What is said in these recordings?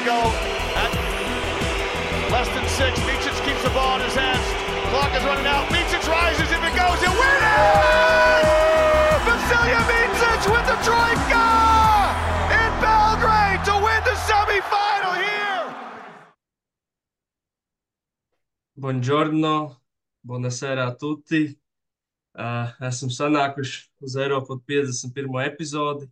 we go at less than six. Micic keeps the ball in his hands. Clock is running out. Micic rises. If it goes, it wins! Vasilya Micic with the troika in Belgrade to win the semifinal here. Buongiorno, buonasera a tutti. Uh, esam sanākuši uz Eiropas 51. epizodi.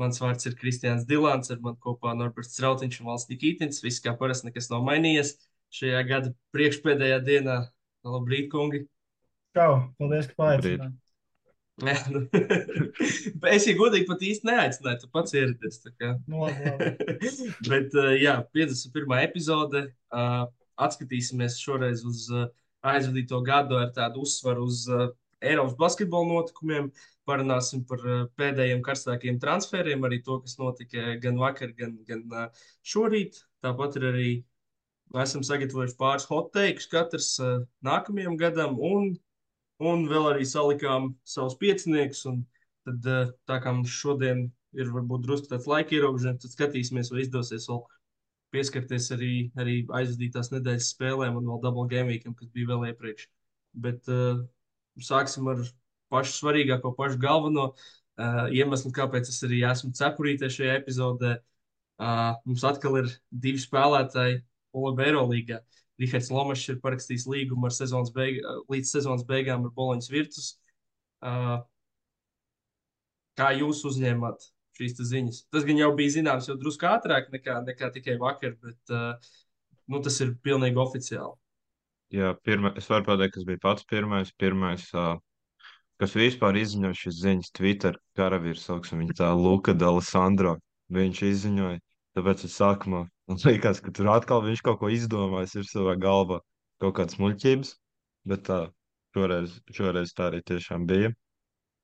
Mans vārds ir Kristians Dilants, ar mani kopā Norberts Strautiņš un Valsts Nikītins. Viss kā parasti nekas nav mainījies. Šajā gada priekšpēdējā dienā labrīt, kungi. Čau, paldies, ka paaicinājāt. Jā, nu, es jau godīgi pat īsti neaicināju, tu pats ieradies. tā kā. Nu. Bet, uh, jā, 51. epizode. Uh, atskatīsimies šoreiz uz uh, aizvadīto gadu ar tādu uzsvaru uz uh, Eiropas basketbola notikumiem. Parunāsim par uh, pēdējiem karstākiem transferiem, arī to, kas notika gan vakar, gan, gan uh, šorīt. Tāpat ir arī esam sagatavojuši pāris hot takes katrs uh, nākamajam gadam, un, un vēl arī salikām savus pieciniekus. Tad, tā kā mums šodien ir varbūt drusku tāds laika ierobežojums, tad skatīsimies, vai izdosies vēl pieskarties arī, arī aizvadītās nedēļas spēlēm un vēl double game weekam, kas bija vēl iepriekš. Bet uh, sāksim ar pašu svarīgāko, pašu galveno uh, iemeslu, kāpēc es arī esmu cepurītē šajā epizodē. Uh, mums atkal ir divi spēlētāji Olabi Eirolīgā. Rihards Lomašs ir parakstījis līgumu sezonas beig līdz sezonas beigām ar Boloņas Virtus. Uh, kā jūs uzņēmāt šīs ziņas? Tas gan jau bija zināms jau drusku ātrāk nekā, nekā tikai vakar, bet uh, nu, tas ir pilnīgi oficiāli. Jā, pirma, es varu pateikt, kas bija pats pirmais. Pirmais, uh, kas vispār izziņoja šīs ziņas Twitter karavīrs, sauksim viņu tā, Luka D'Alessandro. Viņš izziņoja, tāpēc es sākumā man liekas, ka tur atkal viņš kaut ko izdomājis, ir savā galvā kaut kādas muļķības, bet tā, šoreiz, šoreiz tā arī tiešām bija.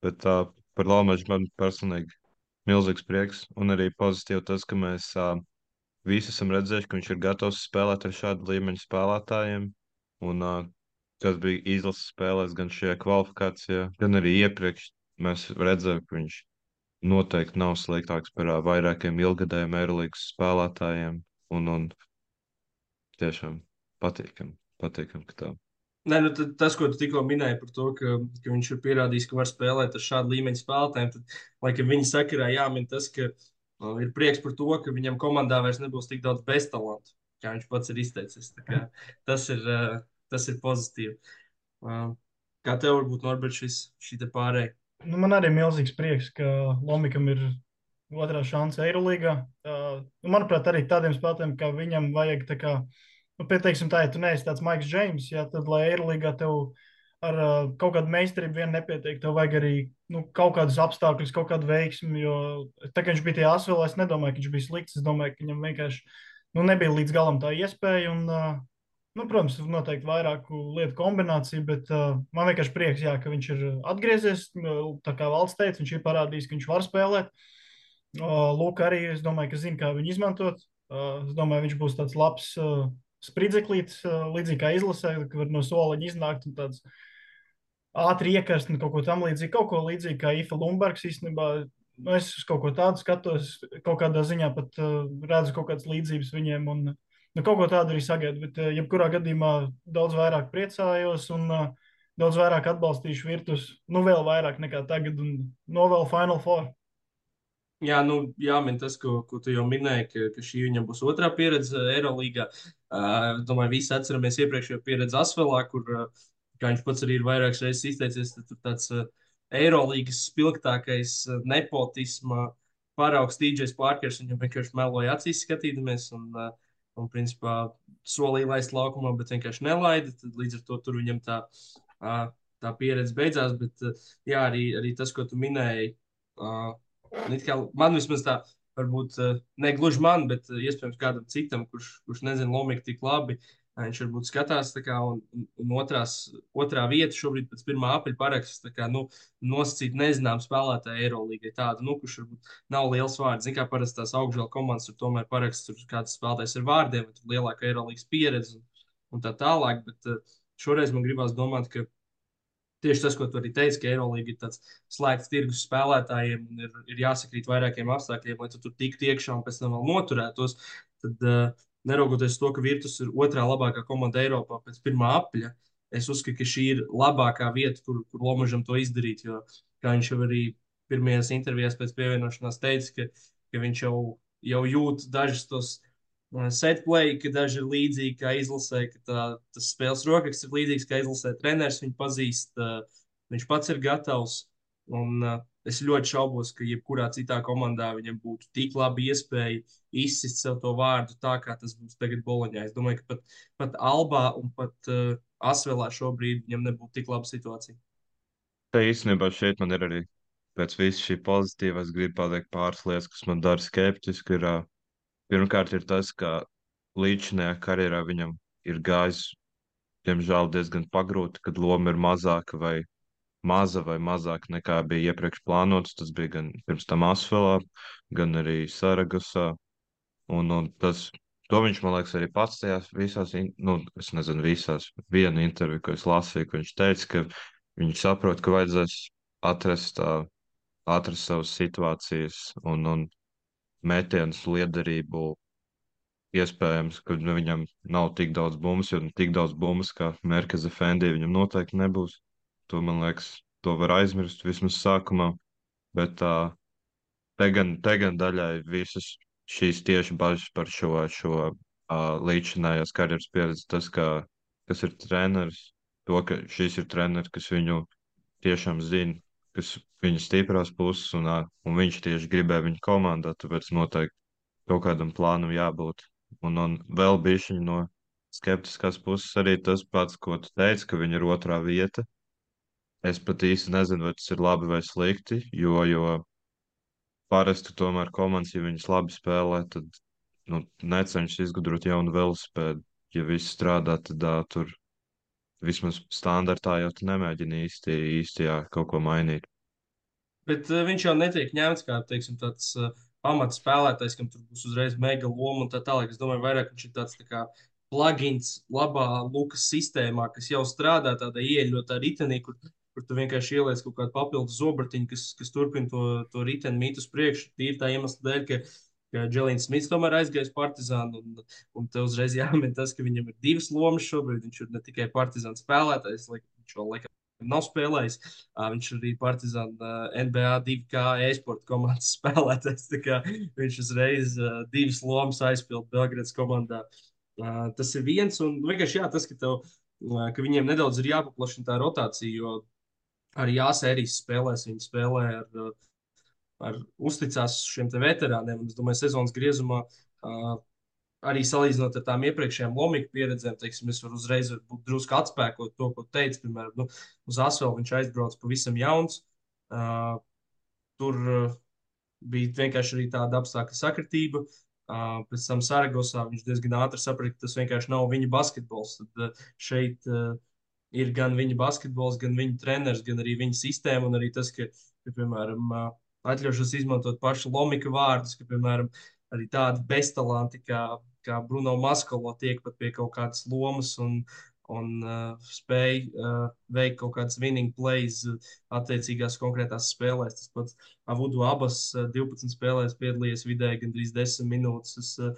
Bet tā, par Lalmaču man personīgi milzīgs prieks un arī pozitīvi tas, ka mēs uh, visi esam redzējuši, ka viņš ir gatavs spēlēt ar šādu līmeņu spēlētājiem. Un, uh, kas bija izlases spēlēs, gan šajā kvalifikācijā, gan arī iepriekš, mēs redzējām, ka viņš noteikti nav sliktāks par vairākiem ilgadējiem Eirolandes spēlētājiem. Un, un tiešām patīkami, patīkam, ka tā. Nē, nu, tas, ko tu tikko minēji par to, ka, ka viņš ir pierādījis, ka var spēlēt ar šādu līmeņu spēlētājiem, tad, laikam, viņa sakarā jāmin tas, ka uh, ir prieks par to, ka viņam komandā vairs nebūs tik daudz beztalantu, kā viņš pats ir izteicis. Tas ir, uh, tas ir pozitīvi. Uh, kā tev varbūt, Norbert, šis, šī pārējai? Nu, man arī ir milzīgs prieks, ka Lomikam ir otrā šansa Eirolandā. Uh, nu, manuprāt, arī tādiem spēlētājiem, kā viņam vajag, tā kā, nu, pieteiksim, tā, ja tu neesi tāds Maiks Džeims, ja, tad, lai Eirolandā tev ar uh, kaut kādu meistarību vien nepietiek, tev vajag arī nu, kaut kādus apstākļus, kaut kādu veiksmi. Jo tā kā viņš bija tajā asvēlē, es nedomāju, ka viņš bija slikts. Es domāju, ka viņam vienkārši nu, nebija līdz galam tā iespēja. Un, uh, Nu, protams, noteikti vairāku lietu kombināciju, bet uh, man vienkārši prieks, jā, ka viņš ir atgriezies. Tā kā valsts teica, viņš ir parādījis, ka viņš var spēlēt. Uh, Lūk, arī es domāju, ka zina, kā viņu izmantot. Uh, es domāju, viņš būs tāds labs uh, spridzeklītis, uh, līdzīgi kā izlasē, ka var no soliņa iznākt un tāds ātri iekarst un kaut ko tam līdzīgu. Kaut ko līdzīgu kā Ifa Lumbergs īstenībā. Nu, es uz kaut ko tādu skatos, kaut kādā ziņā pat uh, redzu kaut kādas līdzības viņiem. Un, nu, kaut ko tādu arī sagaidu, bet uh, jebkurā gadījumā daudz vairāk priecājos un uh, daudz vairāk atbalstīšu virtus, nu vēl vairāk nekā tagad un novēlu Final Four. Jā, nu, jāmin tas, ko, ko tu jau minēji, ka, ka šī viņam būs otrā pieredze Eirolandā. Uh, domāju, visi atceramies iepriekšējo pieredzi Asvelā, kur, uh, kā viņš pats arī ir vairākas reizes izteicies, tad tur tāds uh, Eirolandas spilgtākais uh, nepotisma paraugs DJs Parkers. Viņam vienkārši meloja acīs skatīdamies. Un, uh, un principā solīja laist laukumā, bet vienkārši nelaida. Tad līdz ar to tur viņam tā, uh, tā pieredze beidzās. Bet uh, jā, arī, arī tas, ko tu minēji. Uh, Kā, man vismaz tā, varbūt ne gluži man, bet iespējams kādam citam, kurš, kurš nezina Lomiku tik labi. Viņš varbūt skatās, kā, un, un otrās, otrā vieta šobrīd pēc 1. aprīļa paraksts nu, nosacīt nezināmu spēlētāju Eirolandā. Tādu, nu, kurš varbūt nav liels vārds. Ziniet, kā parasti tās augšgala komandas tur tomēr paraksts, tur kāds spēlētājs ar vārdiem, tur lielāka Eirolandas pieredze un, un tā tālāk. Bet šoreiz man gribās domāt, ka Tieši tas, ko tu arī teici, ka Eirolandā ir tāds slēgts tirgus spēlētājiem un ir, ir jāsakrīt vairākiem apstākļiem, lai tu tur tiktu iekšā un pēc tam vēl noturētos. Tad, uh, neraugoties to, ka Virtus ir otrā labākā komanda Eiropā pēc pirmā apļa, es uzskatu, ka šī ir labākā vieta, kur, kur Lomažam to izdarīt. Jo, kā viņš jau arī pirmajās intervijās pēc pievienošanās teica, ka, ka viņš jau, jau jūt dažus tos setplay, ka daži ir līdzīgi kā izlasē, ka tā, tas spēles rokraksts ir līdzīgs kā izlasē. Treneris viņu pazīst, viņš pats ir gatavs. Un, uh, es ļoti šaubos, ka jebkurā citā komandā viņam būtu tik laba iespēja izsist sev to vārdu, tā kā tas būs tagad Boloņā. Es domāju, ka pat, pat Albā un pat uh, Asvelā šobrīd viņam nebūtu tik laba situācija. Tā īstenībā šeit man ir arī pēc visa šī pozitīvā. Es gribu pateikt pāris lietas, kas man dara skeptisku. Ir, uh, Pirmkārt, ir tas, ka līdzinājā karjerā viņam ir gājis, diemžēl, diezgan pagrūti, kad loma ir mazāka vai maza vai mazāk nekā bija iepriekš plānots. Tas bija gan pirms tam Asfelā, gan arī Saragosā. Un, un tas, to viņš, man liekas, arī pats tajās visās, nu, es nezinu, visās, viena intervija, ko es lasīju, ka viņš teica, ka viņš saprot, ka vajadzēs atrast, uh, atrast savas situācijas un, un metienus liederību. Iespējams, ka nu, viņam nav tik daudz bumbas, jo tik daudz bumbas kā Merkeza Fendī viņam noteikti nebūs. To man liekas, to var aizmirst vismaz sākumā. Bet tā, te gan, te gan daļai visas šīs tieši bažas par šo, šo uh, līdzinājās karjeras pieredzi, tas, ka, kas ir treneris, to, ka šis ir treneris, kas viņu tiešām zina, kas viņa stiprās puses, un, un viņš tieši gribēja viņu komandā, tāpēc noteikti kaut kādam plānam jābūt. Un, un vēl bija no skeptiskās puses arī tas pats, ko tu teici, ka viņa ir otrā vieta. Es pat īsti nezinu, vai tas ir labi vai slikti, jo, jo parasti tomēr komandas, ja viņas labi spēlē, tad nu, necenšas izgudrot jaunu velosipēdu. Ja viss strādā, tad uh, tur vismaz standartā jau tu nemēģini īsti, īsti jā, kaut ko mainīt. Bet uh, viņš jau netiek ņemts kā teiksim, tāds uh, pamats spēlētājs, kam tur būs uzreiz mega loma un tā tālāk. Es domāju, vairāk viņš ir tāds tā kā plugins labā lukas sistēmā, kas jau strādā tādā ieeļotā ritenī, kur, kur tu vienkārši ieliec kaut kādu papildus zobratiņu, kas, kas turpina to, to riteni mīt uz priekšu. Tīri tā iemesla dēļ, ka ka Dželīns Smits tomēr aizgājis Partizānu. Un, un te uzreiz jāmin tas, ka viņam ir divas lomas šobrīd. Viņš ir ne tikai Partizāna spēlētājs, viņš vēl laikam nav spēlējis. Viņš arī Partizāna NBA 2K e-sporta komandas spēlētājs. Viņš uzreiz divas lomas aizpildīja Belgradas komandā. Tas ir viens, un vienkārši jā, tas, ka, tev, ka viņiem nedaudz ir jāpaplašina tā rotācija, jo arī jāsērijas spēlēs. Viņi spēlē ar ar, uzticās šiem veterāniem. Es domāju, sezonas griezumā uh, arī salīdzinot ar tām iepriekšējām Lomika pieredzēm, teiksim, es varu uzreiz būt drusku atspēkot to, ko teicu. Piemēram, nu, uz Asvelu viņš aizbrauca pavisam jauns. Uh, tur bija vienkārši arī tāda apstākļa sakritība. Uh, pēc tam Saragosā viņš diezgan ātri saprata, ka tas vienkārši nav viņa basketbols. Tad uh, šeit uh, ir gan viņa basketbols, gan viņa treneris, gan arī viņa sistēma. Un arī tas, ka, ka piemēram, atļaušos izmantot pašu Lomika vārdus, ka, piemēram, arī tādi beztalanti kā, kā Bruno Maskalo tiek pat pie kaut kādas lomas un, un uh, spēj uh, veikt kaut kādas winning plays uh, attiecīgās konkrētās spēlēs. Tas pats Avudu abas uh, 12 spēlēs piedalījies vidēji gandrīz 10 minūtes. Es, uh,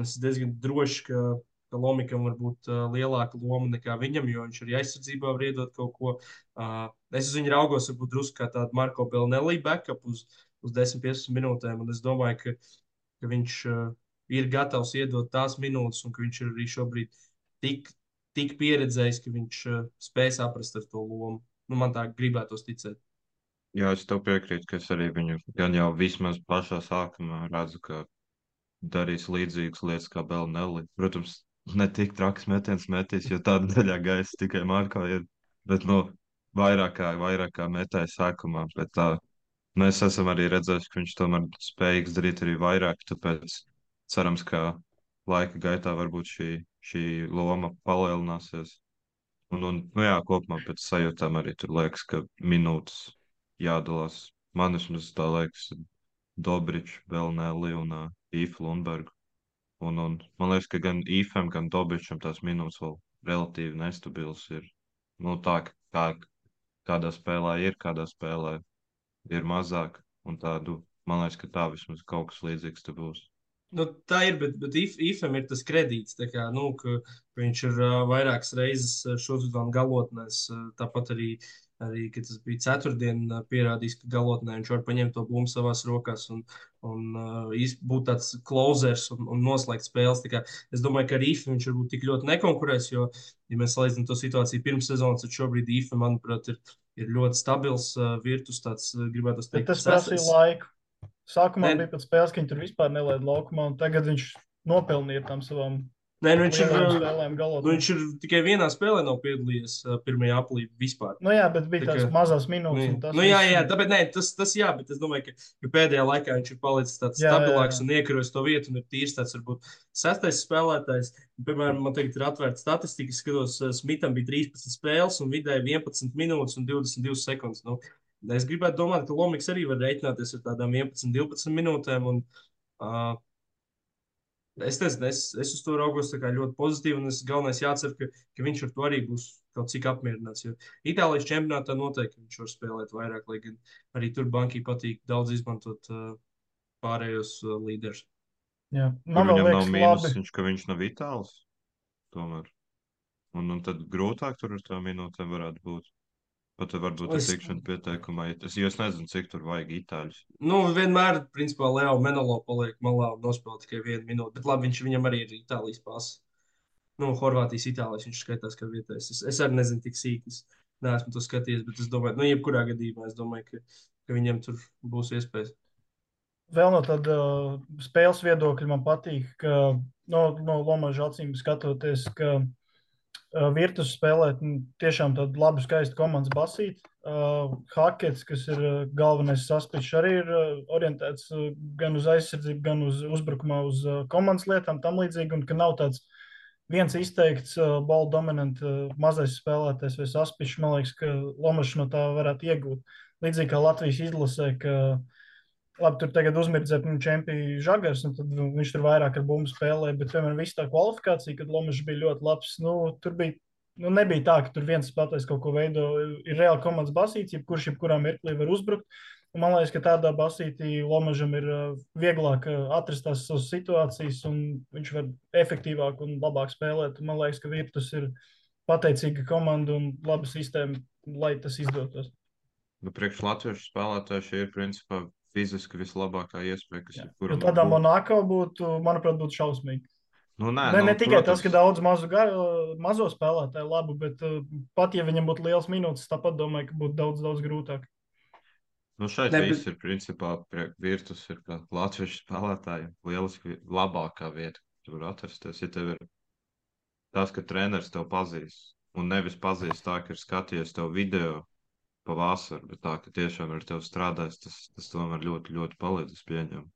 es diezgan droši, ka ka Lomikam var būt uh, lielāka loma nekā viņam, jo viņš arī aizsardzībā var iedot kaut ko. Uh, es uz viņu raugos, varbūt drusku kā tādu Marko Belnelī backup uz, uz 10-15 minūtēm, un es domāju, ka, ka viņš uh, ir gatavs iedot tās minūtes, un ka viņš ir arī šobrīd tik, tik pieredzējis, ka viņš uh, spēj saprast ar to lomu. Nu, man tā gribētos ticēt. Jā, es tev piekrītu, ka es arī viņu gan jau vismaz pašā sākumā redzu, ka darīs līdzīgas lietas kā Belnelli. Protams, ne tik traks metiens metīs, jo tāda daļā gaisa tikai Marko ir. Bet, nu, vairāk kā, vairāk kā metēja sākumā. Bet tā, mēs esam arī redzējuši, ka viņš tomēr spējīgs darīt arī vairāk. Tāpēc cerams, ka laika gaitā varbūt šī, šī loma palielināsies. Un, un nu jā, kopumā pēc sajūtām arī tur liekas, ka minūtes jādalās. Man vismaz tā liekas, Dobričs, Belnēli un uh, Īfa Lundbergu. Un, un man liekas, ka gan Īfam, gan Dobičam tās minūtes vēl relatīvi nestabils ir. Nu, tā, kā kādā spēlē ir, kādā spēlē ir mazāk. Un tādu, man liekas, ka tā vismaz kaut kas līdzīgs te būs. Nu, tā ir, bet, bet if, Ifam ir tas kredīts, kā, nu, ka, viņš ir uh, vairākas reizes uzdevuma galotnēs. Uh, tāpat arī, arī, kad tas bija ceturtdien, pierādījis, ka galotnē viņš var paņemt to bumbu savās rokās un, un uh, būt tāds klauzers un, un noslēgt spēles. Es domāju, ka ar Ifu viņš varbūt tik ļoti nekonkurēs, jo, ja mēs salīdzinām to situāciju pirms sezonas, tad šobrīd Ifa, manuprāt, ir, ir ļoti stabils uh, virtus, tāds gribētu teikt. Bet tas prasīja laiku. Sākumā ne. bija pat spēles, ka viņš tur vispār nelaida laukumā, un tagad viņš nopelnīja tam savam Nē, nu viņš, ir, nu viņš ir tikai vienā spēlē nav piedalījies uh, pirmajā aplī vispār. Nu jā, bet bija tā tās kā... mazās minūtes. Nu, nu jā, jā, tāpēc nē, tas, tas jā, bet es domāju, ka, ka pēdējā laikā viņš ir palicis tāds jā, stabilāks jā, jā. un iekarojis to vietu un ir tīrs tāds varbūt sestais spēlētājs. Piemēram, man tagad ir atvērta statistika, skatos, Smitam bija 13 spēles un vidēji 11 minūtes un 22 sekundes. Nu, Es gribētu domāt, ka Lomiks arī var rēķināties ar tādām 11, 12 minūtēm. Un, uh, es, nezinu, es, es uz to raugos ļoti pozitīvi, un es galvenais jācer, ka, ka viņš ar to arī būs kaut cik apmierināts. Jo Itālijas čempionātā noteikti viņš var spēlēt vairāk, lai gan arī tur bankai patīk daudz izmantot uh, pārējos uh, līderus. Jā, man liekas, nav mīnus, labi. viņš, ka viņš nav itāls. Tomēr. Un, un tad grūtāk tur ar tām minūtēm varētu būt. Pat varbūt Es- tikšanu pieteikumā. Es, jo es nezinu, cik tur vajag itāļus. Nu, vienmēr, principā, Leo Menelo paliek malā un nospēlē tikai vienu minūti. Bet labi, viņš viņam arī ir Itālijas pasa. Nu, Horvātijas, Itālijas viņš skaitās kā vietējais. Es, es arī nezinu, tik sīki. Es neesmu to skatījies, bet es domāju, nu, jebkurā gadījumā es domāju, ka, ka viņam tur būs iespējas. Vēl no tāda uh, spēles viedokļa man patīk, ka no, no Lomaža acīm skatoties, ka uh, Virtus spēlē nu, tiešām tādu labu, skaistu komandas basīti. Uh, Hakets, kas ir uh, galvenais saspiņš, arī ir uh, orientēts uh, gan uz aizsardzību, gan uz uzbrukumā, uz uh, komandas lietām, tam līdzīgi, un ka nav tāds viens izteikts uh, balu dominants, uh, mazais spēlētājs vai saspiņš. Man liekas, ka Lomažs no tā varētu iegūt. Līdzīgi kā Latvijas izlasē, ka labi, tur tagad uzmirdzēt nu, čempionu žagars, un tad nu, viņš tur vairāk ar bumbu spēlēja. Bet, piemēram, viss tā kvalifikācija, kad Lomačs bija ļoti labs, nu, tur bija. Nu, nebija tā, ka tur viens spēlētājs kaut ko veido. Ir reāli komandas basīts, jebkurš jebkurā mirklī var uzbrukt. Un man liekas, ka tādā basītī Lomažam ir uh, vieglāk uh, atrast tās savas situācijas, un viņš var efektīvāk un labāk spēlēt. Un man liekas, ka Virtus ir pateicīga komanda un laba sistēma, lai tas izdotos. Nu, priekš latviešu spēlētāju šī ir principā fiziski vislabākā iespēja, kas jebkuram var tādā būt. Monako būtu, manuprāt, būtu šausmīgi. Nu, nē, Ne, nu, ne tikai protams, tas, ka daudz mazu, gar, mazo spēlētāju labu, bet uh, pat ja viņam būtu liels minūtes, tāpat domāju, ka būtu daudz, daudz grūtāk. Nu, šeit Ne, ne, bet- viss ir principā virtus ir latviešu spēlētājiem. Lieliski labākā vieta, kur atrasties. Ja tev ir tas, ka treneris tev pazīst, un nevis pazīst tā, ka ir skatījies tev video pavasarī, bet tā, ka tiešām ar tevi strādājis, tas, tas tomēr ļoti, ļoti palīdz pieņemt.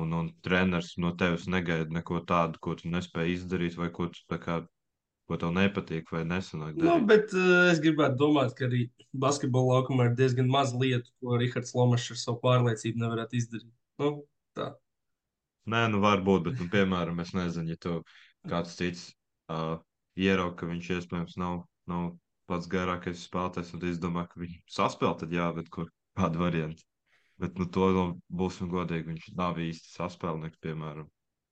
Un, un treneris no tevis negaida neko tādu, ko tu nespēji izdarīt, vai ko, tu, tā kā, ko tev nepatīk, vai nesanāk. Nu, darīt. bet uh, es gribētu domāt, ka arī basketbola laukumā ir diezgan maz lietu, ko Rahards Lomačs ar savu pārliecību nevarētu izdarīt. Nu, tā. Nē, nu varbūt, bet, nu, piemēram, es nezinu, ja tu kāds cits uh, ierauga, ka viņš iespējams nav, nav pats garākais spēlētājs, un tu izdomā, ka viņš saspēlē, tad jā, bet kur kādu variantu. Bet, nu, to nu, būsim godīgi, viņš nav īsti saspēlnieks, piemēram.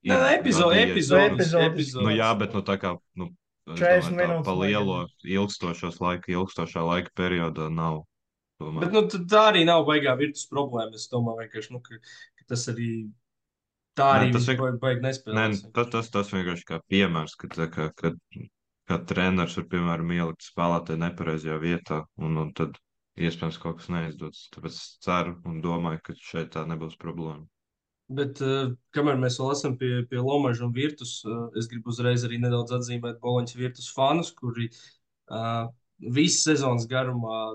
Nē, epizode, gadījies- epizode, Epizodes. epizode. Nu, jā, bet, nu, tā kā, nu, es 40 domāju, tā minūtes pa lielo ilgstošos laika, ilgstošā laika periodā nav. Tomēr. Bet nu, tā arī nav baigā virtus problēma. Es domāju, vienkārši, nu, ka, ka tas arī tā arī tas viņš vienk- baigi, baigi Nē, nespēlēs. tas, tas, tas vienkārši kā piemērs, ka, kā, kad, kad treneris var, piemēram, ielikt spēlētāju nepareizajā vietā, un, un tad iespējams kaut kas neizdodas. Tāpēc es ceru un domāju, ka šeit tā nebūs problēma. Bet uh, kamēr mēs vēl esam pie, pie Lomaža un Virtus, uh, es gribu uzreiz arī nedaudz atzīmēt Boloņas Virtus fanus, kuri uh, visu sezonas garumā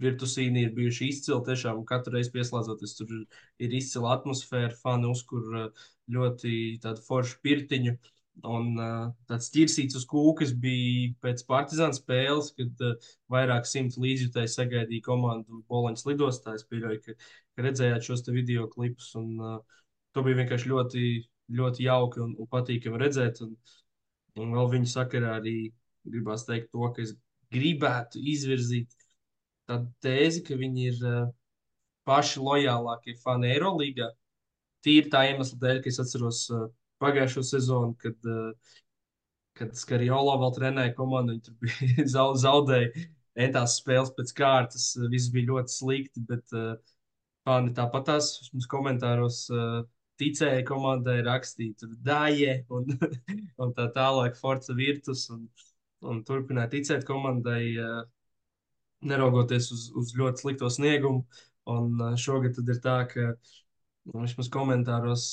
Virtusīni ir bijuši izcili. Tiešām katru reizi pieslēdzoties, tur ir, izcila atmosfēra, fani uzkur uh, ļoti tādu foršu pirtiņu. Un uh, tāds ķirsīts uz kūkas bija pēc partizāna spēles, kad uh, vairāk simt līdzjutēji sagaidīja komandu Boloņas lidostā. Es pieļauju, ka, ka redzējāt šos video klipus, un uh, to bija vienkārši ļoti, ļoti jauki un, un patīkami redzēt. Un, un vēl viņa sakarā arī gribās teikt to, ka es gribētu izvirzīt tādu tēzi, ka viņi ir uh, paši lojālākie fani Eirolandā. Tīri tā iemesla dēļ, ka es atceros uh, pagājušo sezonu, kad, uh, kad Skariolo vēl trenēja komandu, viņi tur bija zaudējuši entās spēles pēc kārtas, viss bija ļoti slikti, bet uh, fani tāpat tās mums komentāros. Uh, ticēja komandai, rakstīja tur daļai un, un tā tālāk, Forza Virtus. Un, un turpināja ticēt komandai, neraugoties uz, uz ļoti slikto sniegumu. Un šogad ir tā, ka nu, vismaz komentāros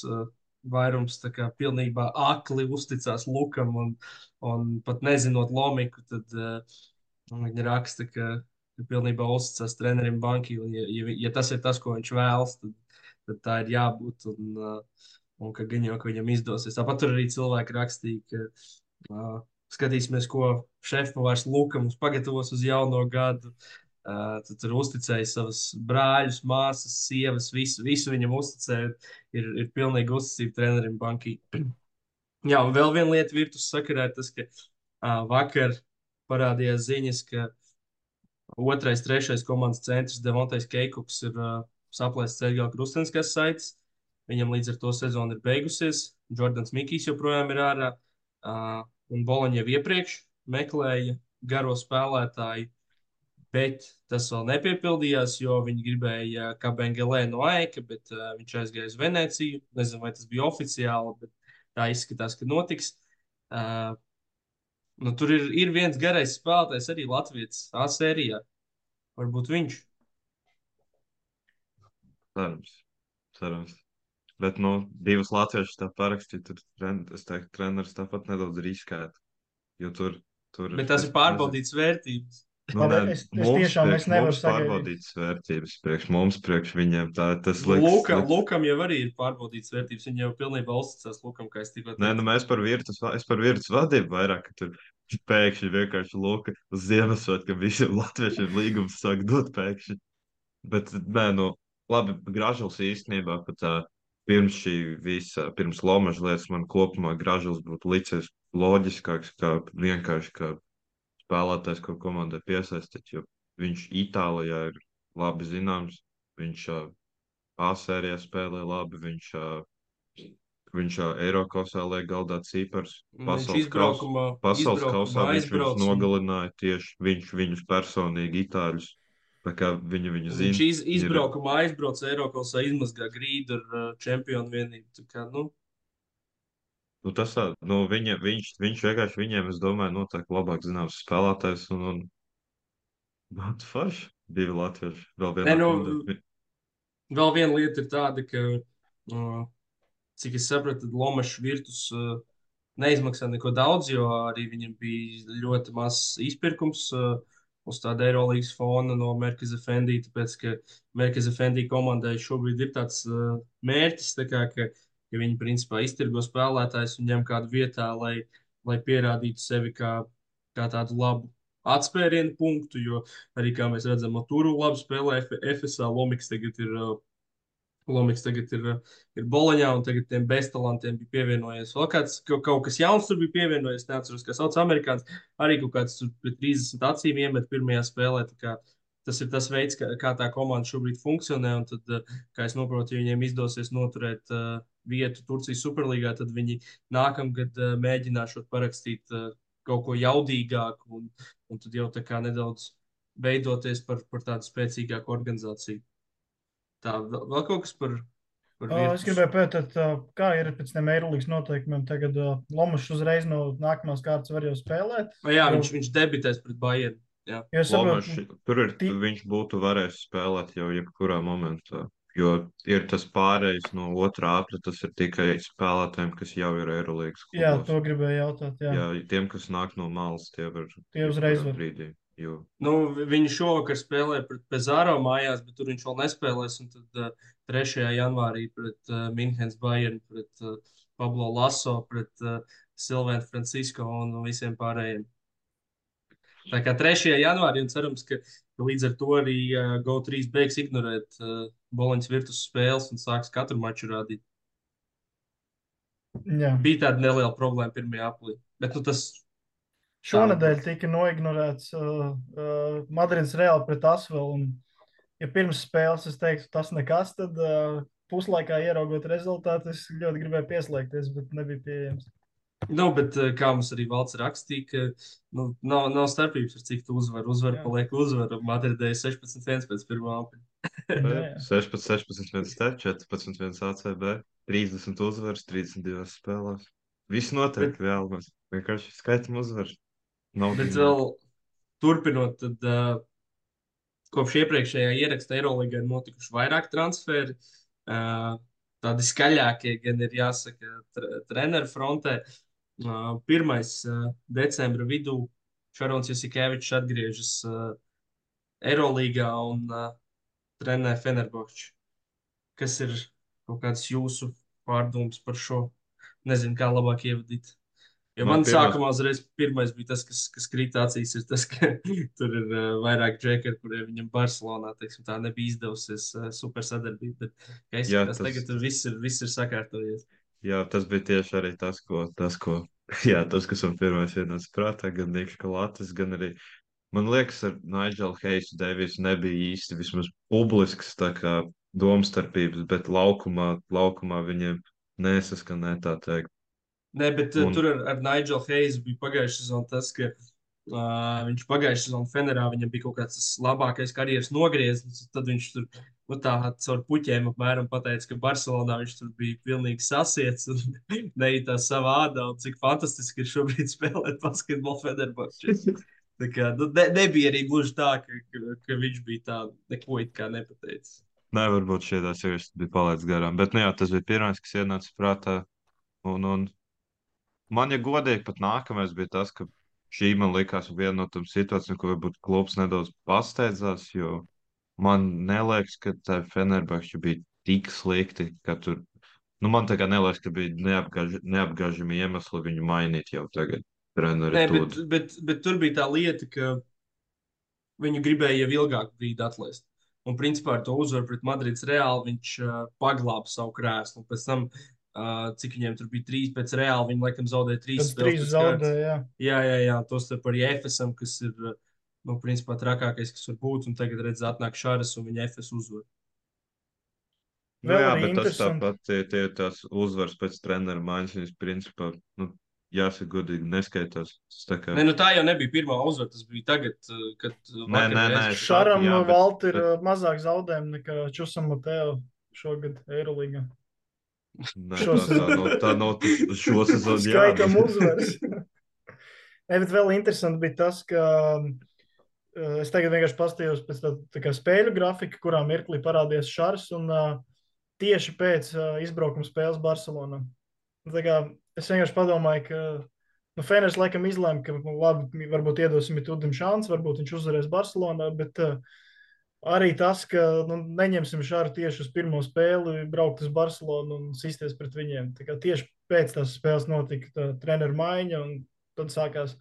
vairums kā, pilnībā akli uzticās Lukam un, un pat nezinot lomiku, tad uh, viņi raksta, ka, ka pilnībā uzticās trenerim bankai. Ja, ja, ja tas ir tas, ko viņš vēlas, tad, tad tā ir jābūt. Un, uh, un ka gan jau ka viņam izdosies. Tāpat tur arī cilvēki rakstīja, ka uh, skatīsimies, ko šefpavārs Luka mums pagatavos uz jauno gadu. Tad tur uzticēja savus brāļus, māsas, sievas, visu, visu viņam uzticēja. Ir, ir pilnīgi uzticība trenerim bankī. Jā, un vēl viena lieta virtus sakarā ir tas, ka uh, vakar parādījās ziņas, ka otrais, trešais komandas centrs Devontais Keikups ir uh, saplēsts ceļā krusteniskās saites. Viņam līdz ar to sezona ir beigusies. Jordans Mikijs joprojām ir ārā. Uh, un Boloņa jau iepriekš meklēja garo spēlētāju, bet tas vēl nepiepildījās, jo viņi gribēja kā Bengelē no Aika, bet uh, viņš aizgāja uz Venēciju. Nezinu, vai tas bija oficiāli, bet tā izskatās, ka notiks. Uh, nu, tur ir, ir viens garais spēlētājs arī Latvijas A sērijā. Varbūt viņš. Cerams, cerams. Bet, nu, divas latviešu tā parakstīt, tur, tren, es teiktu, treneris tāpat nedaudz riskētu. Jo tur, tur Bet tas ir pārbaudīts vērtības. Nu, Labi, nē, es- es tiešām priekš es nevaru pārbaudītas vērtības, priekš mums, priekš viņiem. Tā, tas liekas, Lukam, liekas- Lukam jau arī ir pārbaudīts vērtības. Viņa jau pilnībā uzticās Lukam, kā es tikko Nē, nu mēs par virtus, es par virtus vadību vairāk, ka tur pēkšņi vienkārši Luka uz Ziemassvētkiem visiem latviešiem līgums sāk dot pēkšņi. Bet, nē, nu, labi, Gražuls īstenībā pat tā, pirms šī visa, pirms Lomaža lietas man kopumā Gražuls būtu licies loģiskāks, kā vienkārši kā spēlētājs, ko komandai piesaistīt, jo viņš Itālijā ir labi zināms, viņš uh, A sērijā spēlē labi, viņš uh, Viņš jau Eiropasā liek galdā cipars. Pasaules izbraukumā, Pasaules kausā viņš viņus nogalināja tieši viņš, viņus personīgi itāļus. Viņi viņu zina. Viņš iz, ir- izbraukumā aizbrauc Eiropasā, izmazgā grīdu ar uh, čempionu vienību. Tā Kā, nu, Nu, tas tā, nu, viņa, viņš, viņš vienkārši viņiem, es domāju, noteikti labāk zināms spēlētājs. Un, un... What forši? Divi latvieši. Vēl vienā Nē, nu, komandā. vēl viena lieta ir tāda, ka, uh, cik es sapratu, Lomačs virtus uh, neizmaksā neko daudz, jo arī viņam bija ļoti mazs izpirkums. Uh, Uz tāda Eirolandes fona no Merkeza Fendī, tāpēc, ka Merkeza Fendī komandai šobrīd ir tāds uh, mērķis, tā kā, ka, ka viņi principā iztirgo spēlētājus un ņem kādu vietā, lai, lai pierādītu sevi kā, kā tādu labu atspērienu punktu. Jo arī, kā mēs redzam, Matūru labi spēlē FSA, Lomiks tagad ir. Uh, Lomiks tagad ir, uh, ir Boloņā, un tagad tiem beztalantiem bija pievienojies. Vēl kāds kaut, kas jauns tur bija pievienojies. Neatceros, kas sauc amerikānis. Arī kaut kāds tur pret 30 acīm iemet pirmajā spēlē. tā kā Tas ir tas veids, kā, kā tā komanda šobrīd funkcionē. Un tad, uh, kā es saprotu, ja viņiem izdosies noturēt uh, vietu Turcijas Superlīgā, tad viņi nākamgad uh, mēģināšot parakstīt uh, kaut ko jaudīgāku un, un tad jau tā kā nedaudz veidoties par, par tādu spēcīgāku organizāciju. Tā vēl, vēl kaut kas par. par Ā, Es Virtus? gribēju pētīt, kā ir pēc tiem Eirolandes noteikumiem. Tagad Lomačs uzreiz no nākamās kārtas var jau spēlēt. Vai Jā, Jo- viņš, viņš debitēs pret Bayern. Jā. Jo es saprotu, Lomačs, tur ir, viņš būtu varējis spēlēt jau jebkurā momentā. Jo ir tas pārējais no otrā apli, tas ir tikai spēlētājiem, kas jau ir Eirolandes jā, klubos. to gribēju jautāt. Jā. Jā, tiem, kas nāk no malas, tie var. Tie uzreiz var. Brīdī, jo Nu, vi- viņš šovakar spēlē pret Pezāro mājās, bet tur viņš vēl nespēlēs. Un tad uh, 3. janvārī pret uh, Minhenes Bayern, pret uh, Pablo Laso, pret uh, Silvēnu Francisco un visiem pārējiem. Tā kā 3. janvārī un cerams, ka, līdz ar to arī uh, GO3 beigs ignorēt uh, Boloņas virtus spēles un sāks katru maču rādīt. Jā. Bija tāda neliela problēma pirmajā aplī. Bet nu, tas Šonadēļ tika noignorēts uh, uh, Madrids Reāli pret Asvelu. Un, ja pirms spēles es teiktu, tas nekas, tad uh, puslaikā ieraugot rezultātu, es ļoti gribēju pieslēgties, bet nebija pieejams. Nu, bet uh, kā mums arī valsts rakstīja, ka nu, nav, nav starpības, ar cik tu uzvari. Uzvar Jā. paliek uzvara. Madridē 16-1 pēc pirmā jā. 16, 16, 1 te, 14, 1 ACB, 30 uzvaras, 32 spēlēs. Viss notiek, vēl mēs vienkārši skaitam uzvaras. Nav Bet vēl turpinot, tad uh, kopš iepriekšējā ieraksta Eirolandā ir notikuši vairāk transferi. Uh, tādi skaļākie, gan ir jāsaka, tre, treneru frontē. Uh, pirmais uh, decembra vidū Šarons Jasikevičs atgriežas Eirolandā un trenē Fenerbahču. Kas ir kaut kāds jūsu pārdoms par šo? Nezinu, kā labāk ievadīt. Jo Man man, pirmais- sākumā uzreiz pirmais bija tas, kas, kas krīt acīs, ir tas, ka tur ir uh, vairāk džekari, kuriem viņam Barcelonā, teiksim, tā nebija izdevusies uh, super sadarbība. Bet, kā es Jā, tas- tagad viss ir, viss ir sakārtojies. Jā, tas bija tieši arī tas, ko, tas, ko, jā, tas, kas man pirmais ienāca prātā, gan Niks Kalatis, gan arī, man liekas, ar Nigel Heisu Devis nebija īsti vismaz publisks tā kā domstarpības, bet laukumā, laukumā viņiem nesaskanē tā teikt. Nē, bet uh, Un- tur ar, ar Nigel Heizu bija pagājušā sezona tas, ka uh, viņš pagājušā sezonā Fenerā viņam bija kaut kāds labākais karjeras nogrieznis. un Tad viņš tur nu, tā caur puķiem apmēram pateica, ka Barcelonā viņš tur bija pilnīgi sasiets un neitā savā ādā. Un cik fantastiski ir šobrīd spēlēt basketbolu Fenerbahčē. Tā kā nu, ne, nebija arī gluži tā, ka, ka, ka viņš bija tā neko it kā nepateicis. Nē, varbūt šie tās jau bija palaidis garām, bet, nu jā, tas bija pirmais, kas ienāca prātā. Un, un man, ja godīgi, pat nākamais bija tas, ka šī man likās viena no tām situācijām, ko varbūt klubs nedaudz pasteidzās, jo man neliekas, ka tā Fenerbahča bija tik slikti, ka tur, nu man tā kā neliekas, ka bija neapgāž, neapgāžami iemesli viņu mainīt jau tagad. Treneri Nē, bet, bet, bet tur bija tā lieta, ka viņu gribēja jau ilgāku brīdi atlaist. Un, principā, ar to uzvaru pret Madrides Reāli viņš uh, paglāba savu krēslu. Pēc tam, uh, cik viņiem tur bija trīs pēc Reāli, viņi laikam zaudēja trīs Tad trīs zaudēja. jā. Jā, jā, jā. Tos starp arī Efesam, kas ir, uh, nu, principā, trakākais, kas var būt. Un tagad, redz, atnāk Šāras un viņa Efes uzvar. Nu, Vēl jā, bet tas tāpat tie, tie tās uzvaras pēc treneru maiņas, viņas principā, nu, jāsaka godīgi, neskaitās. Tā kā... Nē, nu tā jau nebija pirmā uzvara. Tas bija tagad, uh, kad. uh, Nē, nē, nē, Šaram jā, un bet- Valti ir bet- uh, mazāk zaudējumu nekā Čusam Mateo šogad Eirolandā. Nē, Šo tā, tā, no, tā nav šo sezonu. Skaitam bet- uzvaras. Nē, bet vēl interesanti bija tas, ka uh, es tagad vienkārši paskatījos pēc tā, tā kā spēļu grafika, kurā mirklī parādījās Šārs un uh, tieši pēc uh, izbraukuma spēles Barcelonā. Es vienkārši padomāju, ka nu, Fēners laikam izlēma, ka nu, labi, varbūt iedosim Tudim šansu, varbūt viņš uzvarēs Barcelonā, bet uh, arī tas, ka nu, neņemsim šādu tieši uz pirmo spēli, braukt uz Barcelonu un sisties pret viņiem. Tieši pēc tās spēles notika tā treneru maiņa, un tad sākās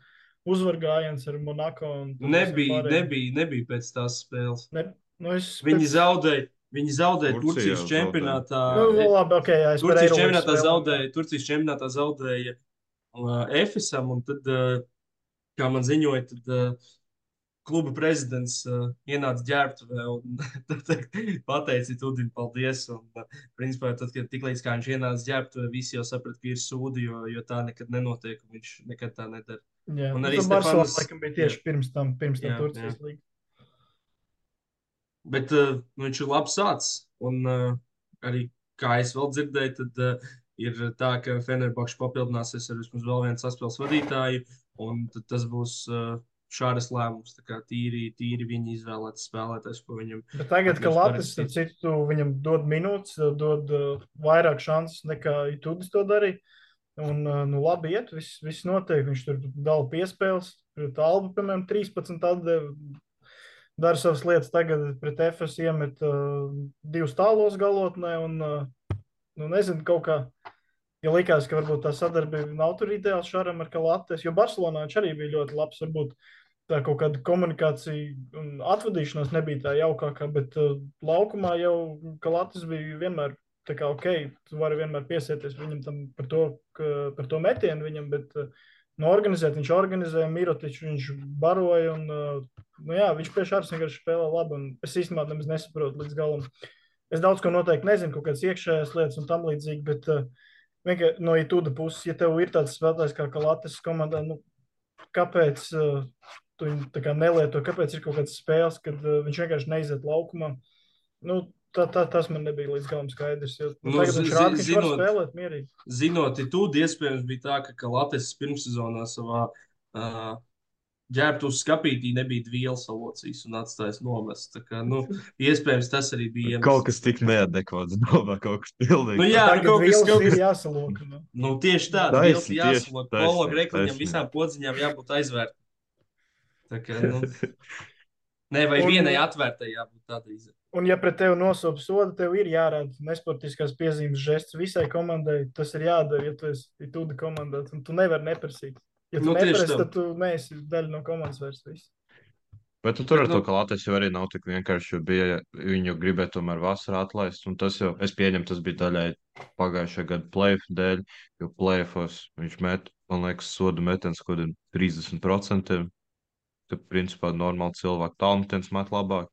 uzvaru gājiens ar Monako. Nebija, nebija, nebija pēc tās spēles. Ne, nu es Viņi pēc- zaudēja, viņi zaudēja Turcijas zaudēja. čempionātā. Nu, labi, ok, jā, Turcijas čempionātā zaudēja, Turcijas čempionātā zaudēja uh, Efesam, un tad, uh, kā man ziņoja, tad uh, kluba prezidents uh, ienāca ģērbtuvē un pateica Tudim paldies. Un, uh, principā, tad, kad tiklīdz kā viņš ienāca ģērbtuvē, visi jau saprata, ka ir sūdi, jo, jo tā nekad nenotiek, un viņš nekad tā nedara. Jā, Un un arī Barcelona laikam bija tieši pirms tam, pirms tam Jā, Turcijas līga. Bet uh, nu, viņš ir labs sācis. Un uh, arī, kā es vēl dzirdēju, tad uh, ir tā, ka Fenerbahčs papildināsies ar vismaz vēl vienu saspēles vadītāju, un tad tas būs uh, šādas lēmums. Tā kā tīri, tīri viņa izvēlēts spēlētājs, ko viņam. Bet tagad, kad Latvijas citu viņam dod minūtes, dod uh, vairāk šansas nekā Itudis to darīja. Un, nu, labi, iet, viss, viss notiek. Viņš tur dala piespēles. Pret Albu, piemēram, 13 atdeva. Dara savas lietas, tagad pret FS iemet uh, divus tālos galotnē. Un, uh, nu, nezinu, kaut kā. Ja likās, ka varbūt tā sadarbība nav tur ideāla šāram ar Kalates, jo Barcelonā viņš arī bija ļoti labs. Varbūt tā kaut kāda komunikācija un atvadīšanās nebija tā jaukākā, bet uh, laukumā jau Kalatis bija vienmēr tā kā ok, tu vari vienmēr piesieties viņam tam par to, ka, par to metienu viņam, bet uh, nu, organizēt. Viņš organizēja, Mirotičs viņš baroja. Un, uh, nu, jā, viņš pie šādas vienkārši spēlē labi. Es īstenībā nemaz nesaprotu līdz galam. Es daudz ko noteikti nezinu, kaut kādas iekšējās lietas un tam līdzīgi. Bet uh, vienkārši no itūda puses, ja tev ir tāds spēlētājs kā Kalatas komandā, nu, kāpēc tu viņu nelieto, kāpēc ir kaut kādas spēles, kad viņš vienkārši neiziet laukumā. Nu, Tā, tā, tas man nebija līdz galam skaidrs. Jo, nu, tagad viņš rāda, ka viņš var spēlēt mierīgi. Zinot, tu iespējams bija tā, ka Latvijas pirmssezonā savā uh, ģērbtu uz skapītī nebija vielas salocījis un atstājis nomest. Tā kā, nu, iespējams, tas arī bija. Iemesls. Kaut kas tik neadekvāts, domā, kaut kas pilnīgi. Nu, jā, Tagad kaut kas, kaut kas... ir jāsalok. Nu. Nu, tieši tā, vielas jāsalok. Polo grekliņam visām podziņām jābūt aizvērtām. Tā kā, nu, nē, vai Un- vienai atvērtai jābūt tādai. izē- Un, ja pret tevi nosopa sodu, tev ir jārāda nesportiskās piezīmes žests visai komandai. Tas ir jādara, ja tu esi tuda komandā. Un tu nevari neprasīt. Ja tu Nu, neprasi, tad tu neesi daļa no komandas vairs. Viss. Bet tu tur ar to, nu- ka Latvijas jau arī nav tik vienkārši, jo bija, viņu gribēja tomēr vasarā atlaist, un tas jau, es pieņemu, tas bija daļai pagājušā gada playoff dēļ, jo playoffos viņš met, man liekas, sodu metens kaut kādiem 30%, ka, principā, normāli cilvēku tālmetens met labāk,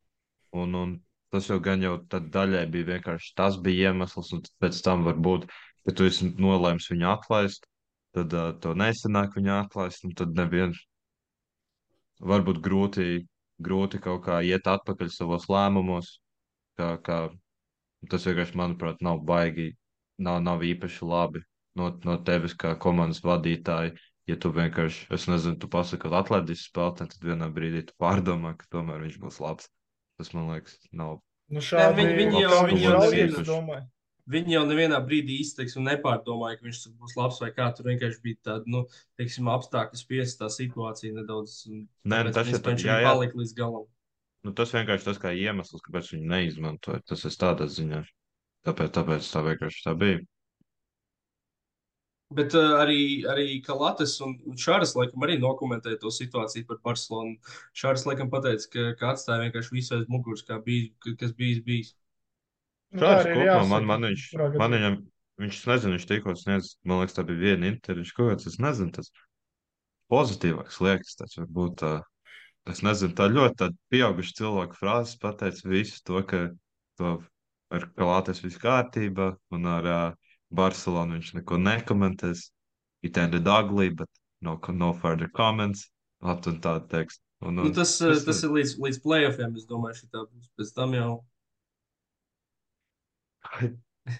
un, un tas jau gan jau daļai bija vienkārši tas bija iemesls, un pēc tam varbūt, ka tu esi nolēms viņu atlaist, tad uh, to nesanāk viņu atlaist, un tad neviens varbūt grūti, grūti kaut kā iet atpakaļ savos lēmumos. Kā, kā, tas vienkārši, manuprāt, nav baigi, nav, nav īpaši labi no, no tevis kā komandas vadītāja. Ja tu vienkārši, es nezinu, tu pasaki, ka atlēdīs spēlētājs, tad vienā brīdī tu pārdomā, ka tomēr viņš būs labs. Tas man liekas, nav. Nu, šādi viņi- viņi jau, viņi viņi jau domāju. Viņi jau nevienā brīdī izteiks un nepārdomāja, ka viņš būs labs vai kā. Tur vienkārši bija tāda, nu, teiksim, apstākļu spiesta tā situācija nedaudz. Nē, nu tas ir tā- viņš palika līdz galam. Nu, tas vienkārši tas kā iemesls, kāpēc viņu neizmantoja. Tas ir tādā ziņā. Tāpēc, tāpēc tā vienkārši tā bija. Bet uh, arī, arī Kalates un un Šāras laikam arī dokumentēja to situāciju par Barcelonu. Šāras laikam pateica, ka, ka atstāja vienkārši visu aiz muguras, kā bija, ka- kas bijis bijis. Nu, ir kopumā jāsaka, man, man viņš, gadījumā. man viņam, viņš, nezinu, viņš tikko sniedz, man liekas, tā bija viena intervija, viņš kaut kāds, es nezinu, tas pozitīvāks liekas, tas varbūt tā, es nezinu, tā ļoti tāda pieauguša cilvēka frāzes pateica visu to, ka to ar Kalātes viss kārtībā, un ar uh, Barcelonu viņš neko nekomentēs. It ended ugly, but no, no further comments. At un tāda teksta. Un, Nu, un, tas, tas, tas ir līdz, līdz playoffiem, es domāju, šī tā būs. Pēc tam jau.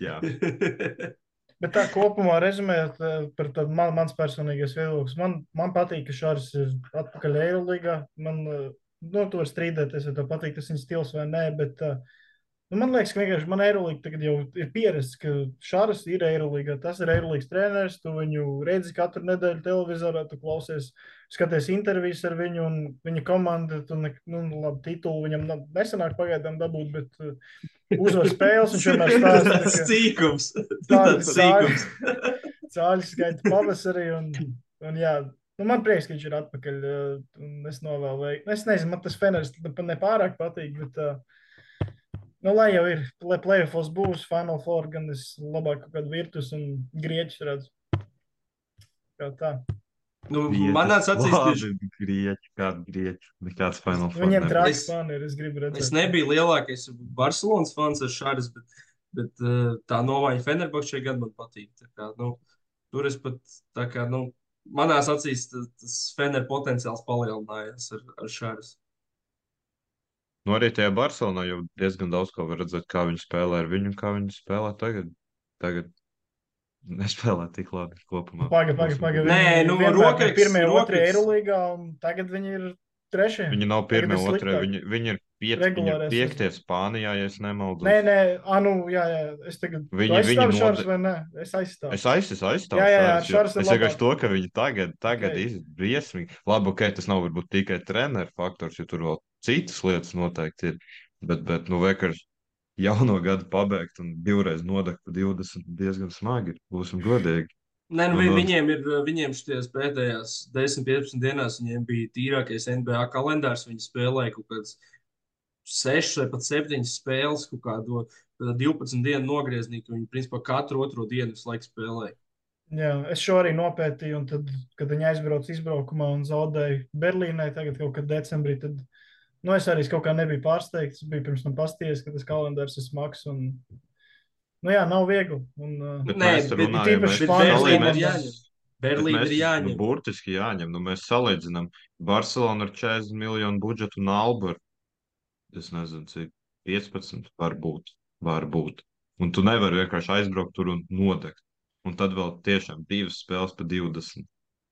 Jā. Bet tā kopumā rezumējot eh, par tādu man, mans personīgais viedoklis, man, man patīk, ka Šārs ir atpakaļ Eirolandā. Man, eh, nu, tur var strīdēties, vai tev patīk tas viņa stils vai nē, bet uh, nu, man liekas, ka vienkārši man Eirolandā tagad jau ir pierasts, ka Šārs ir Eirolandā. Tas ir Eirolandas treneris, tu viņu redzi katru nedēļu televizorā, tu klausies, skaties intervijas ar viņu un viņa komandu. Tu ne, nu, labi, titulu viņam nesanāk pagaidām dabūt, bet uh, uzvar spēles viņš vienmēr stāsta. Tas ka- cīkums. Tādas Tas cīkums. cāļu skaita pavasarī. Un, un, jā, nu, man prieks, ka viņš ir atpakaļ. uh, un Es novēlu, es nezinu, man tas Feners nepārāk patīk. Bet, uh, nu, lai jau ir, lai playoffs būs, Final Four, gan es labāk kaut kādu virtus un grieķus redzu. Kā tā. Nu, manā acīs, grieķi, kāda grieķi, nekāds Final Four. Viņiem Es- fani ir, es gribu redzēt. es nebiju lielākais Barcelonas fans ar šādas, bet, bet uh, tā nomaiņa Fenerbahčē gan man patīk. Tā Kā, nu, tur es pat, tā kā, nu, manās acīs tas, Fener potenciāls palielinājās ar, ar šādas. Nu, arī tajā Barcelonā jau diezgan daudz ko var redzēt, kā viņi spēlē ar viņu kā viņi spēlē tagad. Tagad nespēlē tik labi kopumā. Paga, paga, paga. Nē, Viņi nu, Rokets- Pirmie, otrie Rokets. Eirolandā, un tagad viņi ir trešie. Viņi nav pirmie, otrie, viņi, viņi ir pieci, viņi ir piektie Spānijā, ja es nemaldos. Nē, nē, ah, nu, jā, jā, es tagad Viņi- viņi Šārs node- vai nē? Es aizstāvu. Es aizstāvu, aizstāvu. Jā, jā, jā, ir Es vienkārši to, ka viņi tagad, tagad Ok. ir briesmīgi. Labi, ok, tas nav varbūt tikai treneru faktors, jo tur vēl citas lietas noteikti ir. Bet, bet nu, vienkārši jauno gadu pabeigt un divreiz nodegt pa 20 diezgan smagi. ir, Būsim godīgi. Nē, nu, Un, vi, un- viņiem ir, viņiem šities pēdējās 10-15 dienās, viņiem bija tīrākais NBA kalendārs. Viņi spēlēja kaut kādas 6 vai pat 7 spēles, kaut kādu 12 dienu nogriezni, ka viņi principā katru otro dienu visu laiku spēlēja. Jā, es šo arī nopētīju, un tad, kad viņi aizbrauca izbraukumā un zaudēja Berlīnai, tagad kaut kad decembrī, tad nu, es arī kaut kā nebiju pārsteigts. Es biju pirms tam pasties, ka tas kalendārs ir smags. Un, nu jā, nav viegli. Un, uh, Bet Nē, bet- īpaši Spānijas ir jāņem. Berlīna ir jāņem. Nu, burtiski jāņem. Nu, mēs salīdzinām Barcelonu ar 40 miljonu budžetu un Albu ar, es nezinu, cik 15 varbūt, varbūt. Un tu nevari vienkārši aizbraukt tur un nodegt. Un tad vēl tiešām divas spēles pa 20.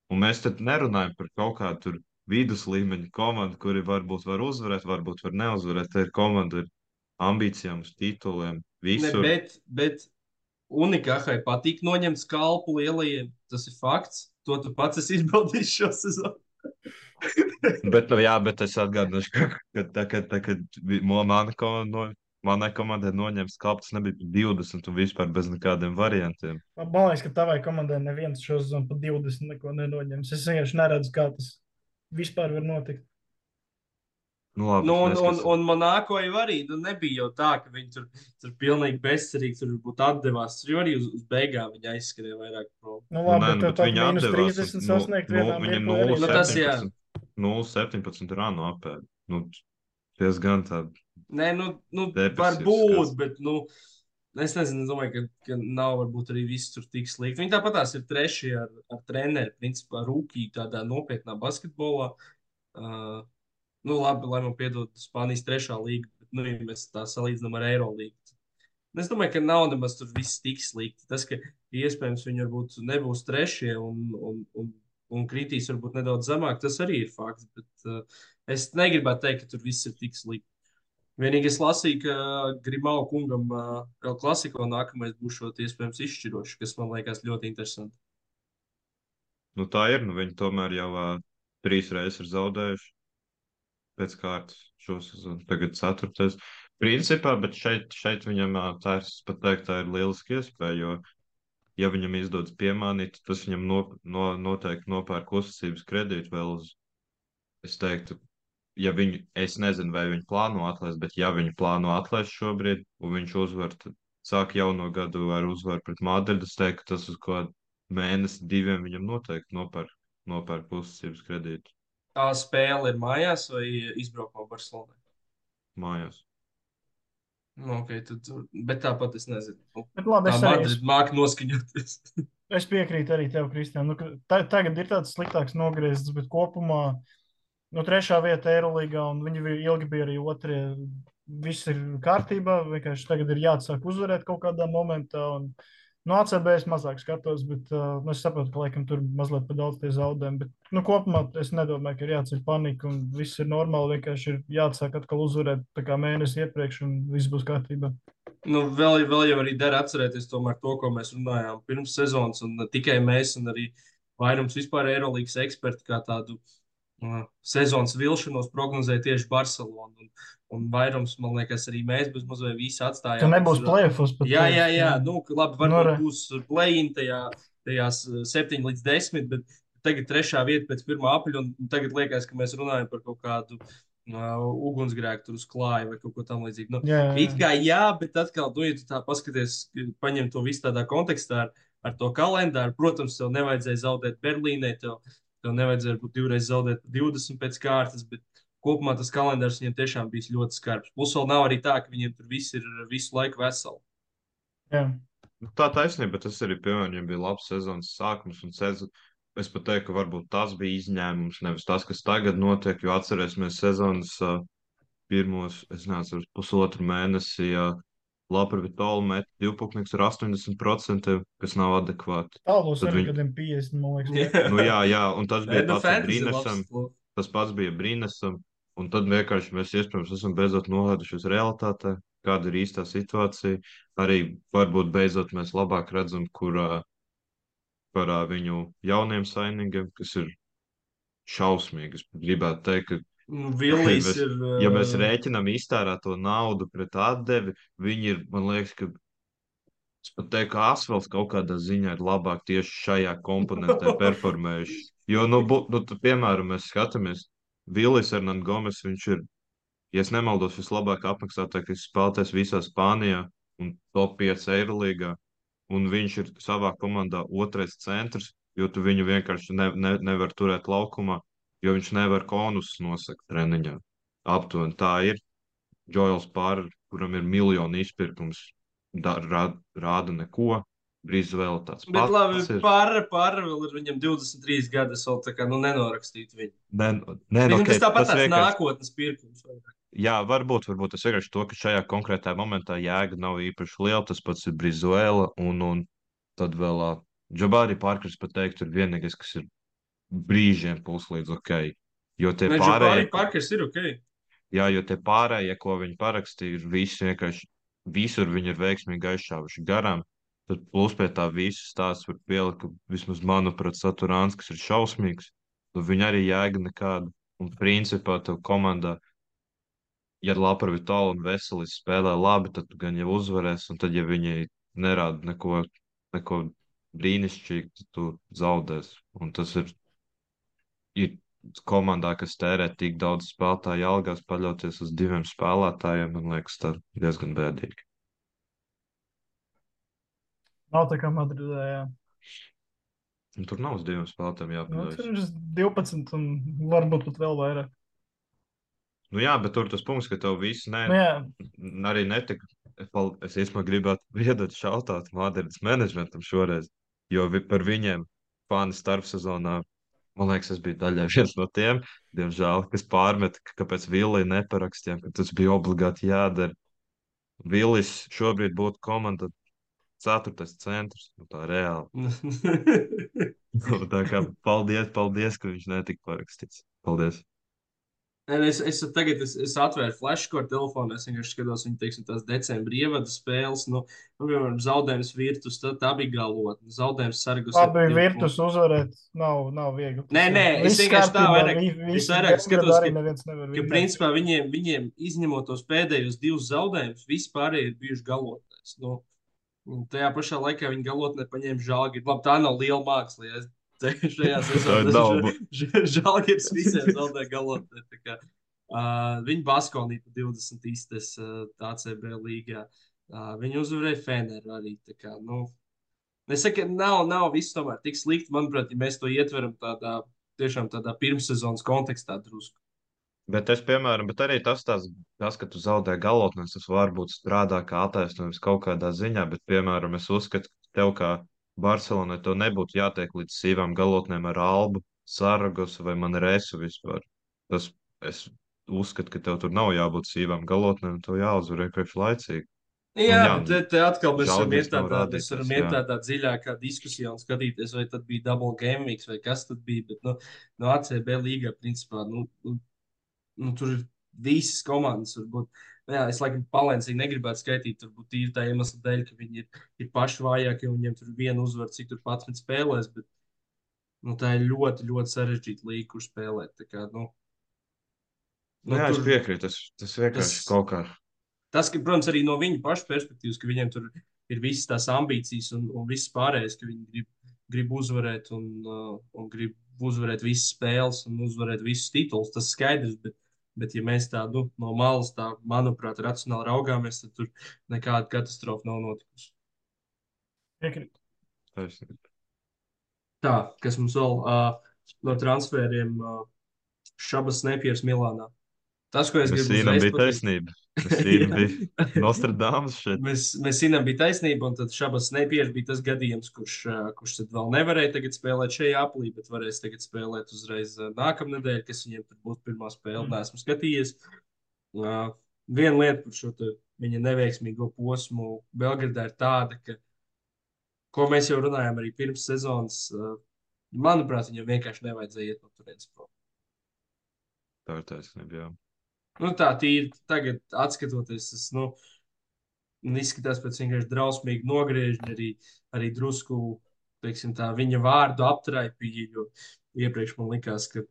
Un mēs te nerunājam par kaut kādu tur vidus līmeņa komandu, kuri varbūt var uzvarēt, varbūt var neuzvarēt. Tā ir komanda ar ambīcijām, uz tituliem, Ne, visur. bet, bet Unikāhai patīk noņemt skalpu lielajiem. Tas ir fakts. To tu pats esi izbaudījis šo sezonu. Bet, nu, jā, bet es atgādināšu, ka, ka, tā, ka, tā, kad vi- mo- mana komanda, no, manai komandai noņems kalps, nebija pat 20 un vispār bez nekādiem variantiem. Man liekas, ka tavai komandai neviens šo sezonu pa 20 neko nenoņems. Es vienkārši neredzu, kā tas vispār var notikt. Nu, labi, Nu, un, un, un Monako jau arī nu, nebija jau tā, ka viņi tur, tur pilnīgi bezcerīgi tur būtu atdevās. Tur arī uz, uz beigām viņi aizskrēja vairāk prom. Nu, Nu, labi, nē, bet nu, tev bet viņi mīnus atdevās 30 uz- sasniegt nu, vienā nu, Viņam mirklī arī. 0,17 Nu, tas jā. 0,17 rānu apēd. Nu, diezgan tāda. Nē, nu, nu Depresīvs varbūt, bet nu, es nezinu, es domāju, ka, ka nav varbūt arī viss tur tik slikti. Viņi tāpat tās ir trešie ar, ar treneru, principā rūkī tādā nopietnā basketbolā. Uh, nu, labi, lai man piedod Spānijas trešā līga, bet, nu, ja mēs tā salīdzinām ar Eirolīgu. Es domāju, ka nav nemaz tur viss tik slikti. Tas, ka iespējams viņi varbūt nebūs trešie un, un, un, un kritīs varbūt nedaudz zemāk, tas arī ir fakts. Bet uh, es negribētu teikt, ka tur viss ir tik slikti. Vienīgi es lasīju, ka Grimau kungam uh, vēl klasiko nākamais būs šot iespējams izšķirošs, kas man liekas ļoti interesanti. Nu, tā ir. Nu, viņi tomēr jau uh, trīs reizes ir zaudējuši pēc kārtas šo sezonu. Tagad ceturtais. Principā, bet šeit, šeit viņam ā, tā ir, pat teikt, tā ir lieliski iespēja, jo, ja viņam izdodas piemānīt, tas viņam no, no, noteikti nopērk uzticības kredītu vēl uz, es teiktu, ja viņi, es nezinu, vai viņi plāno atlaist, bet ja viņi plāno atlaist šobrīd, un viņš uzvar, tad sāk jauno gadu ar uzvaru pret Madridu, es teiktu, ka tas uz ko mēnesi, diviem viņam noteikti nopērk, nopērk uzticības kredītu Tā spēle ir mājās vai izbraukumā Barcelonā? mājās. Nu, okay, tad, bet tāpat es nezinu. Nu, Bet labi, es arī es, Madrid māca noskaņoties. es piekrītu arī tev, Kristian. Nu, tagad ir tāds sliktāks nogriezts, bet kopumā nu, trešā vieta Eirolandā, un viņi ilgi bija arī otrie. Viss ir kārtībā, vienkārši tagad ir jāatsāk uzvarēt kaut kādā momentā. Un, no ACB es mazāk skatos, bet uh, nu, es saprotu, ka laikam tur mazliet par daudz tie zaudējumi. Bet nu, kopumā es nedomāju, ka ir jāceļ panika un viss ir normāli. Vienkārši ir jāatsāk atkal uzvarēt mēnesi iepriekš, un viss būs kārtībā. Nu, vēl, vēl jau arī dara atcerēties tomēr to, ko mēs runājām pirms sezonas, un ne tikai mēs, un arī vairums vispār Eirolandes eksperti, kā tādu sezonas vilšanos prognozēja tieši Barcelonu. Un, un vairums, man liekas, arī mēs bez mazliet visi atstājām. Ka nebūs uz- plēfos pat. Jā, jā, jā. Nu, labi, varbūt Nu, nu, re. būs play-in tajā, tajās 7 līdz 10, bet tagad trešā vieta pēc 1 apļa, un tagad liekas, ka mēs runājam par kaut kādu uh, ugunsgrēku tur uz klāja vai kaut ko tam līdzīgu. Nu, jā, jā. It kā jā, bet atkal, nu, ja tu tā paskaties, paņem to visu tādā kontekstā ar, ar to kalendāru, protams, tev nevajadzēja zaudēt Berlīnē, tev, tev nevajadzēja būt divreiz zaudēt 20 pēc kārtas, bet kopumā tas kalendārs viņiem tiešām bija ļoti skarbs. Plus vēl nav arī tā, ka viņiem tur viss ir visu laiku veseli. jā. Nu, Tā taisnība, bet tas arī, piemēram, ja bija labs sezonas sākums un sezon. Es pat teiktu, ka varbūt tas bija izņēmums, nevis tas, kas tagad notiek, jo atcerēsimies sezonas uh, pirmos, es nezinu, pusotru mēnesi, ja Lapra Vitola met divpukniks ar 80%, kas nav adekvāti. Tālos Tad arī viņi- kādiem 50, man liekas. Nu jā, jā, un tas bija ar labs Brīnesam, klubs. tas pats bija Brīnesam, un tad vienkārši mēs iespējams esam beidzot nolaidušies realitātē, kāda ir īstā situācija. Arī varbūt beidzot mēs labāk redzam, kur uh, par viņu jauniem saimniekiem, kas ir šausmīgi. Es gribētu teikt, ka Nu, Villijs Mēs- ir. ja mēs uh, rēķinām iztērēto naudu pret atdevi, viņi ir, man liekas, ka es pat teiktu, ka asfalts kaut kādā ziņā ir labāk tieši šajā komponentē performējuši. Jo, nu, bu, nu tu, piemēram, mēs skatāmies, Vilnis Hernandez Gomes, viņš ir, ja es nemaldos, vislabāk apmaksātākais spēlētājs visā Spānijā un top 5 Eirolīgā. un viņš ir savā komandā otrais centrs, jo tu viņu vienkārši ne, ne, nevar turēt laukumā, jo viņš nevar konus nosakt treniņā. Aptuveni tā ir. Džoils Pārr, kuram ir miljonu izpirkums, da, rāda, rāda neko. Brīz vēl tāds Bet labi, ir. pārra, pārra vēl ir viņam 23 gadi, es vēl tā kā nu, nenorakstītu viņu. Nē, nē, Viņam okay, tas tāpat tāds vienkārši- nākotnes pirkums. Jā, varbūt, varbūt tas vienkārši to, ka šajā konkrētajā momentā jēga nav īpaši liela. Tas pats ir Brizuela un, un tad vēl uh, Džabārī Parkers pat teikt, ir vienīgais, kas ir brīžiem puslīdz ok. Jo tie Ne, pārējie, Parkers ir ok. jā, jo tie pārējie, ko viņi parakstīja, ir visi vienkārši visur viņi ir veiksmīgi aizšāvuši garām. Tad plus pie tā visu stāstu var pielikt, ka vismaz manuprāt, Saturāns, kas ir šausmīgs, nu viņa arī jēga nekāda. Un principā tev komandā ja Lapra Vitāla un Veselis spēlē labi, tad tu gan jau uzvarēsi, un tad, ja viņi nerāda neko, neko brīnišķīgu, tad tu zaudēsi. Un tas ir, ir komandā, kas tērē tik daudz spēlētāju algās, paļauties uz diviem spēlētājiem, man liekas, tas ir diezgan bēdīgi. Nav tā kā Madridē. Jā. Un tur nav uz diviem spēlētājiem Nu, jāpaļaujas. tur ir 12 un varbūt pat vēl vairāk. Nu, jā, bet tur tas punkts, ka tev viss ne, Nu, arī netika. Es īstenībā gribētu viedot šautāt Madrides menedžmentam šoreiz, jo vi, par viņiem fani starpsezonā, man liekas, es biju daļai viens no tiem, diemžēl, kas pārmet, ka kāpēc Villi neparakstījām, ka tas bija obligāti jādara. Villis šobrīd būtu komanda ceturtais centrs, nu tā reāli. Nu, tā kā paldies, paldies, ka viņš netika parakstīts. Paldies. Es, es tagad es, es atvēru flashcore telefonu, es vienkārši skatos viņa, teiksim, tās decembra ievada spēles. Nu, nu, piemēram, zaudējums virtus, tad tā bija galotne. Zaudējums sargus. labi, virtus uzvarēt nav, nav viegli. Nē, nē, es vienkārši tā vairāk- es vairāk skatos, ka- Ka, vinēt. principā, viņiem, viņiem izņemot tos pēdējos divus zaudējumus, vispārēji ir bijuši galotnēs. Nu, un tajā pašā laikā viņi galotnē paņēma žāgi. Labi, tā nav liela māksla. Ja es šajā sezonā nav. žāgietis visiem zaudē galotnē. Uh, viņi Baskonī pa 20 istes uh, ACB līgā. Uh, viņi uzvarēja Feneru arī. Kā, nu, es saku, ka nav, nav viss tomēr tik slikti. Manuprāt, ja mēs to ietveram tādā, tiešām tādā pirmssezonas kontekstā drusku. Bet es, piemēram, bet arī tas, tās, tas ka tu zaudē galotnes, tas varbūt strādā kā attaisnojums kaut kādā ziņā, bet, piemēram, es uzskatu, ka tev kā Barcelonai to nebūtu jātiek līdz sīvām galotnēm ar Albu, Saragosu vai Manresu vispār. Tas, es uzskatu, ka tev tur nav jābūt sīvām galotnēm, tev jāuzvar vienkārši laicīgi. Jā, jā, jā te, te atkal mēs varam iet tādā, mēs varam iet tādā dziļākā diskusijā un skatīties, vai tad bija double game weeks vai kas tad bija. Bet nu, no ACB līgā, principā, nu, nu, nu, tur ir visas komandas. Varbūt, nu jā, es laikam palēncīgi negribētu skaitīt, varbūt tīri tā iemesla dēļ, ka viņi ir, ir paši vājākie un viņiem tur viena uzvara, cik tur 11 spēlēs. Bet, nu, tā ir ļoti, ļoti sarežģīta līga, kur spēlēt. Tā Kā, nu, Nu, jā, es tur- piekrītu, tas, tas vienkārši tas- kaut kā. Tas, ka, protams, arī no viņa paša perspektīvas, ka viņiem tur ir visas tās ambīcijas un, un viss pārējais, ka viņi grib, grib uzvarēt un, uh, un grib uzvarēt visas spēles un uzvarēt visus titulus. Tas skaidrs, bet, bet ja mēs tādu no malas, tā, manuprāt, racionāli raugāmies, tad tur nekāda katastrofa nav notikusi. Piekrīt. taisnība. Tā, kas mums vēl uh, no transferiem uh, Šabas Nepieris Milānā. Tas, ko es zinām, uzreiz bija pateikt- taisnība. Zinām, bija Nostradamus šeit. Mēs, mēs zinām, bija taisnība, un tad Šabas Nepieris bija tas gadījums, kurš, ā, kurš tad vēl nevarēja tagad spēlēt šajā aplī, bet varēs tagad spēlēt uzreiz ā, nākamnedēļ, kas viņiem tur būs pirmā spēle. Mm. Neesmu skatījies. Uh, viena lieta par šo viņa neveiksmīgo posmu Belgradā ir tāda, ka, ko mēs jau runājām arī pirms sezonas, uh, manuprāt, viņam vienkārši nevajadzēja iet no turienes prom. Tā ir taisnība, jā. Nu, tā tīri tagad, skatoties, tas nu, izskatās pēc vienkārši drausmīgi nogriežņa, arī, arī drusku teiksim, tā, viņa vārdu aptraipīja. Jo iepriekš man likās, ka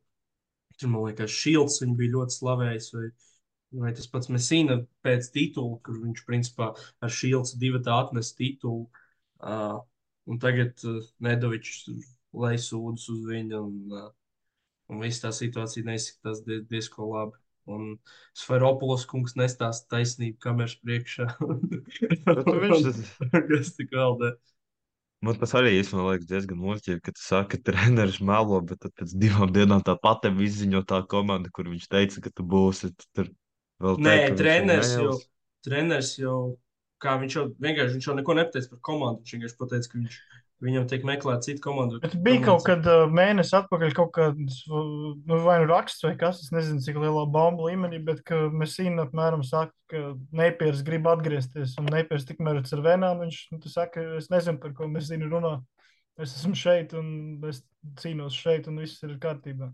tur man liekas, Šilds bija ļoti slavējis. Vai, vai tas pats Mesina pēc titula, kur viņš principā ar Šilds divu tā atnes titulu. Uh, un tagad uh, Nedovičs lai sūdzas uz viņu. Un, uh, un viss tā situācija neizskatās die, diezgan labi. Un Sferopolis kungs nestāsta taisnību kameras priekšā. Nu tas- tik vēl ne? Man tas arī īstenībā liekas diezgan muļķīgi, ka tu saki, ka treneris melo, bet tad pēc divām dienām tā pati izziņo tā komanda, kur viņš teica, ka tu būsi. Tu tur vēl Nē, teikt, treneris jau, treneris jau, kā viņš jau vienkārši, viņš jau neko nepateica par komandu. Viņš vienkārši pateica, ka viņš, viņam tiek meklēt citu komandu. Bet bija kaut kad mēnesis atpakaļ kaut kāds, nu, vai nu raksts vai kas, es nezinu, cik lielā bomba līmenī, bet ka Mesīna apmēram saka, ka Neipiers grib atgriezties, un Neipiers tikmēr ir ar vēnām, viņš, nu, saka, es nezinu, par ko Mesīna runā. Es esmu šeit, un es cīnos šeit, un viss ir kārtībā.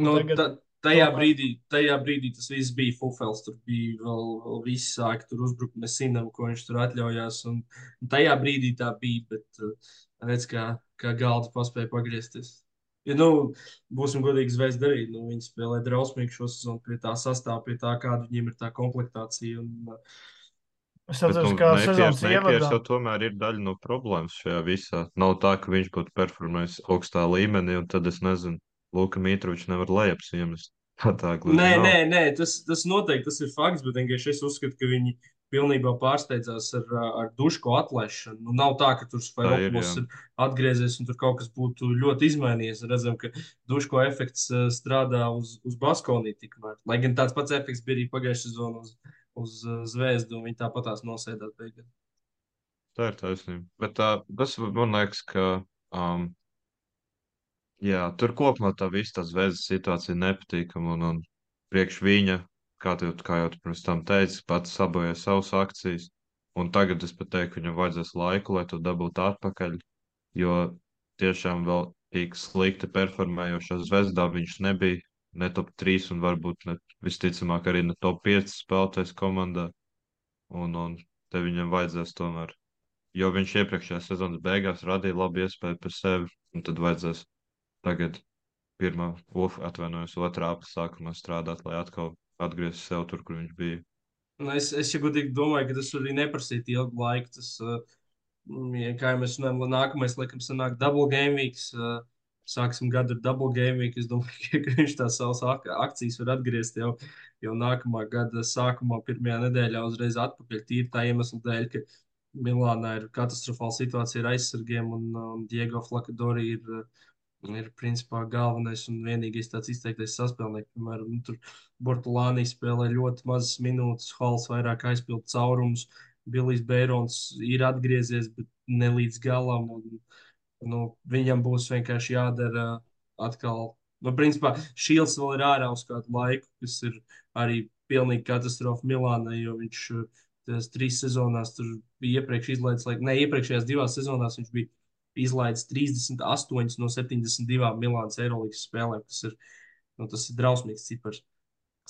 Nu, Tagad ta, tajā, brīdī, tajā brīdī tas viss bija Fufels. Tur bija vēl, vēl viss sāka tur uzbrukt Mesinam, ko viņš tur atļaujās. Un, un tajā brīdī tā bija, bet uh, redz, kā, kā galda paspēja pagriezties. Ja, nu, būsim godīgi, zvaigznes darīt. Nu, viņi spēlē drausmīgi šo sezonu pie tā sastāvā, pie tā, kāda viņiem ir tā komplektācija. Un, uh, Es atceros, nu, Neipiers ievadā. jau tomēr ir daļa no problēmas šajā visā. Nav tā, ka viņš būtu performējis augstā līmenī, un tad es nezinu, Luka Mitrovičs nevar lejups iemest. Tā gluži Nē, nav. nē, nē tas, tas noteikti tas ir fakts, bet vienkārši es uzskatu, ka viņi pilnībā pārsteidzās ar, ar dušu atlaišanu. Nu, nav tā, ka tur Tā ir, ir atgriezies un tur kaut kas būtu ļoti izmainījies. Redzam, ka dušu efekts eh, strādā uz, uz Baskonī tikmēr. Lai gan tāds pats efekts bija arī pagājušajā sezonā uz, uz eh, Zvezdu, un viņi tāpat tās nosēdās beigās. Tā ir taisnība. Bet tā, tas man liekas, ka um, jā, tur kopumā tā visa tā zvezdas situācija nepatīkama. Un, un priekš viņa, kā, tu, kā jau tu pirms tam teici, pats sabojāja savas akcijas. Un tagad es pat teiktu, viņam vajadzēs laiku, lai to dabūtu atpakaļ. Jo tiešām vēl tik slikti performējošā zvezdā viņš nebija ne top 3 un varbūt ne, visticamāk arī ne top 5 spēlētājs komandā. Un, un te viņam vajadzēs tomēr jo viņš iepriekšējā sezonas beigās radīja labu iespēju par sevi, un tad vajadzēs tagad pirmā, uf, atvainojos, otrā apsākumā strādāt, lai atkal atgrieztos sev tur, kur viņš bija. Nu, es, es ja godīgi domāju, ka tas arī neprasīja ilgu laiku. Tas, uh, ja, kā jau mēs runājam, nākamais, laikam, sanāk double game weeks. Uh, sāksim gadu ar double game week. Es domāju, ka, viņš tās savas ak akcijas var atgriezt jau, jau nākamā gada sākumā, pirmajā nedēļā, uzreiz atpakaļ. Tīri tā iemesla dēļ, ka Milānā ir katastrofāla situācija ar aizsargiem, un, un Diego Flakadori ir, ir principā galvenais un vienīgais tāds izteiktais saspēlnieks. Piemēram, nu, tur Bortolānī spēlē ļoti mazas minūtes, Halls vairāk aizpild caurumus. Bilijs Bērons ir atgriezies, bet ne līdz galam. Un, nu, viņam būs vienkārši jādara atkal. Nu, principā Šīls vēl ir ārā uz kādu laiku, kas ir arī pilnīgi katastrofa Milānai, jo viņš tas trīs sezonās tur bija iepriekš izlaidis, lai ne iepriekšējās divās sezonās viņš bija izlaidis 38 no 72 Milānas Eirolandes spēlēm. Tas ir, nu, tas ir drausmīgs cipars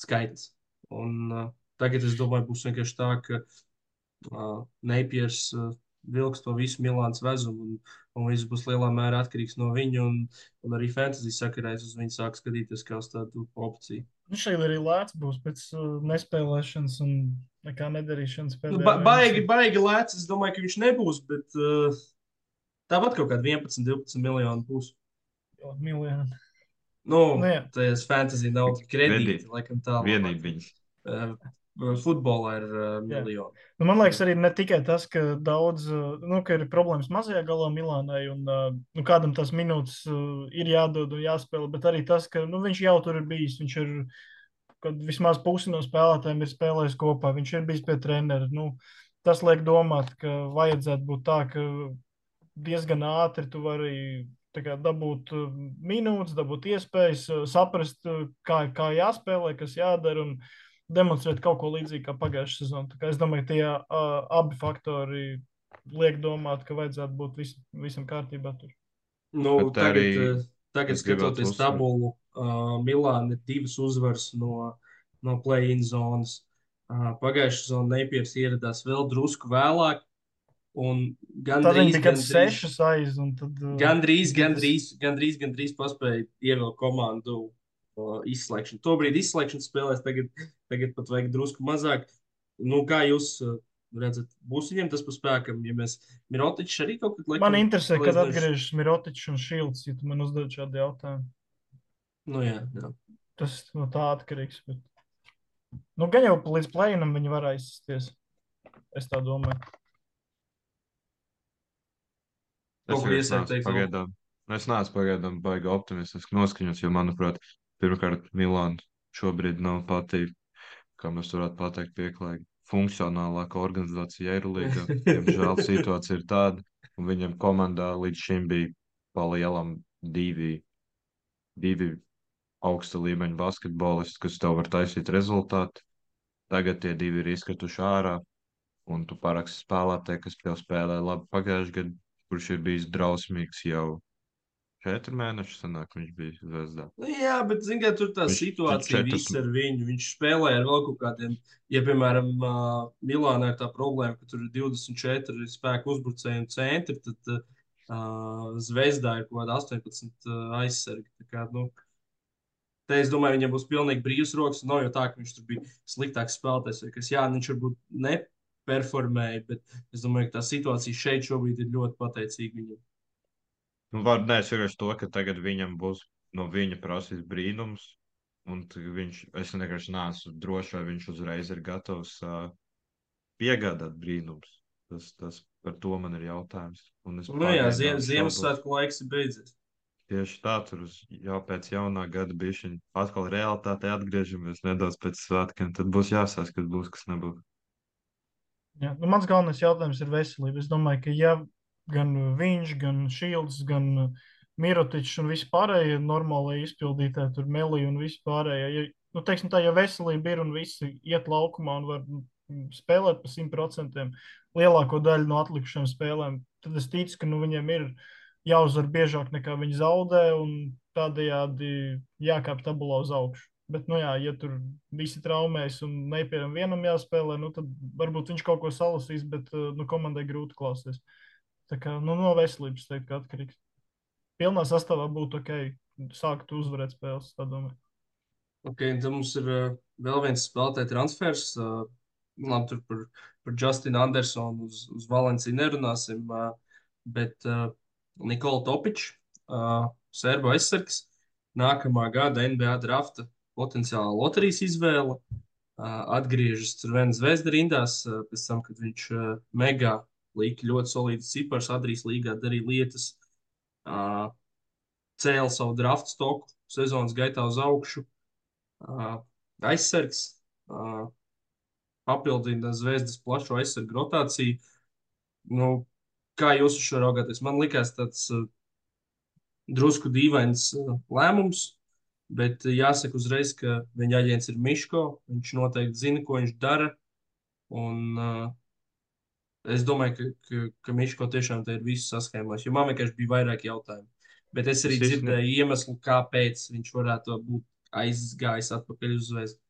skaitlis. Un, uh, tagad es domāju, būs vienkārši tā, ka uh, Neipiers uh, vilks to visu Milānas vezumu, un, un viss būs lielā mērā atkarīgs no viņa. Un, un arī fantasy sakarā es uz viņu sāku skatīties kā uz tādu opciju. Viņš arī, arī lēts būs pēc uh, nespēlēšanas un nekā nedarīšanas. Nu, pēdējā ba baigi, baigi lēts. Es domāju, ka viņš nebūs, bet uh, tāpat kaut kādi 11, 12 miljoni būs. Jo, miljoni. Nu, Nu, jā. tas fantasy nav kredīti, laikam tā. Vienībiņas. Uh, futbolā ir uh, miljoni. Nu, man liekas, arī ne tikai tas, ka daudz, nu, ka ir problēmas mazajā galā Milānai, un uh, nu, kādam tas minūtes uh, ir jādod un jāspēlē, bet arī tas, ka nu, viņš jau tur ir bijis. Viņš ir, kad vismaz pusi no spēlētājiem ir spēlējis kopā, viņš ir bijis pie trenera. Nu, tas liek domāt, ka vajadzētu būt tā, ka diezgan ātri tu vari kā, dabūt uh, minūtes, dabūt iespējas, uh, saprast, uh, kā, kā jāspēlē, kas jādara. Un, demonstrēt kaut ko līdzīgu kā pagājušā sezonā. Es domāju, ka tie uh, abi faktori liek domāt, ka vajadzētu būt vis, visam kārtībā. Tur. Nu, Bet tagad, arī tagad skatoties tabulu, uh, Milāna ir divas uzvaras no, no play-in zonas. Uh, Pagājušā sezonā Neipiers ieradās vēl drusku vēlāk. Un Tad viņi gandrīz, bija gandrīz, sešas aiz. Tad, uh, gandrīz, gandrīz, gandrīz, gandrīz paspēja ievilkt komandu uh, izslēgšanu. Tobrīd izslēgšanas spēlēs, tagad, tagad pat vajag drusku mazāk. Nu, kā jūs uh, redzat, būs viņiem tas pa spēkam, ja mēs Mirotičs arī kaut kad laikam. Man interesē, kad salīdzinoši- atgriežas Mirotičs un Šilds, ja tu man uzdod šādu jautājumu. Nu, jā, jā. Tas no tā atkarīgs. Bet... Nu, gan jau līdz plēnam viņi var aizsties. Es tā domāju. Neesmu teikt. vēl? pagaidām. Es neesmu pagaidām baigi optimistiski noskaņots, jo, manuprāt, pirmkārt, Milāna šobrīd nav pati, kā mēs varētu pateikt, pieklājīga funkcionālākā organizācija Eirolīgā. Diemžēl situācija ir tāda, un viņam komandā līdz šim bija pa lielam divi, divi augsta līmeņa basketbolisti, kas tev var taisīt rezultātu. Tagad tie divi ir izkrituši ārā, un tu paraksti spēlētāju, kas tev spēlē labi pagājušajā gadā, kurš ir bijis drausmīgs jau četri mēneši, sanāk, viņš bija zvezdā. Nu, jā, bet zini, kā tur tā Viņš- situācija četras- ar viņu. Viņš spēlē ar vēl kaut kādiem, ja, piemēram, uh, Milānā ir tā problēma, ka tur ir 24 spēku uzbrucēju un centri, tad uh, Zvezdā ir kaut kāda 18 uh, aizsargi. Kā, nu, te es domāju, viņam būs pilnīgi brīvs rokas. Nav jau tā, ka viņš tur bija sliktāks spēlētājs. Jā, viņš varbūt neperformēja, bet es domāju, ka tā situācija šeit šobrīd ir ļoti pateicīga viņam. Nu, var, nē, es vienkārši to, ka tagad viņam būs no viņa prasīs brīnums, un viņš, es vienkārši neesmu drošs, vai viņš uzreiz ir gatavs uh, piegādāt brīnums. Tas, tas par to man ir jautājums. Un es Nu, jā, ziem. Ziemassvētku laiks ir beidzies. Tieši tā, tur uz, jau pēc jaunā gada bija atkal realitāte, atgriežamies nedaudz pēc svētkiem. Tad būs jāsaka, kas būs, kas nebūs. Jā, nu, mans galvenais jautājums ir veselība. Es domāju, ka ja gan viņš, gan Šīls, gan Mirotičs un visi pārējie normālie izpildītāji, tur Melija un visi pārējie, ja, nu, teiksim tā, ja veselība ir un visi iet laukumā un var mm, spēlēt pa 100% lielāko daļu no atlikušām spēlēm, tad es ticu, ka nu, viņiem ir jāuzvar biežāk nekā viņi zaudē un tādējādi jākāp tabulā uz augšu. Bet, nu, jā, ja tur visi traumēs un nepiemēram vienam jāspēlē, nu, tad varbūt viņš kaut ko salasīs, bet eh, nu, komandai grūti klausīties. Tā kā nu, no veselības teikt, ka atkarīgs. Pilnā sastāvā būtu ok, sākt uzvarēt spēles. Tā domāju. Ok, un tad mums ir uh, vēl viens spēlētāju transfers. Uh, labi, tur par, par Justinu Andersonu uz, uz Valenciju nerunāsim, uh, bet uh, Nikola Topičs, uh, Serbu aizsargs, nākamā gada NBA drafta potenciāla loterijas izvēle. Atgriežas vienas zvezda rindās, pēc tam, kad viņš mega lika ļoti solīdas cipars, Adrijas līgā darīja lietas, cēla savu draftu stoku sezonas gaitā uz augšu. Aizsargs, papildina zvezdas plašo aizsargu rotāciju. Nu, kā jūs uz šo raugāties? Man tas uh, drusku dīvains lēmums, bet jāsaka uzreiz, ka viņa aģents ir Miško. Viņš noteikti zina, ko viņš dara. Un, uh, es domāju, ka, ka, ka Miško tiešām ir viss saskaņojis, jo man vienkārši bija vairāk jautājumu. Bet es arī Es īsti ne- dzirdēju iemeslu, kāpēc viņš varētu būt aizgājis atpakaļ uz zvezdu.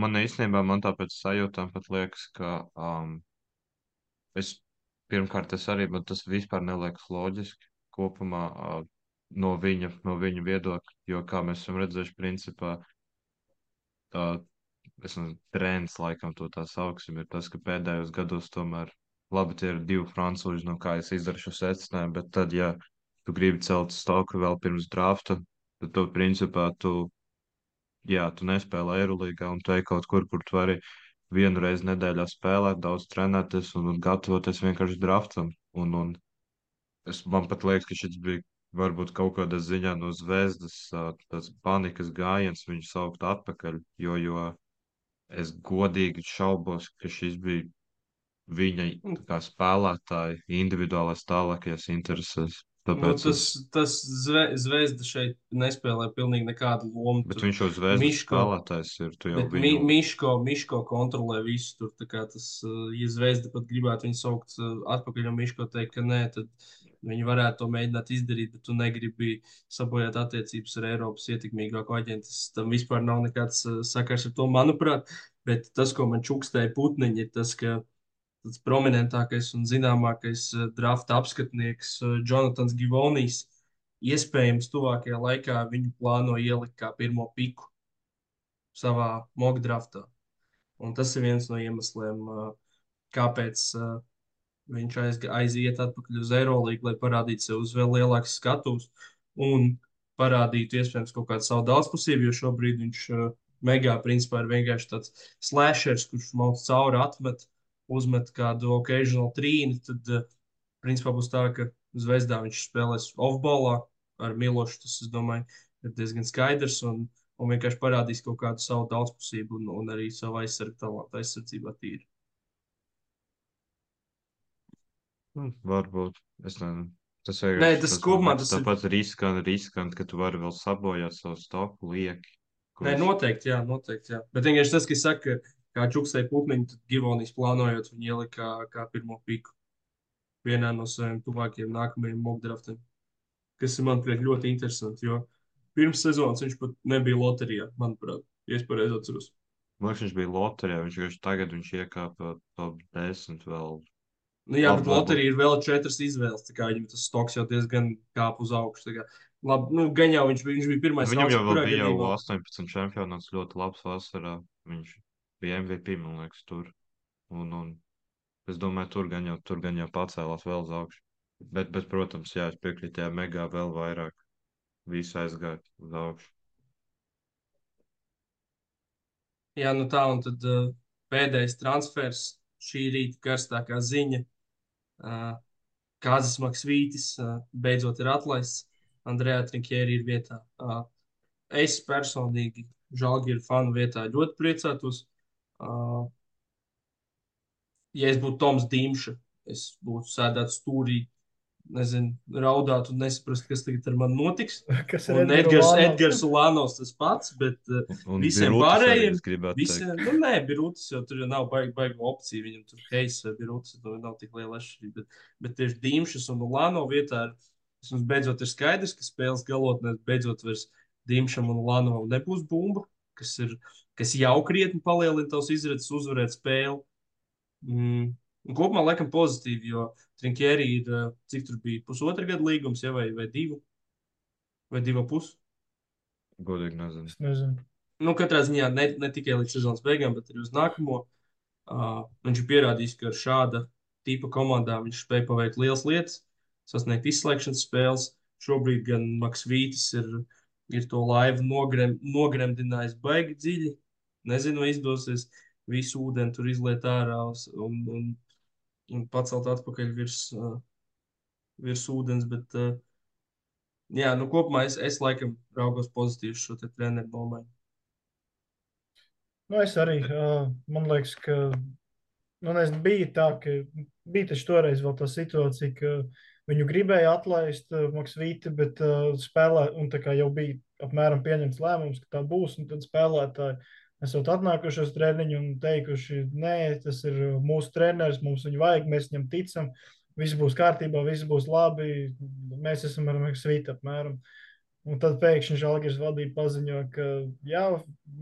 Man īstenībā, man tāpēc sajūtām pat liekas, ka um, es pirmkārt, es arī, man tas vispār neliekas loģiski kopumā uh, no viņa, no viņa viedokļa, jo, kā mēs esam redzējuši, principā, uh, es nezinu, trends, laikam to tā sauksim, ir tas, ka pēdējos gados tomēr, labi, tie ir divi francūži, no kā es izdarīšu secinājumu, bet tad, ja tu gribi celt stoku vēl pirms drafta, tad tu, principā, tu jā, tu nespēlē Eirolandā, un tu ej kaut kur, kur tu vari vienu reizi nedēļā spēlēt, daudz trenēties un, un gatavoties vienkārši draftam. Un, un es, man pat liekas, ka šis bija varbūt kaut kādā ziņā no zvezdas tāds panikas gājiens viņu saukt atpakaļ, jo, jo es godīgi šaubos, ka šis bija viņa kā spēlētāja individuālās tālākajās interesēs. Nu, Tāpēc tas es, tas zve, zvezda šeit nespēlē pilnīgi nekādu lomu. bet tur. viņš jau zvezdas Miško. spēlētājs ir. Bet mi, viņu Miško, Miško kontrolē visu tur. tā kā Tas, uh, ja Zvezda pat gribētu viņu saukt uh, atpakaļ, un Miško teikt, ka nē, tad viņi varētu to mēģināt izdarīt, bet tu negribi sabojāt attiecības ar Eiropas ietekmīgāko aģentu. Tam vispār nav nekāds uh, sakars ar to, manuprāt. Bet tas, ko man čukstēja putniņi, ir tas, ka tas prominentākais un zināmākais uh, drafta apskatnieks uh, Jonatans Givonijs iespējams tuvākajā laikā viņu plāno ielikt kā pirmo piku savā mock draftā. Un tas ir viens no iemesliem, kāpēc uh, viņš aiz, aiziet atpakaļ uz Eirolandu, lai parādītu sev uz vēl lielākas skatuves un parādītu iespējams kaut kādu savu daudzpusību, jo šobrīd viņš uh, megā principā ir vienkārši tāds slashers, kurš mauc cauri atmet, uzmet kādu occasional trīni, tad uh, principā būs tā, ka Zvezdā viņš spēlēs off-ballā ar Milošu. Tas, es domāju, ir diezgan skaidrs un, un vienkārši parādīs kaut kādu savu daudzpusību un, un arī savu aizsardzību talantu aizsardzībā tīri. Hmm, Varbūt. Es nezinu. Tas Nē, vienkārši tas kopumā tas ir- tāpat riskanti, riskanti, ka tu vari vēl sabojāt savu stopu lieki. Nē, noteikti, jā, noteikti. Jā. Bet vienkārši tas, ka es saku, ka kā čuksēji putniņu, tad Givonijas plānojot, viņi ielika kā, kā pirmo piku vienā no saviem tuvākajiem nākamajiem mockdraftiem. Kas ir, manuprāt, ļoti interesanti, jo pirms sezonas viņš pat nebija loterijā, manuprāt, ja es pareizi atceros. Man liekas, viņš bija loterijā. Viņš vienkārši tagad viņš iekāpa top 10 vēl. Nu, jā, Labi, bet labi. loterija ir vēl četras izvēles. Viņam tas stoks jau diezgan kāp uz augšu. Labi, nu, gan jau viņš, viņš bija pirmais. Viņam jau bija jau gadījumā- 18 čempionāts, ļoti labs vasarā. Viņš bija MVP, man liekas, tur. Un, un es domāju, tur gan jau, tur gan jau pacēlās vēl uz augšu. Bet, bet, protams, jā, es piekrītu, tajā megā vēl vairāk. Visu aizgāja uz augšu. Jā, nu tā, un tad uh, pēdējais transfers šī rīta karstākā ziņa. Kazis Maksvītis beidzot ir atlaists. Andrejā Trinkjēri ir vietā. Es personīgi, Žalgiru fanu vietā, ļoti priecātos. Ja es būtu Toms Dīmša, es būtu sēdēts stūrī, nezinu, raudāt un nesaprast, kas tagad ar mani notiks. Kas ir Un Edgars, Edgars Ulānovs tas pats, bet uh, Visiem pārējiem-. Visiem, nu, nē, Birūtis jau tur jau nav baigi, baigi opcija. Viņam tur Heisa vai Birūtis, tur nav tik liela atšķirība. Bet, bet tieši Dīmšas un Lāno vietā ir, mums beidzot ir skaidrs, ka spēles galotnē beidzot vairs Dīmšam un Lānovam nebūs bumba, kas, ir, kas jau krietni palielina tavs izredzes uzvarēt spēli. Mm. Un kopumā laikam pozitīvi, jo Trinkjēri ir, cik tur bija, pusotra gada līgums, ja, vai, vai divu, vai divu pusi. Godīgi nezinu. Es nezinu. nu, katrā ziņā ne, ne tikai līdz sezonas beigām, bet arī uz nākamo. Uh, viņš ir pierādījis, ka ar šāda tipa komandām viņš spēja paveikt lielas lietas, sasniegt izslēgšanas spēles. Šobrīd gan Maks Vītis ir, ir to laivu nogrem, nogremdinājis baigi dziļi. Nezinu, vai izdosies visu ūdeni tur izliet ārā un, un pacelt atpakaļ virs, virs ūdens. Bet, jā, nu, kopumā es, es laikam raugos pozitīvi šo treneru nomaiņu. Nu, es arī, man liekas, ka nu, nezinu, bija tā, ka bija taču toreiz vēl tā situācija, ka viņu gribēja atlaist Maksvīti, bet spēlē, un tā kā jau bija apmēram pieņemts lēmums, ka tā būs, un tad spēlētāji esot atnākuši uz treniņu un teikuši, nē, tas ir mūsu treneris, mums viņu vajag, mēs viņam ticam, viss būs kārtībā, viss būs labi, mēs esam ar Maksvīti apmēram. Un tad pēkšņi Žalgiris vadība paziņo, ka jā,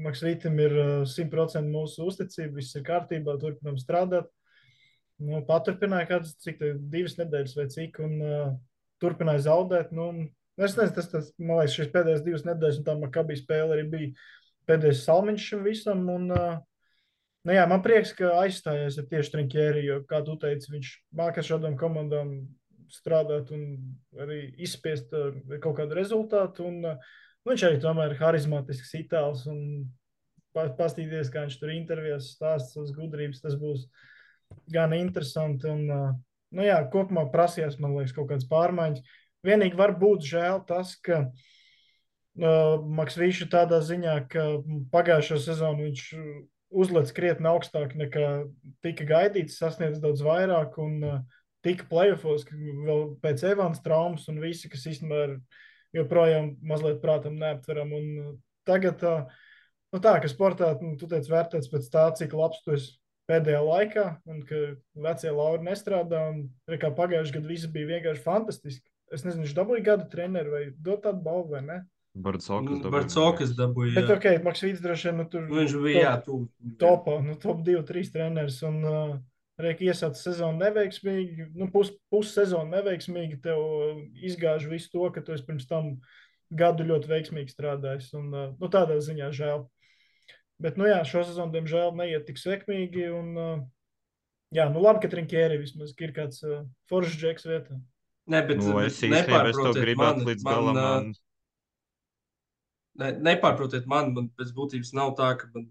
Maksvītam ir uh, 100% mūsu uzticība, viss ir kārtībā, turpinām strādāt. Nu, paturpināja kādas, cik te, divas nedēļas vai cik, un uh, turpināja zaudēt. Nu, un es nezinu, tas, tas, man liekas, šīs pēdējās divas nedēļas, un tā Makabī spēle arī bija pēdējais salmiņš šim visam. Un, nu, jā, man prieks, ka aizstājies ar tieši Trinkjēri, jo, kā tu teici, viņš māca šādām komandām strādāt un arī izspiest kaut kādu rezultātu. Un, uh, viņš arī tomēr ir harizmātisks itāls un pa- pastīties, kā viņš tur intervijās stāsta savas gudrības, tas būs gan interesanti. Un, nu jā, kopumā prasījās, man liekas, kaut kādas pārmaiņas. Vienīgi var būt žēl tas, ka uh, Maksvīša tādā ziņā, ka pagājušo sezonu viņš uzlec krietni augstāk nekā tika gaidīts, sasniedz daudz vairāk un tika plēsofos vēl pēc Evans traumas un visi, kas īstenībā ir joprojām mazliet prātam neaptveram. Un tagad, nu tā, ka sportā, nu, tu teici, vērtēts pēc tā, cik labs tu esi pēdējā laikā, un ka vecie lauri nestrādā, un kā pagājušajā gadā viss bija vienkārši fantastiski. Es nezinu, viņš dabūja gada treneru vai dot tādu balvu vai ne. Barcokas dabūja. Barcokas dabūja. Bet, jā. ok, Maksvīts droši vien nu, tur Nu, Viņš bija, jā, tu. topā, nu, top 2, 3 treneris. Un uh, Reiki iesāca sezonu neveiksmīgi, nu, pus, pussezonu neveiksmīgi. Tev uh, izgāž visu to, ka tu esi pirms tam gadu ļoti veiksmīgi strādājis. Un, uh, nu, tādā ziņā žēl. Bet, nu jā, šo sezonu, diemžēl, neiet tik sekmīgi. Un, uh, jā, nu labi, ka Trinkēri vismaz ir kāds uh, foršs džeks vietā. Nē, bet, Nu, bet es īstenībā to gribētu mani, līdz man, galam. ā, Man, Ne, nepārprotiet mani, man pēc būtības nav tā, ka man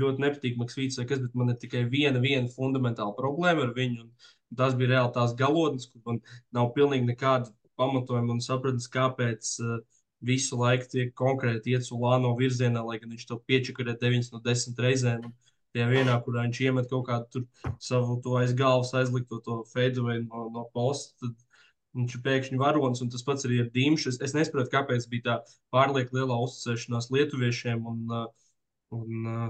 ļoti nepatīk Maksvīts vai kas, bet man ir tikai viena, viena fundamentāla problēma ar viņu. Un, Tas bija reāli tās galotnes, kur man nav pilnīgi nekāda pamatojuma un sapratnes, kāpēc uh, visu laiku tiek konkrēti iet Solāno virzienā, lai gan viņš to piečakarē 9 no 10 reizēm. Un tajā vienā, kurā viņš iemet kaut kādu savu to aiz galvas aizlikto to feidoju no, no posta, tad viņš ir pēkšņi varonis, un tas pats arī ar Dīmšu. Es, es nesaprotu, kāpēc bija tā pārlieku lielā uzticēšanās lietuviešiem un, uh, un, uh,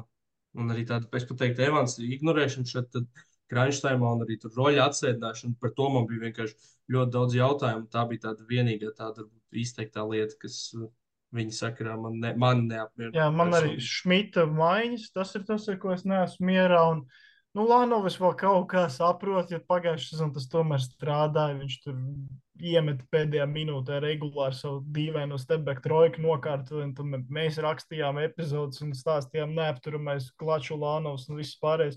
un arī tāda, es pat teiktu, Evans ignorēšana šeit. Tad, Krāņštaimā un arī tur roļa atsēdināšana. Par to man bija vienkārši ļoti daudz jautājumu. Tā bija tāda vienīgā tāda izteiktā lieta, kas uh, viņa sakarā man, ne, man neapmierina. Jā, man arī Šmita maiņas, tas ir tas, ar ko es neesmu mierā. Un, Nu, Lānovs vēl kaut kā saprot, jo pagājušajā sezonā tas tomēr strādāja. Viņš tur iemet pēdējā minūtē regulāri savu dīvaino stepback trojku nokārtojumu. Tad mēs rakstījām epizodus un stāstījām neapturamais klaču Lānovs un viss pārējais.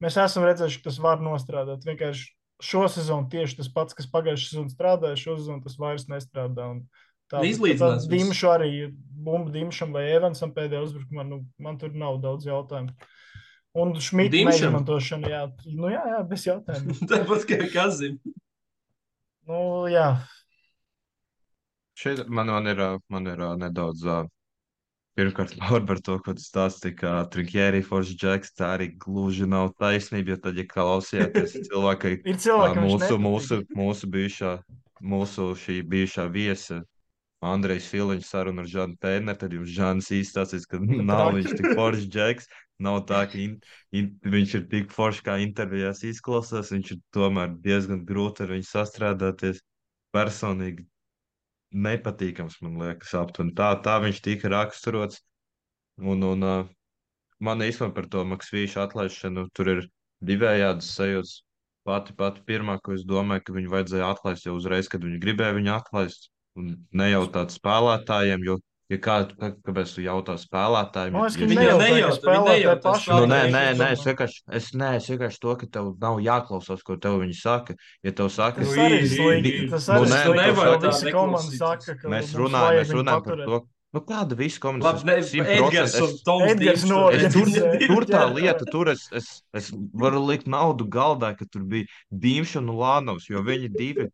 Mēs esam redzējuši, ka tas var nostrādāt. Vienkārši šo sezonu tieši tas pats, kas pagājušajā sezonā strādāja, šo sezonu tas vairs nestrādā. Un Izlīdzinās. Dimšu arī, bumbu Dimšam vai Evansam pēdējā uzbrukumā, nu, man tur nav daudz jautājumu. Un Šmita izmantošana, jā, nu, jā, jā, bez jautājumiem. Tāpat kā Kazim. Nu, jā. Šeit man, man ir, man ir nedaudz. Pirmkārt, par to, ko tu stāstīji, ka Trinkjēri Forša Džeks tā arī gluži nav taisnība, jo tad, ja klausījāties cilvēkai, ir cilvēki, mūsu, mūsu, mūsu bijušā, mūsu šī bijušā viesa Andrejs Filiņš saruna ar Žanu Tēneru, tad jums Žans īstāsies, ka nav viņš tik foršs džeks. Nav tā, ka in, in, viņš ir tik foršs, kā intervijās izklausās. Viņš ir tomēr diezgan grūti ar viņu sastrādāties. Personīgi nepatīkams, man liekas, aptuveni. Tā, tā viņš tika raksturots. Un, un uh, man īstenībā par to Maksvīšu atlaišanu tur ir divējādas sajūtas. Pati, pati pirmā, ko es domāju, ka viņu vajadzēja atlaist jau uzreiz, kad viņi gribēja viņu atlaist un nejautāt spēlētājiem, jo, ja kā, kā, kāpēc tu jautā spēlētājiem? Man liekas, ja viņi Viņa nejautā, ka nejautā paši. Nu, nē, Viņš nē, ir nē, es vienkārši, es, nē, es vienkārši to, ka tev nav jāklausās, ko tev viņi saka. Ja tev saka, Tas Nu, arī slikti. Tas Nu, arī ir nē, slikti. nevar ka tā Visi komanda neklausīties. saka, ka mēs runājam, mēs runājam par to, nu, kāda Labi, komunikācija ne, Edgars un Toms Edgars no- tur- Es tur, tur tā lieta, tur es, es, es varu likt naudu galdā, ka tur bija Dīmš un Lānovs, jo viņi divi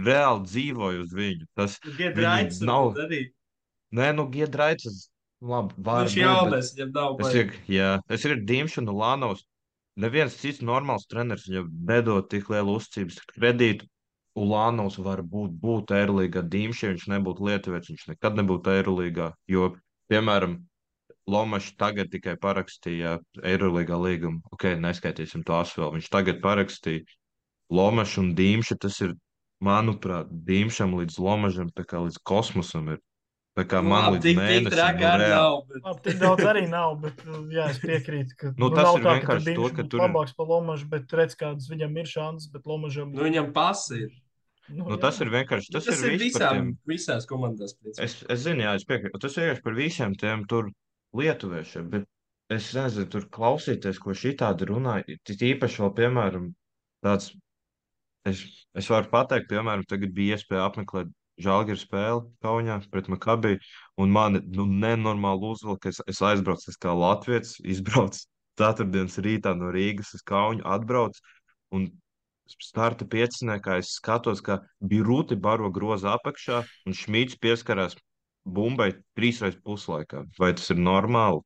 reāli dzīvoja uz viņu. Tas, Giedraits nav- varbūt arī. Nē, nu, Giedraits, labi, var Viņš būt, bet- jaunais, viņam nav Es ir, jā, es ir Dīmš un Lānovs. Neviens cits normāls treneris viņam nedod tik lielu uzticības kredītu. Ulānovs var būt, būt Eirolīgā. Dīmš, ja viņš nebūtu Lietuvietis, viņš nekad nebūtu Eirolīgā. Jo, piemēram, Lomačs tagad tikai parakstīja Eirolīgā līgumu. Ok, neskaitīsim to asvēl. Viņš tagad parakstīja Lomačs un Dīmša. Tas ir, manuprāt, Dīmšam līdz Lomačam, tā kā līdz kosmosam ir. Tā kā Nu, man līdz mēnesim. nu, arī reāli. Bet... Labi, tik daudz arī nav, bet jā, es piekrītu, ka Nu, nu, tas nav ir tā, ka vienkārši tur to, ka tur ir- labāks par Lomažu, bet redz, kādas viņam ir šansas, bet Lomažam. Nu, viņam pasi ir. nu, Nu, jā. tas ir vienkārši. Tas, Tas, ir, ir viss par visām, tiem. visās komandās. principā. Es, es zinu, jā, es piekrītu. Tas vienkārši par visiem tiem tur lietuviešiem, bet es nezinu, tur klausīties, ko šī tāda runāja. Tik īpaši vēl, piemēram, tāds. Es, es varu pateikt, piemēram, tagad bija iespēja apmeklēt žāģeru spēli Kaunijā pret Makabiju, un man nu, nenormāli uzvilka, ka es, es aizbraucu es kā Latvijas, izbraucu ceturtdienas rītā no Rīgas uz Kaunu, atbraucu, un starta pieciniekā es skatos, ka Birūti baro groza apakšā, un Šmīts pieskarās bumbai trīsreiz puslaikā. Vai tas ir normāli?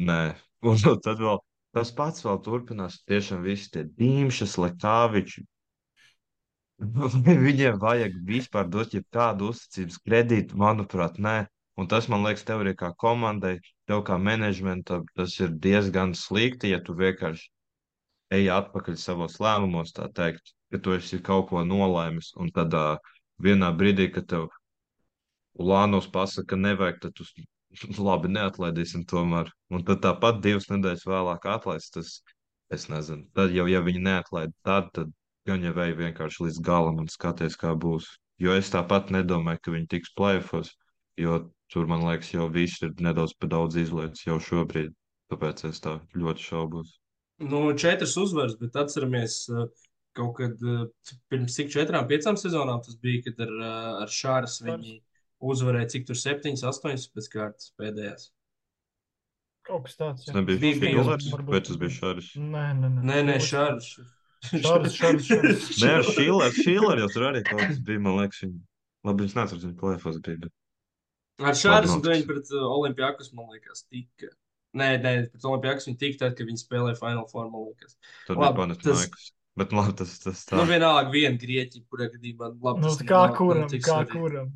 Nē. Un tad vēl tas pats vēl turpinās. Tiešām visi tie dīmšas, lekāviči. Vai viņiem vajag vispār dot jebkādu uzticības kredītu? Manuprāt, nē. Un tas, man liekas, tev arī kā komandai, tev kā menedžmentam, tas ir diezgan slikti, ja tu vienkārši ej atpakaļ savos lēmumos, tā teikt, ka tu esi kaut ko nolēmis, un tad uh, vienā brīdī, kad tev Ulānos pasaka, ka nevajag, tad tu labi neatlaidīsim tomēr. Un tad tāpat divas nedēļas vēlāk atlaist, tas, es nezinu, tad jau, ja viņi neatlaid, tad, tad vajag vienkārši līdz galam un skaties, kā būs. Jo es tāpat nedomāju, ka viņi tiks plēfos, jo tur, man liekas, jau viss ir nedaudz pa daudz izlietas jau šobrīd. Tāpēc es tā ļoti šaubos. Nu, četras uzvaras, bet atceramies, uh, kaut kad uh, pirms cik četrām, piecām sezonām tas bija, kad ar, uh, ar Šāras viņi uzvarēja cik tur septiņas, astoņas pēc kārtas pēdējās. Kaut kas tāds. Tas jā. nebija Bija- bija Šilers, varbūt vai tas tas bija. Šāris? Nē, nē, nē. Nē, nē, Šilers. Šāds, šāds, šāds. Nē, ar Šīleru, Šīleru jau tur arī kaut kas bija, man liekas, viņa. Labi, viņš neatceros, viņa plēfos bija. Bet... Ar šādu viņi pret uh, Olimpijākus, man liekas, tika. Nē, nē, pret Olimpijākus viņi tika tad, kad viņi spēlēja Final Four, man liekas. Tur bija Panathinaikos. Bet labi, tas, tas tā. Nu, vienalga, viena grieķi, kurā gadījumā, labi, Nu, tas kā nav- nav kuram, tik kā svarīgi. kuram.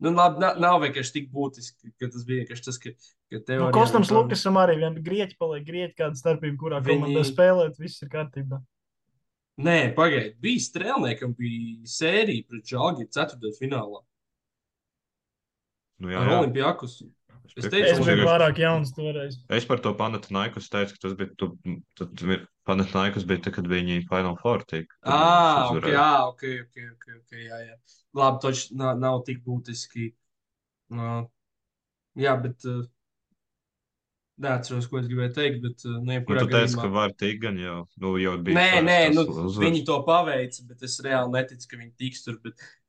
Nu, labi, nav, nav vienkārši tik būtiski, ka tas bija vienkārši tas, ka, ka tev Nu, Kostams Lukasam arī vien grieķi paliek grieķi kāda starpība, kurā Viņi- komandā spēlēt, viss ir kārtībā. Nē, pagaidi, bija strēlniekam, bija sērija pret Žalgiru ceturtajā finālā Nu, jā, ar jā. Olimpijākus. Es teicu, Es biju pārāk jauns toreiz. Es par to Panathinaikos teicu, ka tas bija. Tu, tad Panathinaikos bija tad, kad viņi Final Four tika. Ah, viņš ok, uzvarēja. jā, ok, ok, ok, ok, jā, jā. Labi, toč nav, nav tik būtiski. Uh, jā, bet uh, neatceros, ko es gribēju teikt, bet uh, nu, Nu, tu teici, gadījumā. ka var tikt gan jau. Nu, jau bija Nē, nē, nu, uzvars. viņi to paveica, bet es reāli neticu, ka viņi tiks tur.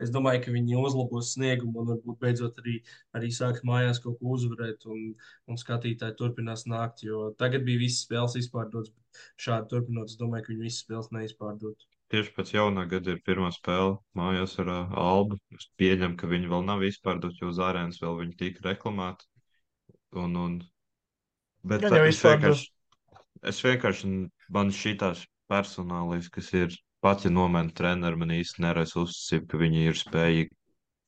Es domāju, ka viņi uzlabos sniegumu un varbūt beidzot arī, arī sāks mājās kaut ko uzvarēt, un, un skatītāji turpinās nākt. Jo tagad bija visas spēles izpārdotas, bet šādi turpinot, es domāju, ka viņi visas spēles neizpārdot. Tieši pēc jaunā gada ir pirmā spēle mājās ar uh, Albu. Es pieņemu, ka viņi vēl nav izpārdoti, jo uz ārēnas vēl viņi tika reklamēti. Un, un... Bet jau es vienkārši, es vienkārši, man šitās personālīs, kas ir pat, ja nomēna treneru, man īsti nerais uzticību, ka viņi ir spējīgi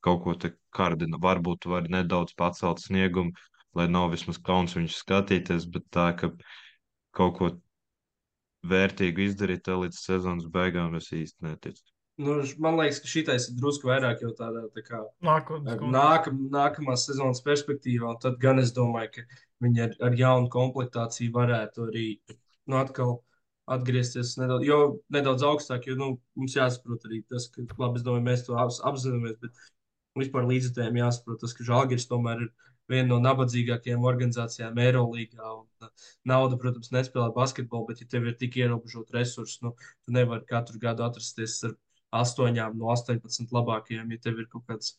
kaut ko te kardināt. Varbūt var nedaudz pacelt sniegumu, lai nav vismaz kauns viņus skatīties, bet tā, ka kaut ko vērtīgu izdarīt līdz sezonas beigām, es īsti neticu. Nu, man liekas, ka šitais ir drusku vairāk jau tādā tā kā kontekstā. nākam, nākamās sezonas perspektīvā. Tad gan es domāju, ka viņi ar, ar jaunu komplektāciju varētu arī nu, atkal atgriezties nedaudz, jo, nedaudz augstāk. Jo nu, mums jāsaprot arī tas, ka labi, domāju, mēs to ap, apzināmies. Bet vispār līdzekļiem jāsaprot tas, ka Žalgiris tomēr ir viena no nabadzīgākajām organizācijām Eirolandā. uh, Nauda, protams, nespēlē basketbolu, bet, ja tev ir tik ierobežot resursi, nu, tu nevari katru gadu atrasties ar astoņām no 18 labākajām, ja tev ir kaut kāds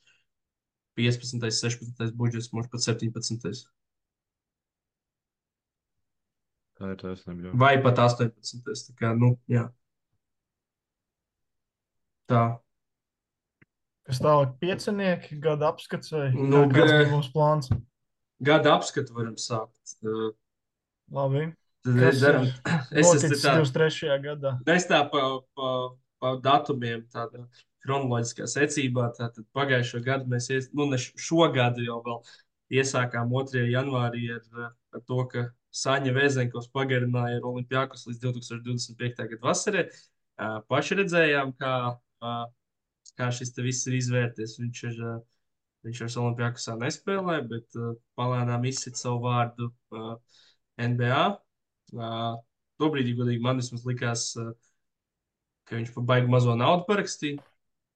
15, 16 budžets, mums pat 17, Tā ir taisnība. jā. vai pat 18. Tā kā, nu, jā. Tā. Kas tālāk, piecinieki, gada apskats vai Nu, kā, kāds bija mums plāns? Gada apskatu varam sākt. Labi. Tad ir Es esmu Noticis tā, 23. gadā. es tā pa, pa, pa datumiem, tādā chronoloģiskā secībā. Tātad pagājušo gadu mēs, ies, nu, ne šogad jau vēl iesākām 2. janvārī ar, ar to, ka Saņa Vēzenkovs pagarināja ar Olimpijākus līdz 2025. gada vasarai. Paši redzējām, kā, kā šis viss ir izvērties. Viņš ir, viņš ar Olimpijākusā nespēlē, bet palēnām izsit savu vārdu NBA. Tobrīd, godīgi, man vismaz likās, uh, ka viņš pa baigi mazo naudu parakstīja.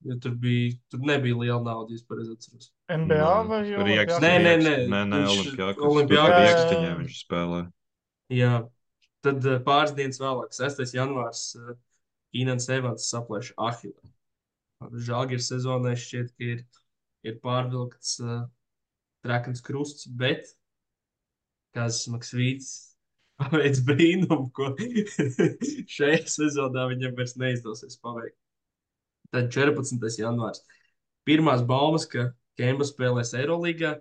Jo tur, bija, tur nebija liela nauda, ja es pareizi atceros. NBA vai? Rieks, Nē, nē, nē, nē, nē. Riekstiņā viņš spēlē. Jā, tad uh, pāris dienas vēlāk, 6. janvārs, uh, Kīnans Evans saplēša Ahilē. Žāģis sezonā šķiet, ka ir, ir pārvilkts uh, trakns krusts, bet Kazas Maksvīts paveic brīnumu, ko šajā sezonā viņam vairs neizdosies paveikt. Tad 14. janvārs. Pirmās baumas, ka Kemba spēlēs Eirolandā,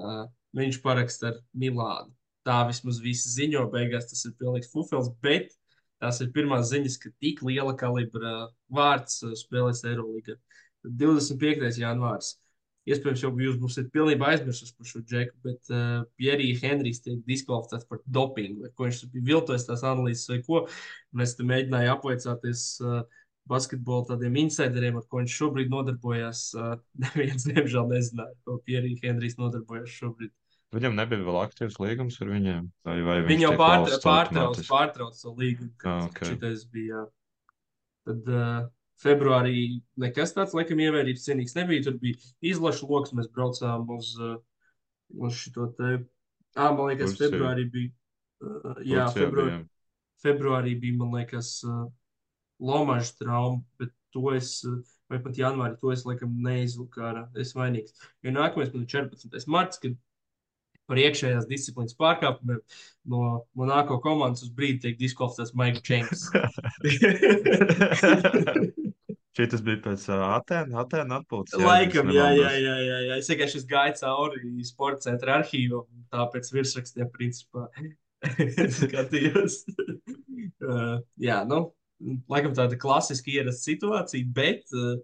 uh, viņš paraksta ar Milānu. Tā vismaz visi ziņo, beigās tas ir pilnīgs fufels, bet tās ir pirmās ziņas, ka tik liela kalibra vārds spēlēs Eirolandā. 25. janvārs. Iespējams, jau jūs būsiet pilnībā aizmirsuši par šo džeku, bet uh, Pierija Henrijs tiek diskvalificēts par dopingu, vai ko viņš bija viltojis tās analīzes vai ko. Un es te mēģināju apvaicāties uh, basketbola tādiem insideriem, ar ko viņš šobrīd nodarbojas. Uh, neviens, diemžēl, nezināja, ko Pierija Henrijs nodarbojas šobrīd. Viņam nebija vēl aktīvs līgums ar viņiem. Vai, vai Viņi jau tiek pārtra, valsts pārtrauc, pārtrauc savu līgumu. kad Ah, ok. Šitais bija. Tad uh, februārī nekas tāds, laikam, ievērības cienīgs nebija. Tur bija izlaša lokus, mēs braucām uz, uh, uz šo te. Ah, man liekas, Turciju. februārī bija. Uh, jā, Turcijā februārī, bijām. februārī bija, man liekas, uh, Lomaža trauma, bet to es, vai pat janvārī, to es laikam neizvilku ārā. Es vainīgs. Jo nākamais man ir 14. marts, kad par iekšējās disciplīnas pārkāpumiem no Monako komandas uz brīdi tiek diskvalificēts Maiks Čēns. Šis bija pēc uh, Atēnu, Atēnu atpūtas. Laikam, jā, jā, jā, jā, jā. Es vienkārši gāju cauri sporta centra arhīvam, tāpēc virsrakstiem principā skatījos. uh, jā, nu, laikam tāda klasiska ierasta situācija, bet uh,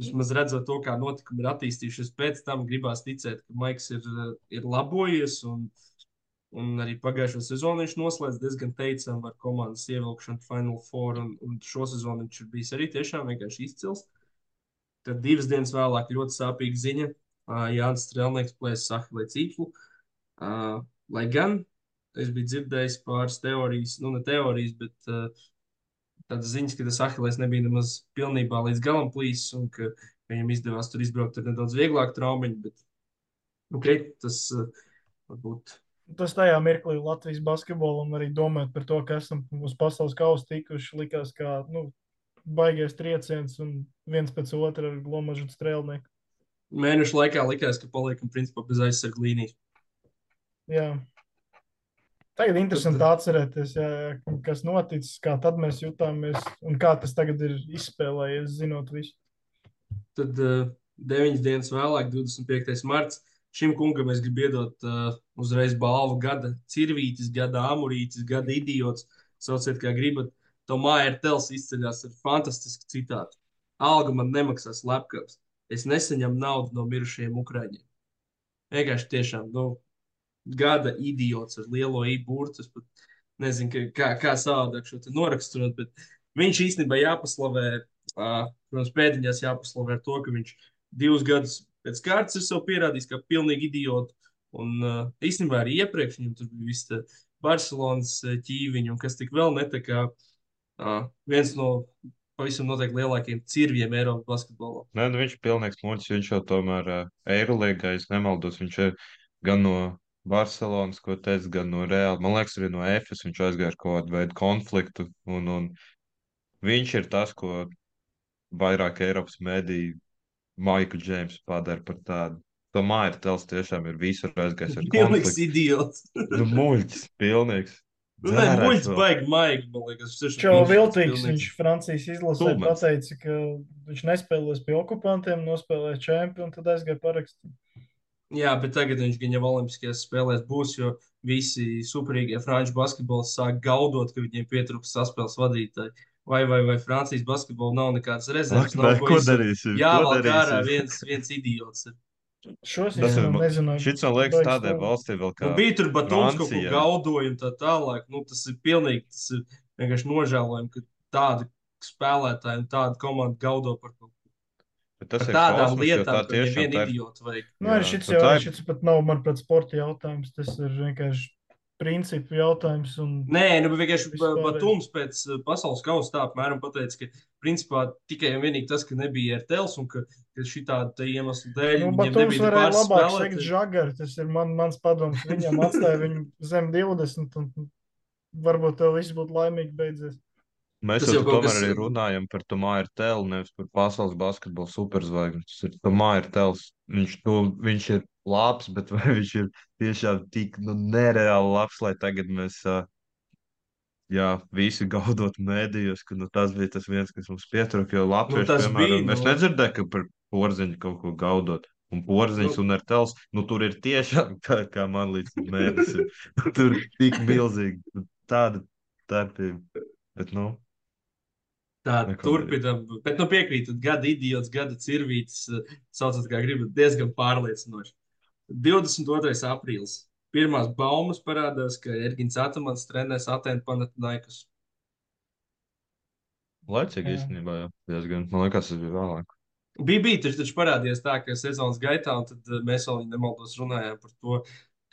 vismaz redzot to, kā notikumi ir attīstījušies pēc tam, gribās ticēt, ka Maiks ir, ir labojies un uh, Un arī pagājušo sezonu viņš noslēdz diezgan teicami ar komandas ievilkšanu Final Four. Un, un šo sezonu viņš ir bijis arī tiešām vienkārši izcils. Tad divas dienas vēlāk ļoti sāpīga ziņa. Uh, Jānis Strelnieks plēs Sahilē cīklu. Uh, lai gan es biju dzirdējis pāris teorijas, nu ne teorijas, bet uh, tādas ziņas, ka tas Sahilēs nebija nemaz pilnībā līdz galam plīsis un ka viņam izdevās tur izbraukt ar nedaudz vieglāku traumiņu. Bet, okay, tas uh, varbūt tas tajā mirklī Latvijas basketbolam arī domājot par to, ka esam uz pasaules kausa tikuši, likās kā nu, baigais trieciens un viens pēc otra ar glomažu strēlnieku. Mēnešu laikā likās, ka paliekam principā bez aizsargu līnijas. Jā. Tagad interesanti atcerēties, jā, kas noticis, kā tad mēs jutāmies un kā tas tagad ir izspēlējies, zinot visu. Tad uh, deviņas dienas vēlāk, 25. marts, Šim kungam es gribu iedot uh, uzreiz balvu gada cirvītis, gada amurītis, gada idiots. Sauciet, kā gribat. Tomēr ir tels izceļās ar fantastisku citātu. Alga man nemaksās lepkavs. Es nesaņemu naudu no mirušajiem ukrāņiem. Vienkārši tiešām, nu, gada idiots ar lielo īburtu. Es pat nezinu, kā, kā savādāk šo te noraksturot, bet viņš īstenībā jāpaslavē, uh, protams, pēdiņās jāpaslavē ar to, ka viņš divus gadus pēc kārtas ir sev pierādījis, ka pilnīgi idiots. Un uh, īstenībā arī iepriekš viņam tur bija viss Barcelonas ķīviņš, un kas tik vēl netakā uh, viens no pavisam noteikti lielākajiem cirviem Eiropas basketbolā. Nē, nu viņš ir pilnīgs muļķis. Viņš jau tomēr uh, Eirolīgā, es nemaldos, viņš ir gan no Barcelonas, ko teica, gan no Reāla. Man liekas, arī no EFS viņš aizgāja ar kaut kādu veidu konfliktu. Un, un viņš ir tas, ko vairāk Eiropas mediji Maiklu Džeimsu padara par tādu. Tomēr Tels tiešām ir visur aizgājis ar Pilnīgs idiots. nu, muļķis, pilnīgs. Nē, muļķis baigi maigi, man liekas. Čo viltīgs, viņš Francijas izlasē pateica, ka viņš nespēlēs pie okupantiem, nospēlēs čempionu, tad aizgāja parakstīt. Jā, bet tagad viņš gan jau Olimpiskajās spēlēs būs, jo visi superīgie franču basketbolisti sāk gaudot, ka viņiem pietrūks saspēles vadītāji vai, vai, vai Francijas basketbolā nav nekādas rezerves. Ak, nav, ko darīsim? Jā, vēl ārā viens, viens idiots. Ir. Šos es nezinu. Šis man liekas tādai valstī vēl kā. Nu, bija tur Batons kaut ko gaudoju un tā tālāk. Nu, tas ir pilnīgi, tas ir vienkārši nožēlojami, ka tādi spēlētāji un tāda komanda gaudo par kaut ko. Tas par tādām kosmos, lietām, tā ka viņiem vien idioti vajag. Nu, arī šis jau, šis pat nav, manuprāt, sporta jautājums. Tas ir vienkārši principu jautājums. Nē, nu, vienkārši Batums pēc eh, pasaules kausa tā apmēram pateica, ka principā tikai un vienīgi tas, ka nebija RTLs un ka, ka šī tāda iemesla dēļ. Nu, Batums varēja labāk teikt žagari, tas ir man, mans padoms. Viņam atstāja viņu zem 20 un varbūt tev viss būtu laimīgi beidzies. Mēs tas jau tomēr kas... arī runājam par Tomāru Tēlu, nevis par pasaules basketbola superzvaigzni. Tas ir Tomāru Tēls. Viņš, tu, viņš ir labs, bet vai viņš ir tiešām tik nu, nereāli labs, lai tagad mēs uh, jā, visi gaudot mēdījos, ka nu, tas bija tas viens, kas mums pietrūka. Jo Latvijas nu, piemēram, bija, nu... es nedzirdēju, ka par porziņu kaut ko gaudot. Un porziņš nu, un ar tels, nu tur ir tiešām kā, kā man līdz mēnesim. tur ir tik milzīgi tāda starpība. Bet, nu, Tā turpinām, bet nu piekrītat, gada idiots, gada cirvītis, saucat kā gribat, diezgan pārliecinoši. 22. aprīlis. Pirmās baumas parādās, ka Ergins Atamans trenēs Atēnu Panatinaikus. Laicīgi īstenībā, jā, diezgan. Man liekas, tas bija vēlāk. Bija, bija, taču, taču parādījās tā, ka sezonas gaitā, un tad eh, mēs vēl nemaldos runājām par to,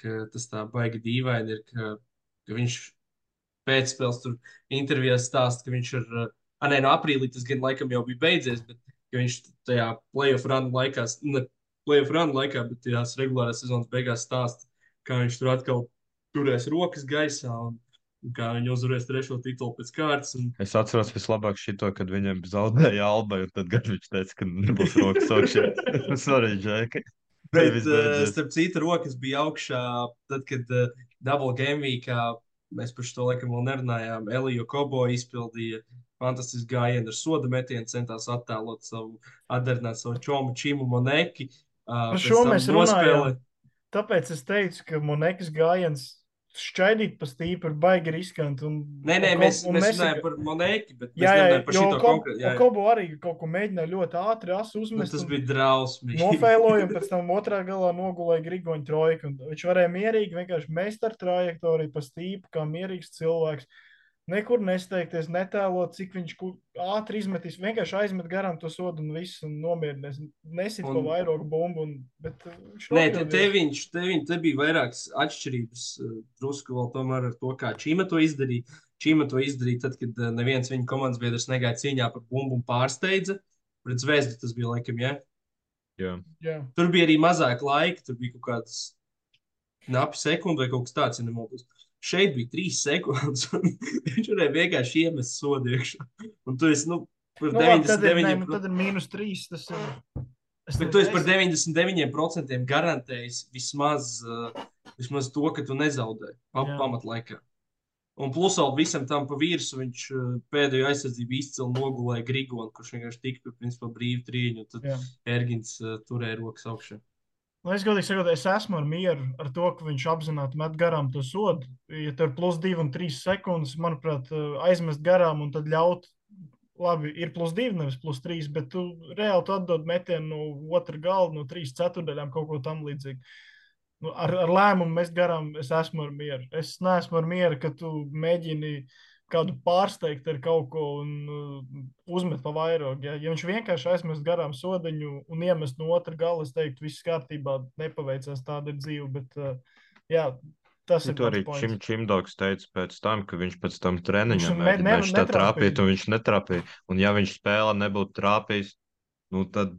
ka tas tā baigi dīvaini ir, ka, ka viņš pēcspēles tur intervijās stāsta, ka viņš ir Ah, nē, no aprīlī tas gan laikam jau bija beidzies, bet viņš tajā playoff run laikā, ne playoff run laikā, bet tajās regulārās sezonas beigās stāsta, kā viņš tur atkal turēs rokas gaisā un, kā viņi uzvarēs trešo titulu pēc kārtas. Un... Es atceros vislabāk šito, kad viņiem zaudēja alba, tad viņš teica, ka nebūs rokas augšā. Sorry, Džeki. Bet, uh, starp citu, rokas bija augšā, tad, kad uh, Double Game Weekā mēs par šo laikam vēl nerunājām. Elija Kobo izpildīja fantastisku gājienu ar soda metienu, centās attēlot savu, atdarināt savu čomu Čimu Moneki. Par šo mēs runājām. Tāpēc es teicu, ka Monekas gājiens šķaidīt pa stīpu ir baigi riskanti. Un, Nē, nē, un mēs, Ko- un mēs runājam par Moneki, bet Jā, jā, par Ko- konkrētu. un. Kobo arī kaut ko mēģināja ļoti ātri Nu, uzmest. tas un bija drausmīgi. Nofēloja, un pēc tam otrā galā nogulēja Grigoņa trojku. un Viņš varēja mierīgi vienkārši mest ar trajektoriju pa stīpu, kā mierīgs cilvēks. Nekur nesteigties, netēlot, cik viņš ātri izmetīs. Vienkārši aizmet garām to sodu un viss un nomierinies. Nesit Un- pa vairogu bumbu. Un, bet uh, Nē, te, te, viņš, te, viņ, te bija vairākas atšķirības. eh, Drusku vēl tomēr ar to, kā Čīma to izdarīja. Čīma to izdarīja tad, kad eh, neviens viņa komandas biedrs negāja cīņā par bumbu un pārsteidza. Pret zvezdu tas bija laikam, ja? Jā. Jā. Tur bija arī mazāk laika, tur bija kaut kāds knapi sekundi vai kaut kas tāds, ja nemaldos. Šeit bija trīs sekundes, un viņš varēja vienkārši iemest sodu iekšā. Un tu esi, nu, par Nu, labi, tad, ir, 99%. nu, tad ir mīnus trīs. Tas ir. Es Bet ne- tu esi par es- 99% garantējis vismaz, uh, vismaz to, ka tu nezaudē pa, pamatlaikā. Un plus vēl visam tam pa virsmu viņš uh, pēdējo aizsardzību izcili nogulēja Grigonu, kurš vienkārši tika principā brīvi trīņu. un Tad. Ergins uh, turēja rokas augšā. Nu, es godīgi sakot, es esmu ar mieru ar to, ka viņš apzināti met garām to sodu. Ja tur ir plus 2 un 3 sekundes, manuprāt, eh, aizmest garām un tad ļaut, labi, ir plus 2, nevis plus 3, bet tu reāli tu atdod metienu no otra gala, no 3 ceturdaļām, kaut ko tam līdzīgu. Nu, ar, ar lēmumu mest garām es esmu ar mieru. Es neesmu ar mieru, ka tu mēģini kādu pārsteigt ar kaut ko un uh, uzmet pa vairogu. Ja? ja viņš vienkārši aizmest garām sodiņu un iemest no otra gala, es teiktu, viss kārtībā, nepaveicās tāda ir dzīve. Bet, uh, jā, tas Nu, ir arī. Čim, Čimdogs teica pēc tam, ka viņš pēc tam Viņš treniņā ne- mēģināja ne- tā trāpīt, un viņš netrāpīja. Un ja viņš spēlē nebūtu trāpījis, nu tad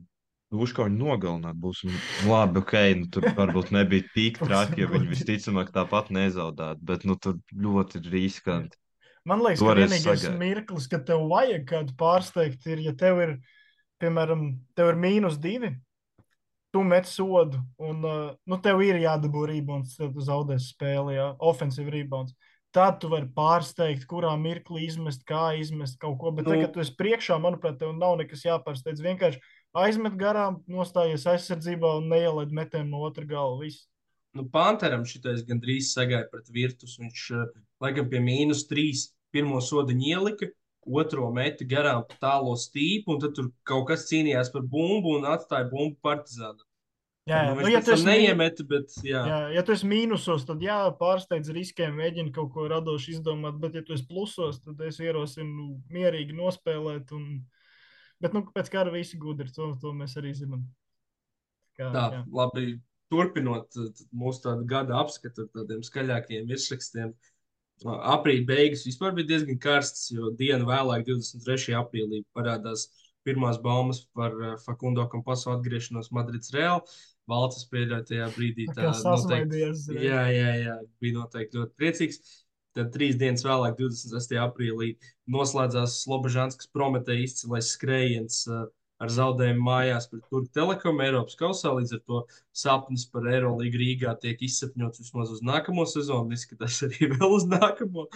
kā nogalināt. Būs labi, ok, nu, tur varbūt nebija tik traki, jo viņi visticamāk tāpat nezaudētu, bet nu tur ļoti riskanti. Man liekas, ka vienīgais sagaidu. mirklis, kad tev vajag kādu pārsteigt, ir, ja tev ir, piemēram, tev ir mīnus divi, tu met sodu, un uh, nu, tev ir jādabū rebounds, tad tu zaudēsi spēli, jā, ofensīva rebounds. Tad tu vari pārsteigt, kurā mirklī izmest, kā izmest kaut ko. Bet, Nu. tad, kad tu esi priekšā, manuprāt, tev nav nekas jāpārsteidz. Vienkārši aizmet garām, nostājies aizsardzībā un neielaid metienu no otra gala. Viss. Nu, Panteram šitais gandrīz sagāja pret virtus. Viņš uh, laikam pie mīnus trīs pirmo sodiņu ielika, otro meta garām pa tālo stīpu, un tad tur kaut kas cīnījās par bumbu un atstāja bumbu partizānu. Jā, jā. Nu, Nu, ja tu neiemeta, bet jā. Jā, ja tu esi mīnusos, tad jā, pārsteidz riskiem, mēģini kaut ko radoši izdomāt. Bet, ja tu esi plusos, tad es ierosinu mierīgi nospēlēt. Un... Bet, nu, pēc kara visi gudri, to, to mēs arī zinām. Kā, Tā, jā. labi. Turpinot mūsu gada apskatu ar tādiem skaļākiem virsrakstiem. Aprīļa beigas vispār bija diezgan karstas, jo dienu vēlāk, 23. aprīlī, parādās pirmās baumas par uh, Fakundo Kampasu atgriešanos Madrids Real. Valcis pieļauj tajā brīdī. Tā uzreiz. Jā, jā, jā, bija noteikti ļoti priecīgs. Tad trīs dienas vēlāk, 26. aprīlī, noslēdzās Slobožānskas Prometēja izcilais skrējiens uh, ar zaudējumu mājās pret Turku Telekom Eiropas kausā. Līdz ar to sapnis par Eirolīgu Rīgā tiek izsapņots vismaz uz nākamo sezonu, izskatās arī vēl uz nākamo.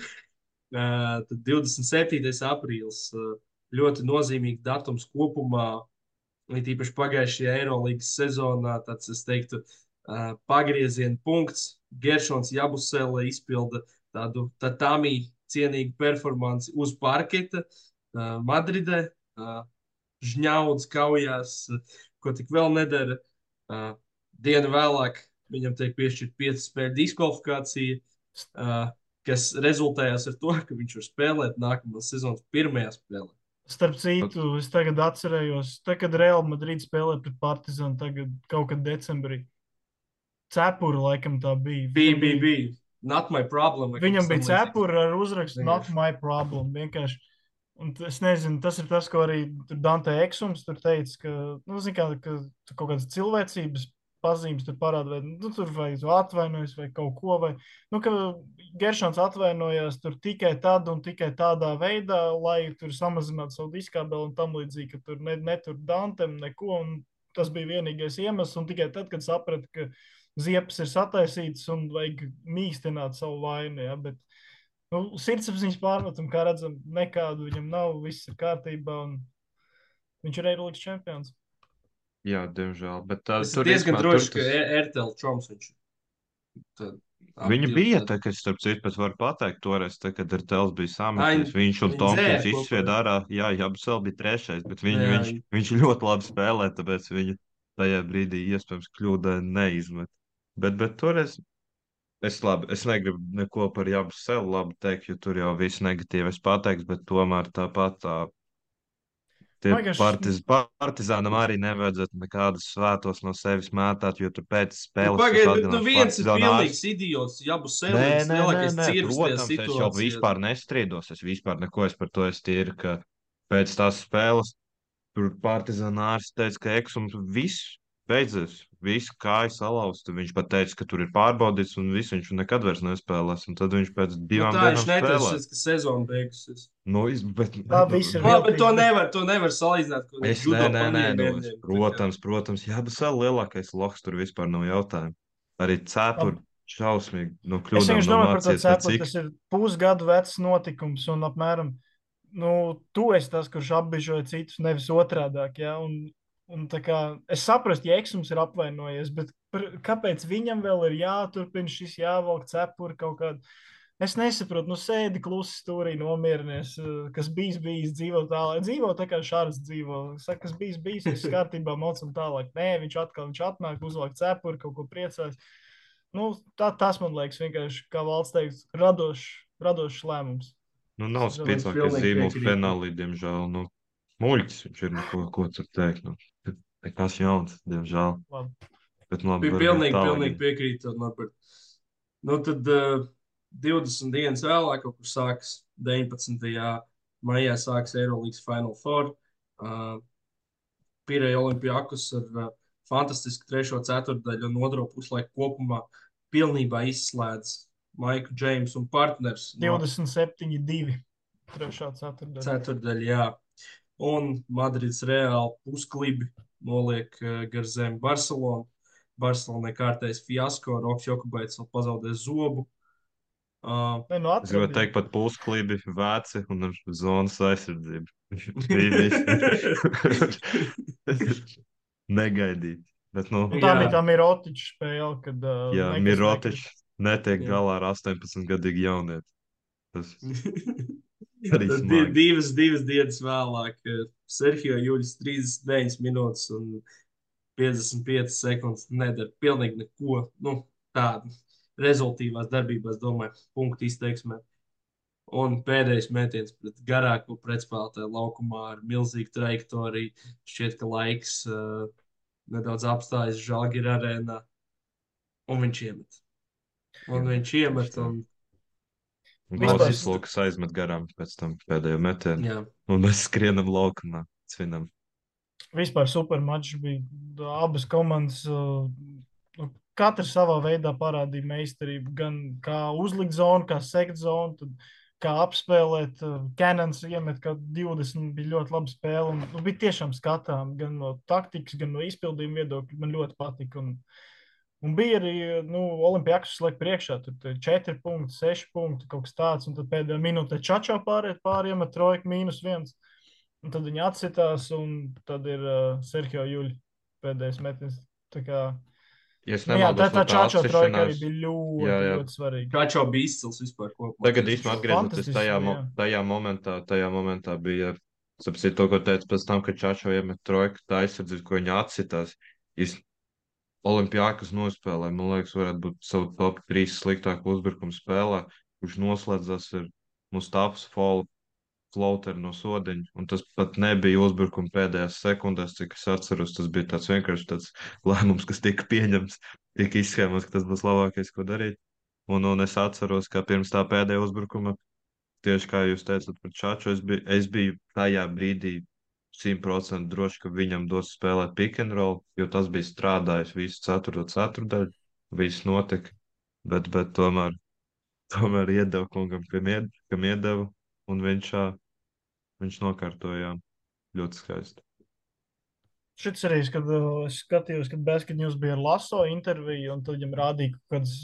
Uh, tad 27. aprīlis uh, ļoti nozīmīgs datums kopumā. It īpaši pagājušajā Eirolandes sezonā, tāds, es teiktu, uh, pagrieziena punkts. Geršons Jabusele izpilda tādu tatāmī cienīgu performanci uz parketa Madridē. Žņauds kaujās, ko tik vēl nedara. Uh, dienu vēlāk viņam tiek piešķirta piecu spēļu diskvalifikācija, uh, kas rezultējās ar to, ka viņš var spēlēt nākamās sezonas pirmajā spēlē. Starp citu, es tagad atcerējos, tā, kad Real Madrid spēlē pret Partizanu, tagad kaut kad decembrī. Cepura laikam tā bija. Bija, bija, bija. Not my problem. Viņam bija cepura ar uzrakstu Not my problem. Vienkārši. Un es nezinu, tas ir tas, ko arī Dante Eksums tur teica, ka, nu, kā, ka kaut kādas cilvēcības pazīmes tur parāda, vai nu, tur vai tu atvainojies vai kaut ko, vai, nu, ka Geršans atvainojās tur tikai tad un tikai tādā veidā, lai tur samazinātu savu diskābeli un tam līdzīgi, ka tur ne, netur Dantem neko, un tas bija vienīgais iemesls. Un tikai tad, kad sapratu, ka ziepes ir sataisītas un vajag mīkstināt savu vainu. Ja? Bet, nu, sirdsapziņas pārmetumu, kā redzam, nekādu viņam nav, viss ir kārtībā. Viņš ir Eirolandes čempions. Jā, diemžēl. Bet tā, Es tur diezgan droši, tur ka tas- E- RTL čoms viņš. Tad Viņa bija tā, ka es starp citu pat varu pateikt, toreiz, tā, kad ar Tels bija sameties. Viņš un Tomkins izsvied ārā. Jā, jā, Absel bija trešais, bet viņu, Jā, viņš, viņš ļoti labi spēlē, tāpēc viņu tajā brīdī iespējams kļūdai neizmet. Bet, bet toreiz es labi, es negribu neko par Jabu sev labi teikt, jo tur jau viss negatīvais pateiks, bet tomēr tāpat tā. Tie liekas, partiz, partizānam arī nevajadzētu nekādus svētos no sevis mētāt, jo tur pēc Nu, spēles. Pagaid, tas bet nu viens ir pilnīgs idiots, Jabu Nē, Selīns, nē, nē, nē, tajā protams, es jau vispār nestrīdos. Es vispār neko es par to es tīri, ka pēc tās spēles tur partizanārs teica, ka eksums viss beidzies, visu kāju salauzta. Viņš pat teica, ka tur ir pārbaudīts un viss viņš nekad vairs nespēlēs. Un tad viņš pēc Nu, divām tā viņš dienām neteica, spēlēs. ka sezona beigusies. Nu, es- bet, Tā viss ir Nu, Labi, bet to nevar, to nevar salīdzināt. ko Es nē, nē, nē, paņēmieniem, nu, protams, protams, jā, bet vēl lielākais loks tur vispār nav jautājumu. Arī cepuri šausmīgi no Es vienkārši domāju par to cik Tas ir pusgadu vecs notikums, un apmēram nu, tu esi tas, kurš apbežoja citus, nevis otrādāk. Ja? Un, un kā, es saprotu, ja Eksums ir apvainojies, bet par, kāpēc viņam vēl ir jāturpina šis jāvelk cepuri kaut kādā? Es nesaprotu, nu, sēdi klusi stūrī, nomierinies. eh, Kas bijis, bijis, dzīvo tālāk. Dzīvo tā kā šāds dzīvo. Saka, kas bijis, bijis, viss kārtībā, mocam tālāk. Nē, viņš atkal viņš atnāk, uzvelk cepuri, kaut ko priecājas. Nu, tā, tas man liekas vienkārši, kā valsts teiks, radošs, radošs lēmums. Nu, nav pilnīgi zīmols finālī, diemžēl. Nu, muļķis viņš ir, nu, ko, ko tur teikt. Nu, nekas jauns, diemžēl. Labi. Bet, nu, labi, Bija pilnīgi, pilnīgi piekrītu. Norbert. Nu, tad uh, 20 dienas vēlāk, kaut kur sāks 19. maijā, sāks Eirolandes Final Four. Uh, Pirēja Olimpijākus ar uh, fantastisku trešo ceturdaļu un otro puslaiku kopumā pilnībā izslēdz Maiku Džeimsu un partners. no 27, 2. Trešā ceturtdiena. Ceturdaļa, jā. Un Madrids reāli pusklibi noliek uh, gar zemi Barcelonu. Barcelonai kārtējs fiasko, Roks Jokubaits vēl pazaudēja zobu. Uh, Nē, nu Es gribēju atradi. teikt, pat pusklibi, veci un ar zonas aizsardzību. Bija. Negaidīt. Bet, nu, Un tā Jā. bija tā Mirotiča spēle, kad uh, jā, nekas Mirotičs netiek Jā. galā ar 18-gadīgu jaunieti. Tas Arī di- divas, divas dienas vēlāk, eh, Sergio Juļs 39 minūtes un 55 sekundes nedara pilnīgi neko. Nu, tādu rezultīvās darbībās, domāju, punktu izteiksmē. Un pēdējais metiens pret garāko pretspēlētāju laukumā ar milzīgu trajektoriju. Šķiet, ka laiks uh, nedaudz apstājas Žalgira arēnā. Un viņš iemet. Un viņš iemet. Un, Klausis Lukas aizmet garām pēc tam pēdējo metienu. jā, Un mēs skrienam laukumā, svinam. Vispār super mačs bija. Abas komandas, uh, katra savā veidā parādīja meistarību. Gan kā uzlikt zonu, kā sekt zonu, tad kā apspēlēt. Canons iemet kā 20, bija ļoti laba spēle. Un, nu, bija tiešām skatām gan no taktikas, gan no izpildījuma viedokļa. Man ļoti patika. Un, un bija arī nu, Olimpijāks slēgt priekšā. Tur tur 4 punkti, 6 punkti, kaut kas tāds. Un tad pēdējā minūtē čačā pāriet pāriem ar trojku mīnus viens. Un tad viņi atsitās, un tad ir uh, Sergio Juļs pēdējais metiens. Tā kā, Ja es nu, jā, tā, nemaldos, tā čāčā trojka arī bija ļoti, Jā, jā. ļoti svarīga. Kačo bija izcils vispār kopumā. Tagad īstenībā atgriežoties Fantastiski, tajā, mo jā. tajā momentā, tajā momentā bija, sapratu, to, ko teicu pēc tam, kad Čačo iemet trojku, tā aizsardzība, ko viņa atsitās. Is... Olimpijākas nospēlē, man liekas, varētu būt savu top 3 sliktāko uzbrukumu spēlē, kurš noslēdzas ar Mustafas Folu floateru no sodiņa, un tas pat nebija uzbrukuma pēdējās sekundēs, cik es atceros, tas bija tāds vienkārši tāds lēmums, kas tika pieņemts, tika izskēmots, ka tas būs labākais, ko darīt. Un, un es atceros, ka pirms tā pēdējā uzbrukuma, tieši kā jūs teicat par Čaču, es biju, es biju tajā brīdī 100% droši, ka viņam dos spēlēt pick and roll, jo tas bija strādājis visu ceturto ceturdaļu, viss notika, bet, bet tomēr, tomēr iedeva kungam, kam, ied, kam iedeva, un viņš, viņš nokārtoja ļoti skaisti. Šis arī, kad es skatījos, kad Basket News bija Laso interviju, un tad viņam rādīja kaut kādas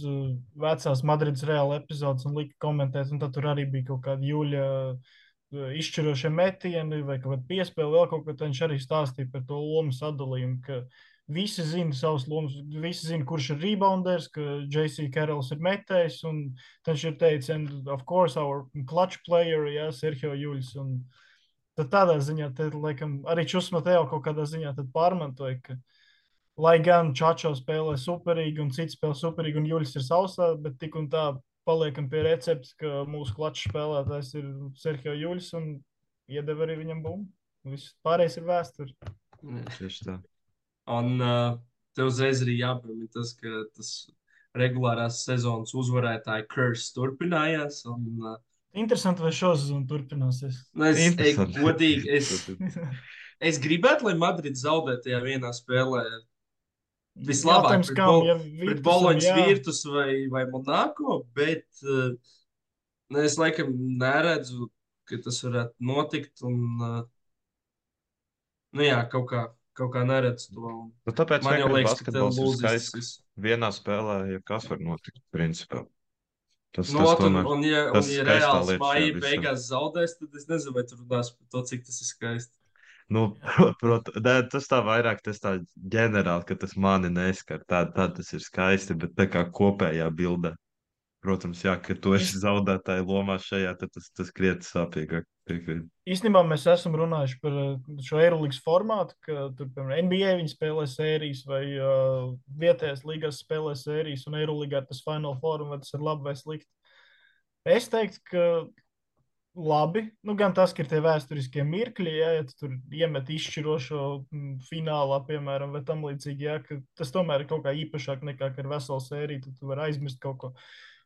vecās Madrides reāla epizodes un lika komentēt, un tad tur arī bija kaut kāda jūļa uh, izšķirošie metieni vai kaut kāda piespēle, vēl kaut ko, tad viņš arī stāstīja par to lomu sadalījumu, ka visi zina savus lomas, visi zina, kurš ir rebounders, ka JC Carrolls ir metējs, un viņš ir teicis, and of course our clutch player, jā, Sergio Juļs, un Tad tādā ziņā, tad, laikam, arī Čusmateo kaut kādā ziņā pārmantoja, ka, lai gan Čačo spēlē superīgi un cits spēlē superīgi un Juļs ir sausā, bet tik un tā paliekam pie recepta, ka mūsu klačs spēlētājs ir Sergio Juļs un iedeva arī viņam bumbu. Viss pārējais ir vēsture. Tieši tā. Un uh, tev uzreiz arī jāpiemina tas, ka tas regulārās sezonas uzvarētāja kurs turpinājās. Un, uh, Interesanti, vai šo sezonu turpināsies. Nu, es, es, godīgi, es, es gribētu, lai Madrid zaudētu tajā vienā spēlē. Vislabāk pret, kam, ja pret Boloņas Virtus vai, vai Monako, bet uh, es laikam neredzu, ka tas varētu notikt. Un, uh, nu jā, kaut kā, kaut kā neredzu to. Nu, tāpēc man jau liekas, ka tev lūzis. Vienā spēlē, ja kas var notikt, principā. Tas, nu, tas, tomēr, un, un, ja, un, ja reāls māja beigās zaudēs, tad es nezinu, vai tur runās par to, cik tas ir skaisti. Nu, prot, ne, tas tā vairāk, tas tā ģenerāli, ka tas mani neskar. Tā, tā tas ir skaisti, bet tā kā kopējā bildē. Protams, jā, ka tu esi zaudētāji lomā šajā, tad tas, tas krietni sāpīgāk. Īstenībā mēs esam runājuši par uh, šo Eirolandes formātu, ka tur, piemēram, NBA viņi spēlē sērijas vai uh, vietējās līgās spēlē sērijas, un Eirolandā tas Final Four, vai tas ir labi vai slikti. Es teiktu, ka labi. Nu, gan tas, ka ir tie vēsturiskie mirkļi, ja, ja tu tur iemet izšķirošo mm, finālā, piemēram, vai tam līdzīgi, ja, tas tomēr ir kaut kā īpašāk nekā ar veselu sēriju, tad tu vari aizmirst kaut ko.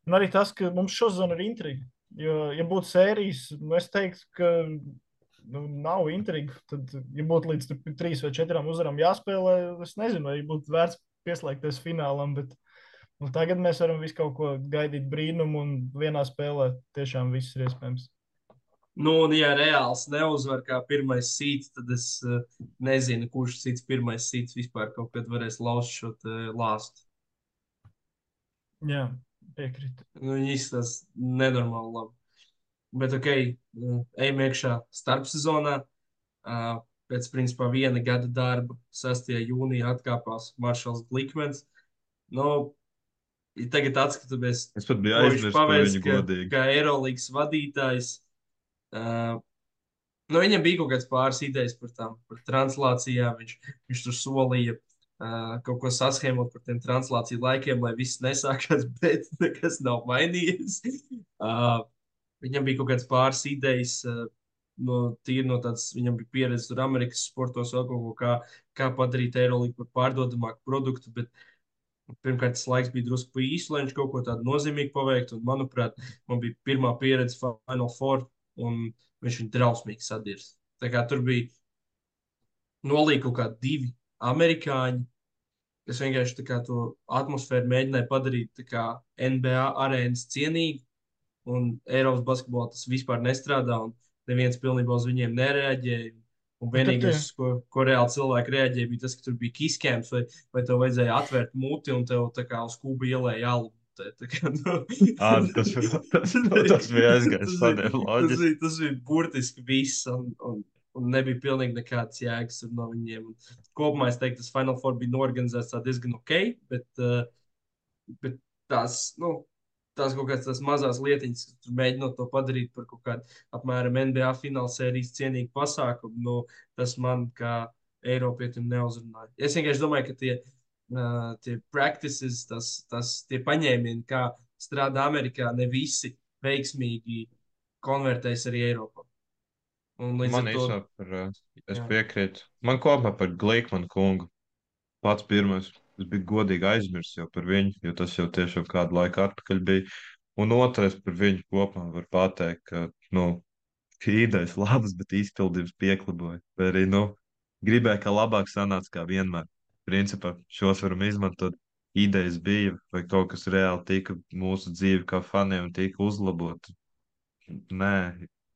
Un arī tas, ka mums šodien ir intriga. Jo, ja būtu sērijas, nu, es teiktu, ka nu, nav intriga. Tad, ja būtu līdz trīs vai četrām uzvarām jāspēlē, es nezinu, vai būtu vērts pieslēgties finālam. Bet, nu, tagad mēs varam visu kaut ko gaidīt brīnumu, un vienā spēlē tiešām viss ir iespējams. Nu, un, ja reāls neuzvar kā pirmais sīts, tad es uh, nezinu, kurš cits pirmais sīts vispār kaut kad varēs lauzt šo lāstu. Jā, Piekrītu. Nu, viņi izskatās nenormāli labi. Bet, ok, nu, ejam iekšā starpsezonā. Uh, pēc principā viena gada darba, 6. jūnijā atkāpās Maršals Glikmens. Nu, tagad atskatāmies, es pat biju aizmirsis par viņu godīgi. Kā Eirolandes vadītājs. Uh, nu, viņam bija kaut kāds pāris idejas par tām par translācijām. Viņš, viņš tur solīja uh, kaut ko saskēmot par tiem translāciju laikiem, lai viss nesākās, bet nekas nav mainījies. Uh, viņam bija kaut kāds pāris idejas. Uh, no tīri no tādas, viņam bija pieredze tur Amerikas sportos, vēl kaut ko, kā, kā padarīt Eirolandu par pārdodamāku produktu. Bet, pirmkārt, tas laiks bija drusku īss, lai viņš kaut ko tādu nozīmīgu paveiktu. Un, manuprāt, man bija pirmā pieredze Final Four, un viņš viņu drausmīgi sadirs. Tā kā tur bija nolīka kaut kādi divi amerikāņi, Es vienkārši to atmosfēru mēģināju padarīt NBA arēnas cienīgu. Un Eiropas basketbolā tas vispār nestrādā. Neviens pilnībā uz viņiem nereaģēja. Un vienīgais, ko, ko reāli cilvēki reaģēja, bija tas, ka tur bija kiskēms, vai, vai tev vajadzēja atvērt muti un tev kā uz kubu ielēja alu. Tā, kā, nu, à, tas, tas, tas bija aizgājis. Tas, tas, bija, tas bija burtiski viss. Un, un, un nebija pilnīgi nekādas jēgas no viņiem. Kopumā es teiktu, tas Final Four bija norganizēts diezgan ok, bet, uh, bet tās, nu, tās kaut kādas mazas lietiņas, kas tur mēģinot to padarīt par kaut kādu apmēram NBA fināla sērijas cienīgu pasākumu, nu, tas man kā Eiropietim neuzrunāja. Es vienkārši domāju, ka tie, uh, tie practices, tas, tas tie paņēmieni, kā strādā Amerikā, ne visi veiksmīgi konvertējas arī Eiropā. Man īstenībā to... par, es jā. piekrītu. Man kopumā par Glikmanu kungu pats pirmais. Es biju godīgi aizmirsis jau par viņu, jo tas jau tiešām kādu laiku atpakaļ bija. Un otrais par viņu kopumā var pateikt, ka, nu, idejas labas, bet izpildījums piekliboja. Vai arī, nu, gribēja, ka labāk sanāca kā vienmēr. Principā šos varam izmantot. Idejas bija, vai kaut kas reāli tika mūsu dzīve kā faniem tika uzlabota. Nē,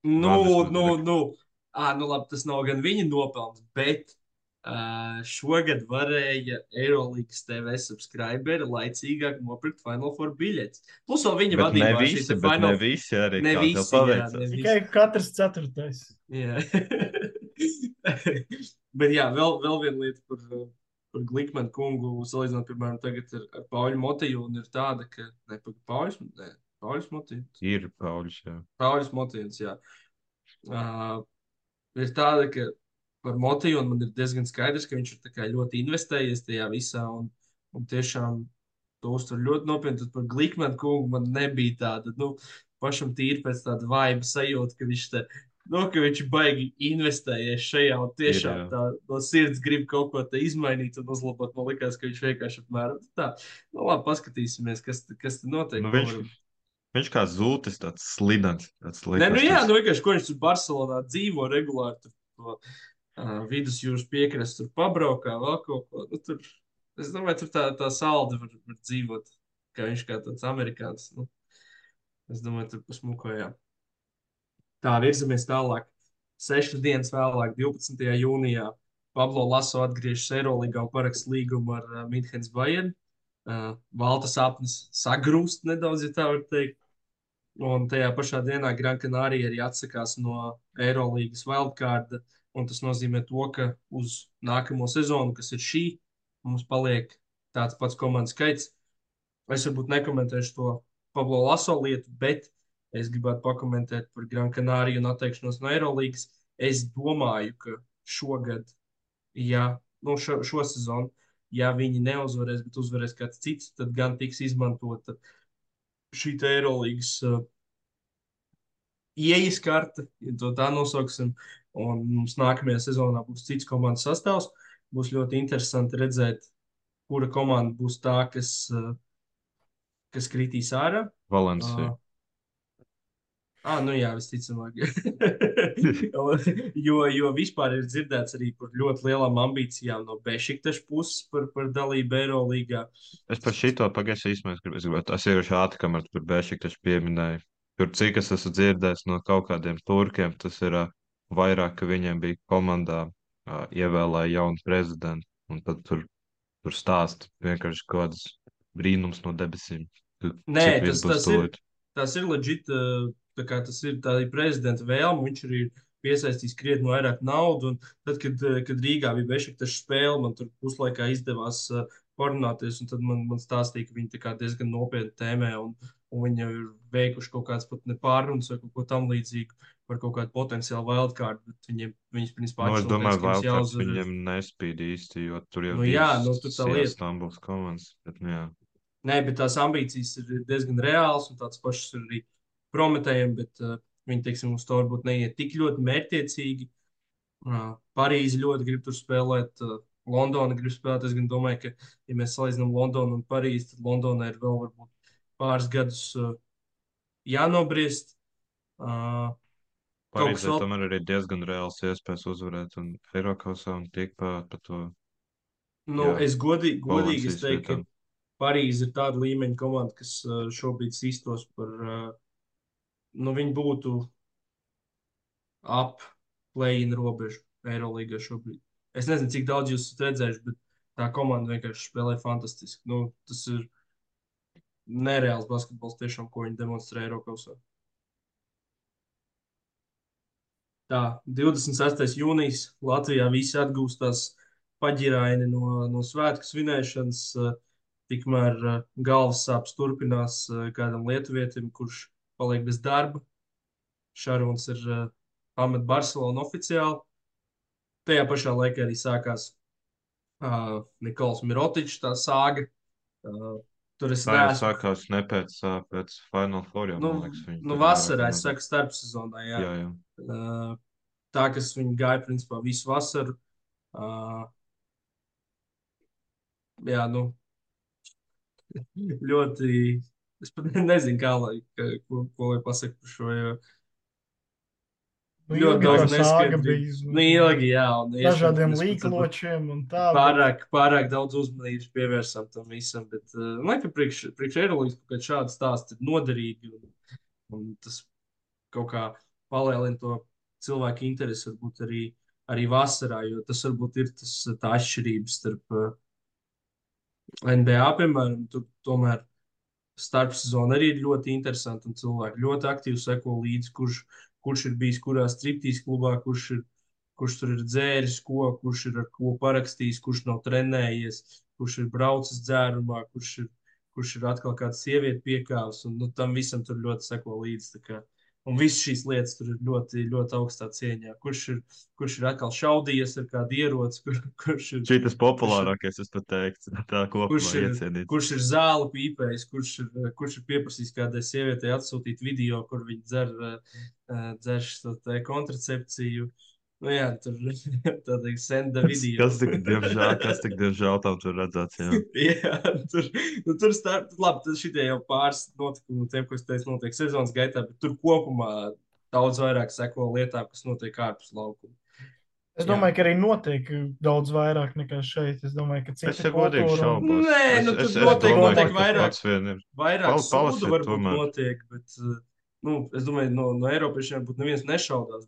Nu, nu, nu, à, nu labi, tas nav gan viņa nopelns, bet Uh, šogad varēja Eirolandes TV subscriberi laicīgāk nopirkt Final Four biļetes. Plus, vēl viņa Bet ne vadībā šī visi, bet Final ne visi arī. Ne visi, jā, ne visi. Tikai katrs ceturtais. Jā. Bet jā, vēl, vēl viena lieta uh, par Glikmanu kungu, salīdzinot, piemēram, tagad ar, ar Pauļu Motiju, un ir tāda, ka, ne, pa- Pauļus, ne, Pauļus Motijs. Ir Pauļs, jā. Pauļus Motijs, jā. Uh, ir tāda, ka par Motiju, un man ir diezgan skaidrs, ka viņš ir ļoti investējies tajā visā, un, un tiešām to uztver ļoti nopietni. Tad par Glikmanu kungu man nebija tāda, nu, pašam tīri pēc tāda vaiba sajūta, ka viņš te, nu, ka viņš ir baigi investējies šajā un tiešām jā. tā no sirds grib kaut ko te izmainīt un uzlabot. Man liekas, ka viņš vienkārši apmēram tā. Nu, labi, paskatīsimies, kas, kas te notiek. Nu, viņš, viņš kā zūtis, tāds slidens. Tāds Nē, nu jā, nu vienkārši, ko viņš tur Barcelonā dzīvo regulāri. Tur, to, uh, vidusjūras piekrastu tur pabraukā, vēl kaut ko. Nu, tur, es domāju, tur tā, tā salda var, var dzīvot, kā viņš kā tāds amerikānis. Nu, es domāju, tur pasmukojā. Tā, virzamies tālāk. Sešas dienas vēlāk, 12. jūnijā, Pablo Laso atgriežas Eirolandā un parakst līgumu ar uh, Münchenes Bayern. Uh, Valta sapnis sagrūst nedaudz, ja tā var teikt. Un tajā pašā dienā Gran Canaria arī atsakās no Eirolandes wildcard. Un tas nozīmē to, ka uz nākamo sezonu, kas ir šī, mums paliek tāds pats komandas skaits. Es varbūt nekomentēšu to Pablo Laso lietu, bet es gribētu pakomentēt par Gran Canaria un atteikšanos no Eirolandes. Es domāju, ka šogad, ja nu šo, šo sezonu, ja viņi neuzvarēs, bet uzvarēs kāds cits, tad gan tiks izmantota šī Eirolandes uh, ieejas karte, ja to tā nosauksim. Un mums nākamajā sezonā būs cits komandas sastāvs. Būs ļoti interesanti redzēt, kura komanda būs tā, kas, uh, kas kritīs ārā. Valencija. Ah, ah, nu jā, visticamāk. jo, jo vispār ir dzirdēts arī par ļoti lielām ambīcijām no Bešiktaša puses par, par dalību Eirolandā. Es par šito pagaisu īstenībā gribētu. Es gribētu. Es ierošu ātri, kamēr tur Bēšiktaši pieminēja. Tur cik es esmu dzirdējis no kaut kādiem turkiem, tas ir ā, vairāk, ka viņiem bija komandā ā, ievēlēja jaunu prezidentu. Un tad tur, tur stāst vienkārši kaut kādas brīnums no debesīm. Nē, tas- tas ir- tas ir leģit, uh, tas ir tā ir prezidenta vēlme, viņš arī ir piesaistījis krietni vairāk naudu, un tad, kad, uh, kad Rīgā bija Bešiktaša spēle, man tur puslaikā izdevās uh, parunāties, un tad man, man stāstīja, ka viņi diezgan nopietni tēmē, un, un viņi jau ir veikuši kaut kāds pat nepārrunas vai kaut ko tam līdzīgu par kaut kādu potenciālu wildcard, bet viņiem, viņas principā Nu, es domāju, ka jāuzvar. viņiem nespīd īsti, jo tur jau Nu jā, nu, tur tā lieta. Stambuls komandas. Bet, nu, jā. Nē, bet tās ambīcijas ir diezgan reālas un tādas pašas ir arī prometējami, bet uh, viņi, teiksim, uz to varbūt neiet tik ļoti mērķiecīgi. Uh, Parīzi ļoti grib tur spēlēt, uh, Londona grib spēlēt. Es domāju, ka, ja mēs salīdzinām Londonu un Parīzi, tad Londonai ir vēl varbūt pāris gadus uh, jānobriest. Uh, Parīzē vēl- tomēr arī diezgan reāls iespējas uzvarēt un Eiropausā un tiek pa, pa to. nu, Jā. es godīgi, godīgi es teiktu, ka Parīze ir tāda līmeņa komanda, kas uh, šobrīd sistos par, uh, nu, viņi būtu ap play-in robežu Eirolandā šobrīd. Es nezinu, cik daudz jūs esat redzējuši, bet tā komanda vienkārši spēlē fantastiski. Nu, tas ir nereāls basketbols, tiešām, ko viņi demonstrē Eiropā. Tā, 26. jūnijas Latvijā visi atgūstās paģiraini no, no svētku svinēšanas. Tikmēr eh, galvas sāpes turpinās eh, kādam lietuvietim, kurš paliek bez darba. Šarons ir uh, pamet Barcelonu oficiāli. Tajā pašā laikā arī sākās uh, Nikols Mirotičs tā sāga. Uh, tur es jau neesmu. sākās ne pēc, pēc Final Four. Jau, Nu, liekas, nu vasarā, es saku, starpsezonā. Jā. Jā, jā. Uh, tā, kas viņi gāja principā visu vasaru. Uh, jā, nu, ļoti. Es pat nezinu, kā lai, ko, ko lai pasaktu par šo. Jo, Nu, ļoti daudz bija. Nu, ilgi, jā. Un Dažādiem līkločiem un tā. Pārāk, pārāk daudz uzmanības pievērsām tam visam. Bet, uh, man liekas, ka priekš, priekš Eirolandes kaut kāds šāds stāsts ir noderīgi. Un, un tas kaut kā palielina to cilvēku interesi varbūt arī arī vasarā, jo tas varbūt ir tas, tā atšķirība starp uh, NBA, piemēram, tur tomēr starpsezona arī ir ļoti interesanta cilvēki ļoti aktīvi seko līdzi, kurš, kurš ir bijis kurā striptīs klubā, kurš, ir, kurš tur ir dzēris, ko, kurš ir ar ko parakstījis, kurš nav trenējies, kurš ir braucis dzērumā, kurš ir, kurš ir atkal kāda sieviete piekāvis, un nu, tam visam tur ļoti seko līdzi. Un visas šīs lietas tur ir ļoti, ļoti augstā cieņā. Kurš ir, kurš ir atkal šaudījies ar kādu ieroci, kur, kurš ir. Šī tas populārākais, es pat teiktu, tā kopumā Kurš ir, iecienīts. kurš ir zāli pīpējis, kurš ir, kurš ir pieprasījis kādai sievietei atsūtīt video, kur viņa dzer, uh, dzer šo te kontracepciju. Nu, jā, tur tā teikt, senda video. Kas tik, diemžēl, kas tik, diemžēl, tam tur redzēts, jā. Jā, tur, nu, tur starp, labi, tas šitie jau pāris notikumi, tiem, ko es teicu, notiek sezonas gaitā, bet tur kopumā daudz vairāk seko lietām, kas notiek ārpus laukuma. Es Jā. domāju, ka arī notiek daudz vairāk nekā šeit. Es domāju, ka Es cita jau godīgi šaubos. Nē, Es- nu, tur es- es noteikti- domāju, noteikti ka vairāk. ir. Vairāk Pal- sūdu varbūt tomēr. notiek, bet, uh, nu, es domāju, no, no Eiropiešiem varbūt neviens nešaudās.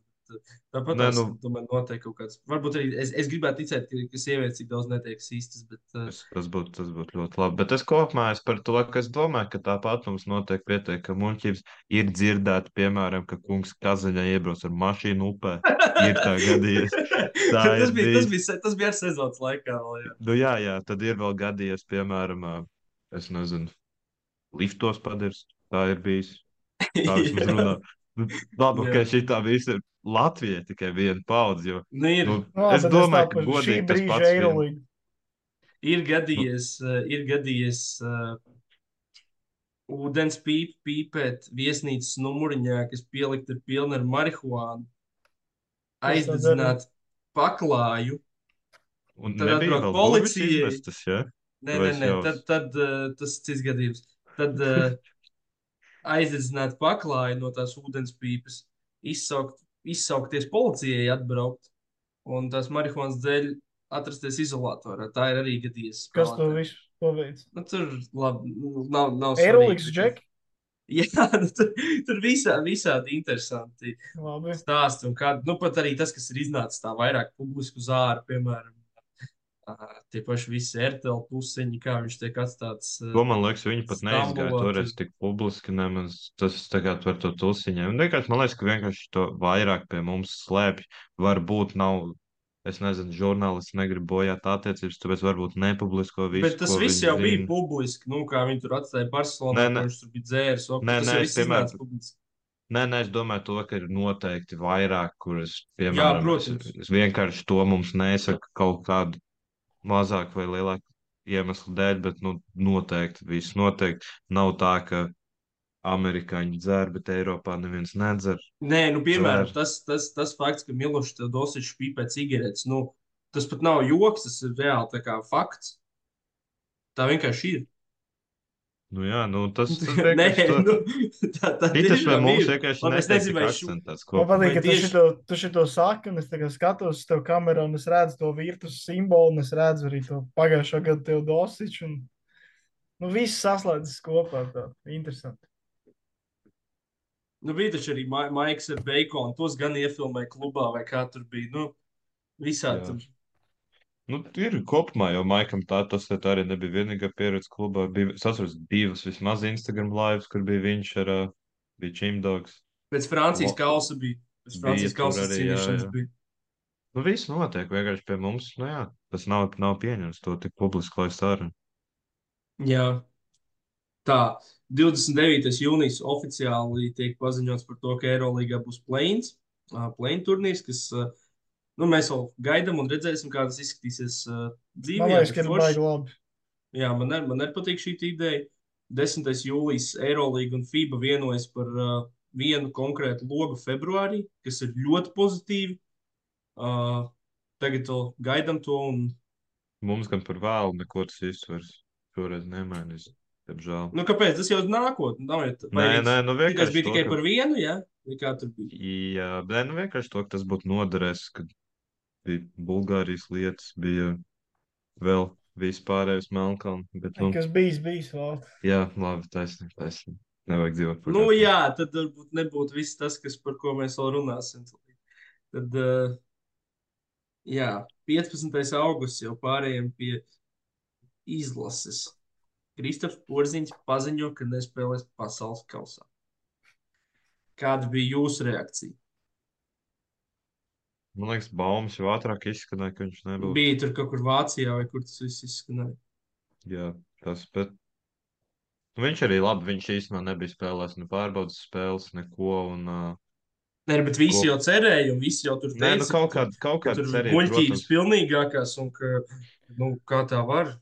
Tāpat Nē, nu- domāju, noteikti kaut kāds. Varbūt arī es, es gribētu ticēt, ka, ka sievietes tik daudz netiek īstas, bet uh, Tas, tas būtu tas būt ļoti labi. Bet es kopumā es par to, ka es domāju, ka tāpat mums notiek pietiekami muļķības. Ir dzirdēti, piemēram, ka kungs Kazaņā iebrauc ar mašīnu upē. Ir tā gadījies. Tā tas, bija, tas, bija, tas bija ar sezonas laikā. Vēl, jā. Nu, jā, jā, tad ir vēl gadījies, piemēram, es nezinu, liftos padirst. Tā ir bijis. Tā vismaz runā. Nu, Labi, ka šī tā visa ir Latvija tikai viena paudze. Jo, Nu, ir, nu, Nu, labi, es domāju, tā ka godīgi tas pats vien. Ir gadījies, uh, ir gadījies uh, ūdens pīp, pīpēt viesnīcas numuriņā, kas pielikt ir pilna ar marihuānu, aizdedzināt paklāju. Un Tad atbrauc policija. izmestas, ja? Nē, nē, es nē, jau- tad, tad uh, tas cits gadījums. Tad uh, aizdedzināt paklāju no tās ūdens pīpes, izsaukt, izsaukties policijai, atbraukt un tās marihuānas dēļ atrasties izolatorā. Tā ir arī gadījies. Kas to visu paveic? Nu, tur labi, nu, nav, nav svarīgi. džeki? Jā, nu, tur, tur visā, visādi interesanti Labi. stāsti. Un kā, nu, pat arī tas, kas ir iznācis tā vairāk publiski uz ārā, piemēram, tie paši visi RTL pusiņi, kā viņš tiek atstāts. To man liekas, viņi pat neizgāja toreiz tik publiski nemaz. Tas tagad par to tulsiņiem. Un Vienkārši man liekas, ka vienkārši to vairāk pie mums slēpj. Varbūt nav, es nezinu, žurnālisti negrib bojāt attiecības, tāpēc varbūt nepublisko visu. Bet tas viss jau bija zina. publiski. Nu, kā viņi tur atstāja Barcelonā, Nē, nē. viņš tur bija dzēris. ok, Nē, nē, es piemēram- publiski. Nē, nē, es domāju, to, ka ir noteikti vairāk, kuras, piemēram, protams. es, es vienkārši to mums nesaku kaut kādu mazāku vai lielāku iemeslu dēļ, bet nu, noteikti viss noteikti nav tā, ka amerikāņi dzer, bet Eiropā neviens nedzer. Nē, nu, piemēram, tas, tas, tas fakts, ka Milošs dosiņš pīpē cigaretes, nu, tas pat nav joks, tas ir reāli kā fakts. Tā vienkārši ir. Nu, jā, nu, tas, tas Nē, vienkārši to- nu, tā, tā Šitas vai mums ir. vienkārši vai šo- akcentēts Man kopā. patīk, ka tu šito, tu šito saki, un es tagad skatos uz tevi kamerā, un es redzu to virtus simbolu, un es redzu arī to pagājušo gadu tev dosiču. Un... Nu, viss saslēdzas kopā. Tā. Interesanti. Nu, bija taču arī Ma Maiks ar Baconu. Tos gan iefilmēja klubā, vai kā tur bija. Nu, visādi Jā. tur. Nu, ir kopumā, jo Maikam tā tas tā arī nebija vienīgā pieredze klubā. Bija, es atceros, divas vismaz Instagram lives, kur bija viņš ar, uh, bija Chimdogs. Pēc Francijas kausa bija. Pēc Francijas kausa arī, jā, cīnīšanas jā. bija. Nu, viss notiek vienkārši pie mums. Nu, jā, tas nav, nav pieņems to tik publiski, lai stāra. Jā. Tā, 29. jūnijas oficiāli tiek paziņots par to, ka Eirolandā būs plēns, plēna turnīrs, kas ā, nu, mēs vēl gaidām un redzēsim, kā tas izskatīsies ā, dzīvē. Man liekas, bet ka ir forši. baigi labi. Jā, man, ar, man arī patīk šī ideja. 10. jūlijas Eirolandā un FIBA vienojas par uh, vienu konkrētu logu februārī, kas ir ļoti pozitīvi. Uh, tagad vēl gaidām to, un Mums gan par vēlu neko tas izsvers. Šoreiz nemainīs. Diemžēl. nu, kāpēc? Tas jau ir nākotnē. Nē, nē, nu Tas vienkārši. bija to, tikai ka- par vienu, jā? Vai kā tur bija? Jā, bet nu vienkārši to, ka tas būtu noderēs, kad bija Bulgārijas lietas, bija vēl vispārējais Melnkalns. Bet, nu, Kas bijis, bijis vēl. jā, labi, taisnība, taisnība. Nevajag dzīvot par Nu, katru. jā, tad varbūt nebūtu viss tas, kas, par ko mēs vēl runāsim. Tad, uh, Jā, 15. augusts jau pārējiem pie izlases. Kristofers Porziņš paziņo, ka nespēlēs pasaules kausā. Kāda bija jūsu reakcija? Man liekas, baumas jau ātrāk izskanēja, ka viņš nebūs. Bija tur kaut kur Vācijā, vai kur tas viss izskanēja. Jā, tas, bet nu, viņš arī labi, viņš īstenībā nebija spēlējis ne pārbaudas spēles, neko. Un, uh, Nē, bet visi Ko? jau cerēja, un visi jau tur nē, nu, teica, kaut kāda, kaut ka kāda tur cerība, ir muļķības pilnīgākās, un ka, nu, kā tā var.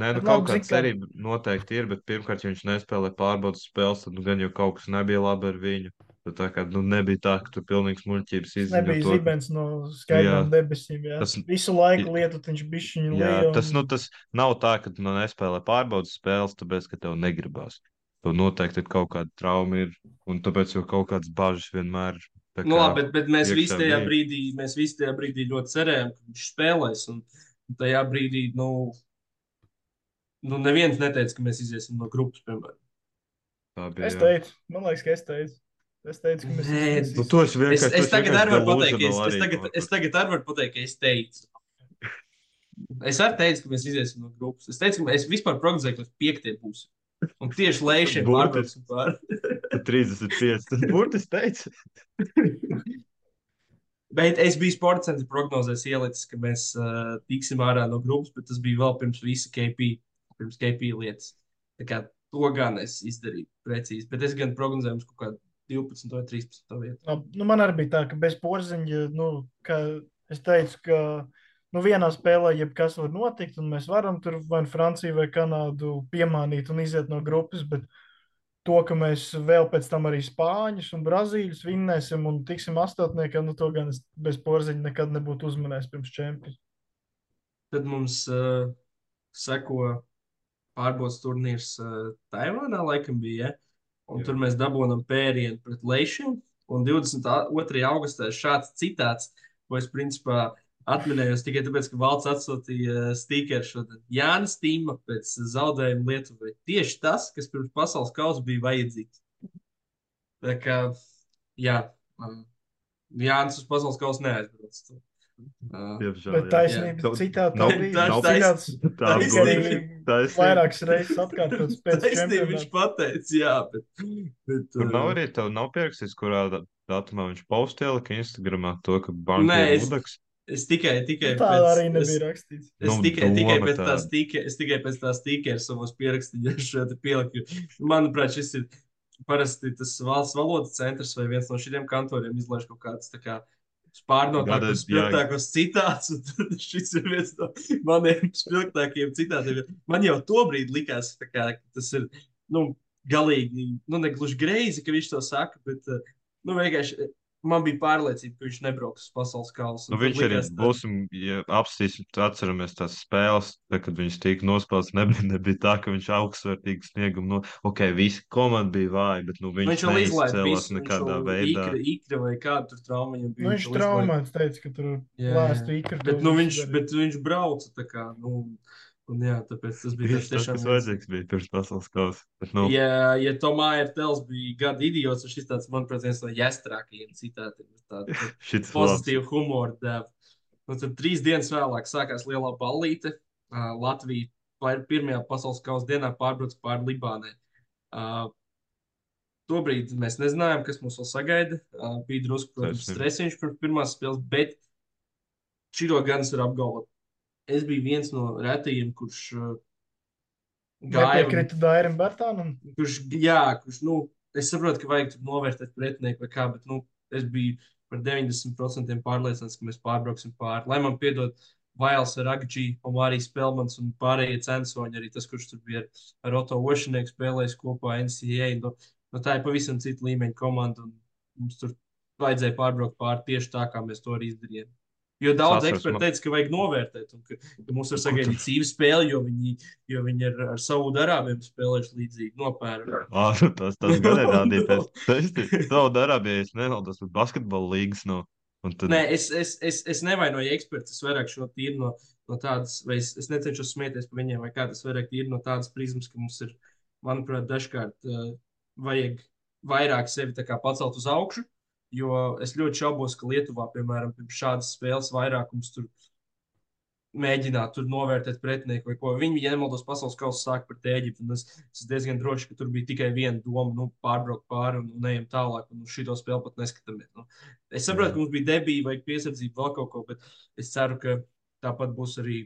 Nē, nu, kaut kāda cerība noteikti ir, bet pirmkārt, ja viņš nespēlē pārbaudas spēles, tad nu, gan jau kaut kas nebija labi ar viņu. Tad tā kā nu, nebija tā, ka tur pilnīgs muļķības Tas izziņo nebija to, zibens no skaidrām debesīm. Jā. Tas- Visu laiku lietu viņš bija viņa Jā, liela. tas, nu, tas nav tā, ka tu nu, nespēlē pārbaudas spēles, tāpēc, ka tev negribās. Tev noteikti ir kaut kāda trauma, ir, un tāpēc jau kaut kādas bažas vienmēr ir. Nu, labi, bet, bet mēs visi tajā brīdī, mēs visi tajā brīdī ļoti cerējām, ka viņš spēlēs. Un tajā brīdī, nu, nu neviens neteica, ka mēs iziesim no grupas, piemēram. tā bija, Es teicu, man liekas, ka es teicu. Es teicu, ka mēs Nu, visi- tu esi Es, vienkārši. es esi tagad arī varu pateikt, es, es, tagad, es tagad arī varu pateikt, ka es teicu. Es arī teicu, ka mēs iziesim no grupas. Es teicu, ka mēs vispār prognozējam, ka mēs piektie būsim. Un tieši lēšiem pārbrauksim pāri. Tu 35. Tas burtiski teica. Bet es biju sporta centra prognozēs ielicis, ka mēs uh, tiksim ārā no grupas, bet tas bija vēl pirms visa KP, pirms KP lietas. Tā kā to gan es izdarīju precīzi. Bet es gan prognozēju mums kaut kādu 12 vai 13 vietu. Nu, nu, man arī bija tā, ka bez porziņa, nu, ka es teicu, ka nu, vienā spēlē jebkas var notikt, un mēs varam tur vai Franciju vai Kanādu piemānīt un iziet no grupas. Bet to, ka mēs vēl pēc tam arī Spāņus un Brazīļus vinnēsim un tiksim astotniekam, nu, to gan es bez porziņa nekad nebūtu uzmanējis pirms čempiona. Tad mums uh, seko pārbaudas turnīrs uh, Taivānā, laikam bija. Ja? Un Jā. tur mēs dabūjām pērienu pret Leišiem. Un 22. augustā ir šāds citāts, ko es principā atminējos tikai tāpēc, ka Valsts atsūtīja stikeru šodien. Jānis Tīma pēc zaudējuma Lietuvai. Tieši tas, kas pirms pasaules kausa bija vajadzīgs. Tā kā, jā, Jānis uz pasaules kausa neaizbrauc. Uh, Diemžēl, Bet taisnība Jā. citādi Nav- nav- Citāds Tā Taisnība. vairākas reizes atkārtots pēc Taisnība viņš pateica, jā, bet. bet Tur nav uh, arī tev nav pierakstīts, kurā da- datumā viņš postēja, ka Instagramā to, ka Nē, banka ir es- udaks. Es tikai, tikai Tā pēc, arī es, nebija rakstīts. es Nu, tikai, tikai doma pēc tāda. tās tīke, es tikai pēc tās tīkeras savos pierakstījumus šeit pieliku. Manuprāt, šis ir parasti tas valsts valodas centrs vai viens no šiem kantoriem izlaiž kaut kāds tā kā spārnotākos, Jā. spilgtākos citāts, un tad šis ir viens no maniem spilgtākajiem citātiem. Man jau tobrīd likās, tā kā, ka tas ir, nu, galīgi, nu, negluži greizi, ka viņš to saka, bet, eh, nu, vienkārši man bija pārliecība, ka viņš nebrauks uz pasaules kausu. Nu, viņš arī būsim, ja apstīsim, atceramies tās spēles, tā, kad viņš tika nospēlēts, nebija, nebija tā, ka viņš augstsvērtīgi sniegumu, nu, ok, visi komanda bija vāja, bet, nu, viņš, Viņš visu, viņš nekādā veidā. ikra, ikra vai kādu tur traumu viņam bija. Nu, viņš traumēts teica, ka tur lēstu ikri. Bet, nu, viņš, bet viņš brauca tā kā, nu, un jā, tāpēc tas bija Tieši tas, kas vajadzīgs bija pirms pasaules kausa. Nu, Ja, ja Tomā ir tels bija gada idiots, tad šis tāds, manuprāt, viens no jāstrākajiem citātiem. Tāda šits labs. pozitīva humora deva. Nu, tad trīs dienas vēlāk sākās lielā ballīte. Uh, Latvija pār- pirmajā pasaules kausa dienā pārbrauca pāri Libānai. Uh, Tobrīd mēs nezinājām, kas mūs vēl sagaida. Uh, bija drusku, stresiņš pirms pirmās spēles, bet šī gan es varu apgalvot. Es biju viens no retajiem, kurš uh, gāja. Nepiekrita Dairim Bartānam. kurš, jā, kurš, nu, es saprotu, ka vajag tur novērtēt pretinieku vai kā, bet, nu, es biju par 90% pārliecināts, ka mēs pārbrauksim pāri. Lai man piedod Vails, Ragģī, Omārijas Spēlmans un pārējie censoņi, arī tas, kurš tur bija ar, ar Otto Ošinieku spēlējis kopā NCAA. Nu, nu, tā ir pavisam cita līmeņa komanda, un mums tur vajadzēja pārbraukt pāri tieši tā, kā mēs to arī izdarījām. Jo daudz man- teica, ka vajag novērtēt, un ka, ka mums var sagaidīt cīņu spēli, jo viņi, jo viņi ar, ar savu darābiem spēlējuši līdzīgi nopērnu. Tas tas gan ir rādīja pēc. Tas savu darābie, es nemaldos, bet basketbola līgas no. Tad, Nē, es, es, es, es nevainoju ekspertus. Vairāk šo tīru no, no tādas, vai es, es necenšos smieties par viņiem, vai kā tas vairāk tīri no tādas prizmas, ka mums ir, manuprāt, dažkārt uh, vajag vairāk sevi pacelt uz augšu. Jo es ļoti šaubos, ka Lietuvā, piemēram, pirms šādas spēles vairākums tur mēģināt tur novērtēt pretinieku vai ko. Viņi, ja nemaldos, pasaules kausa sāk pret Eģiptu. Es esmu diezgan drošs, ka tur bija tikai viena doma, nu, pārbraukt pāri un, un ejam tālāk. Un uz šito spēli pat neskatāmies. Nu, es saprotu, ka mums bija debija vai piesardzība vēl kaut ko, bet es ceru, ka tāpat būs arī.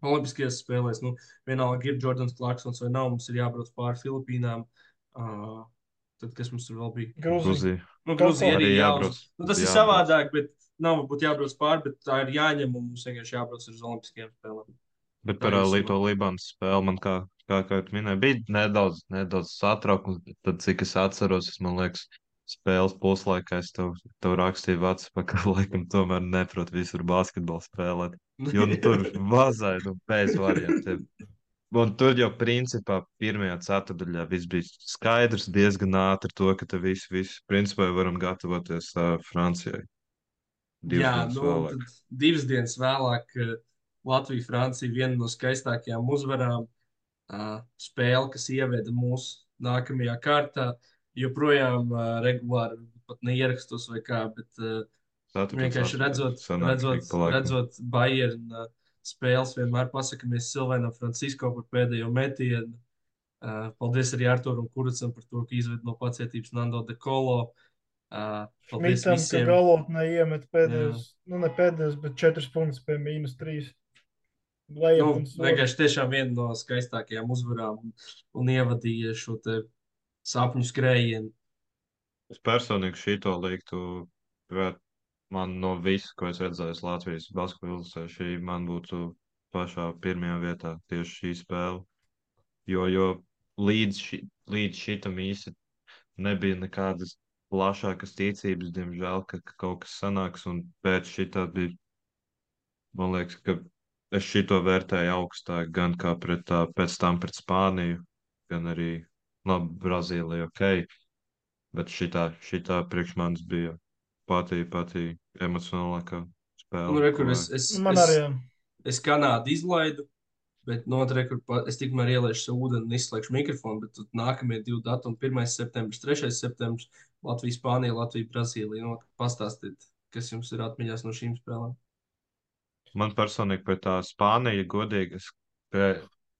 Olimpiskajās spēlēs, nu, vienalga ir Jordans Clarksons vai nav, mums ir jābrauc pāri Filipīnām. Uh, tad, kas mums tur vēl bija? Grūzija. Nu, Grūzija arī jābrauc. jābrauc. Nu, tas ir Jābrauc. savādāk, bet nav varbūt jābrauc pāri, bet tā ir jāņem un mums vienkārši jābrauc uz Olimpiskajām spēlēm. Bet par. Lietuvu Libānas spēli man kā, kā, kā jau minēju, bija nedaudz, nedaudz satraukums. bet Tad, cik es atceros, es man liekas, spēles puslaikā es tev, tev rakstīju WhatsApp, ka laikam tomēr neprot visur basketbolu spēlēt. Jo nu, tur vazāja, nu, bez variantiem. Un tur jau principā pirmajā ceturdaļā viss bija skaidrs diezgan ātri to, ka te visi, visi principā jau varam gatavoties uh, Francijai. Divas Jā, dienas nu, vēlāk. tad divas dienas vēlāk eh, Latvija, Francija viena no skaistākajām uzvarām. Uh, spēle, kas ieveda mūsu nākamajā kārtā, joprojām uh, regulāri pat neierakstos vai kā, bet uh, Ceturtais vienkārši redzot, redzot, redzot Bayern uh, spēles, vienmēr pasakāmies Silvēnam Francisko par pēdējo metienu. Uh, paldies arī Arturam Kuricam par to, ka izved no pacietības Nando de Colo. Uh, paldies Šmitam, ka galotnē iemet pēdējos, nu ne pēdējos, bet četras punktus pie mīnus trīs. Nu, un soļ. vienkārši tiešām viena no skaistākajām uzvarām un, un ievadīja šo te sapņu skrējienu. Es personīgi šito liktu, bet man no visu, ko es redzēju Latvijas basketbola izlasē, šī man būtu pašā pirmajā vietā tieši šī spēle. Jo, jo līdz, ši, līdz šitam īsti nebija nekādas plašākas ticības, diemžēl, ka, ka kaut kas sanāks, un pēc šitā bija, man liekas, ka es šito vērtēju augstāk, gan kā pret, tā, pēc tam pret Spāniju, gan arī, labi, Brazīliju, ok, bet šitā, šitā priekš manis bija patī, patī emocionālākā spēle. Nu, re, kur ko- es, es, Man es, arī. jā. es Kanādu izlaidu, bet noteikti, kur pa- es tikmēr ieliešu sev ūdeni un izslēgšu mikrofonu, bet tad nākamie divi datumi, 1. septembris, 3. septembris, Latvija, Spānija, Latvija, Brazīlija. Nu, pastāstiet, kas jums ir atmiņās no šīm spēlēm. Man personīgi pēc tā Spānija, godīgi, es,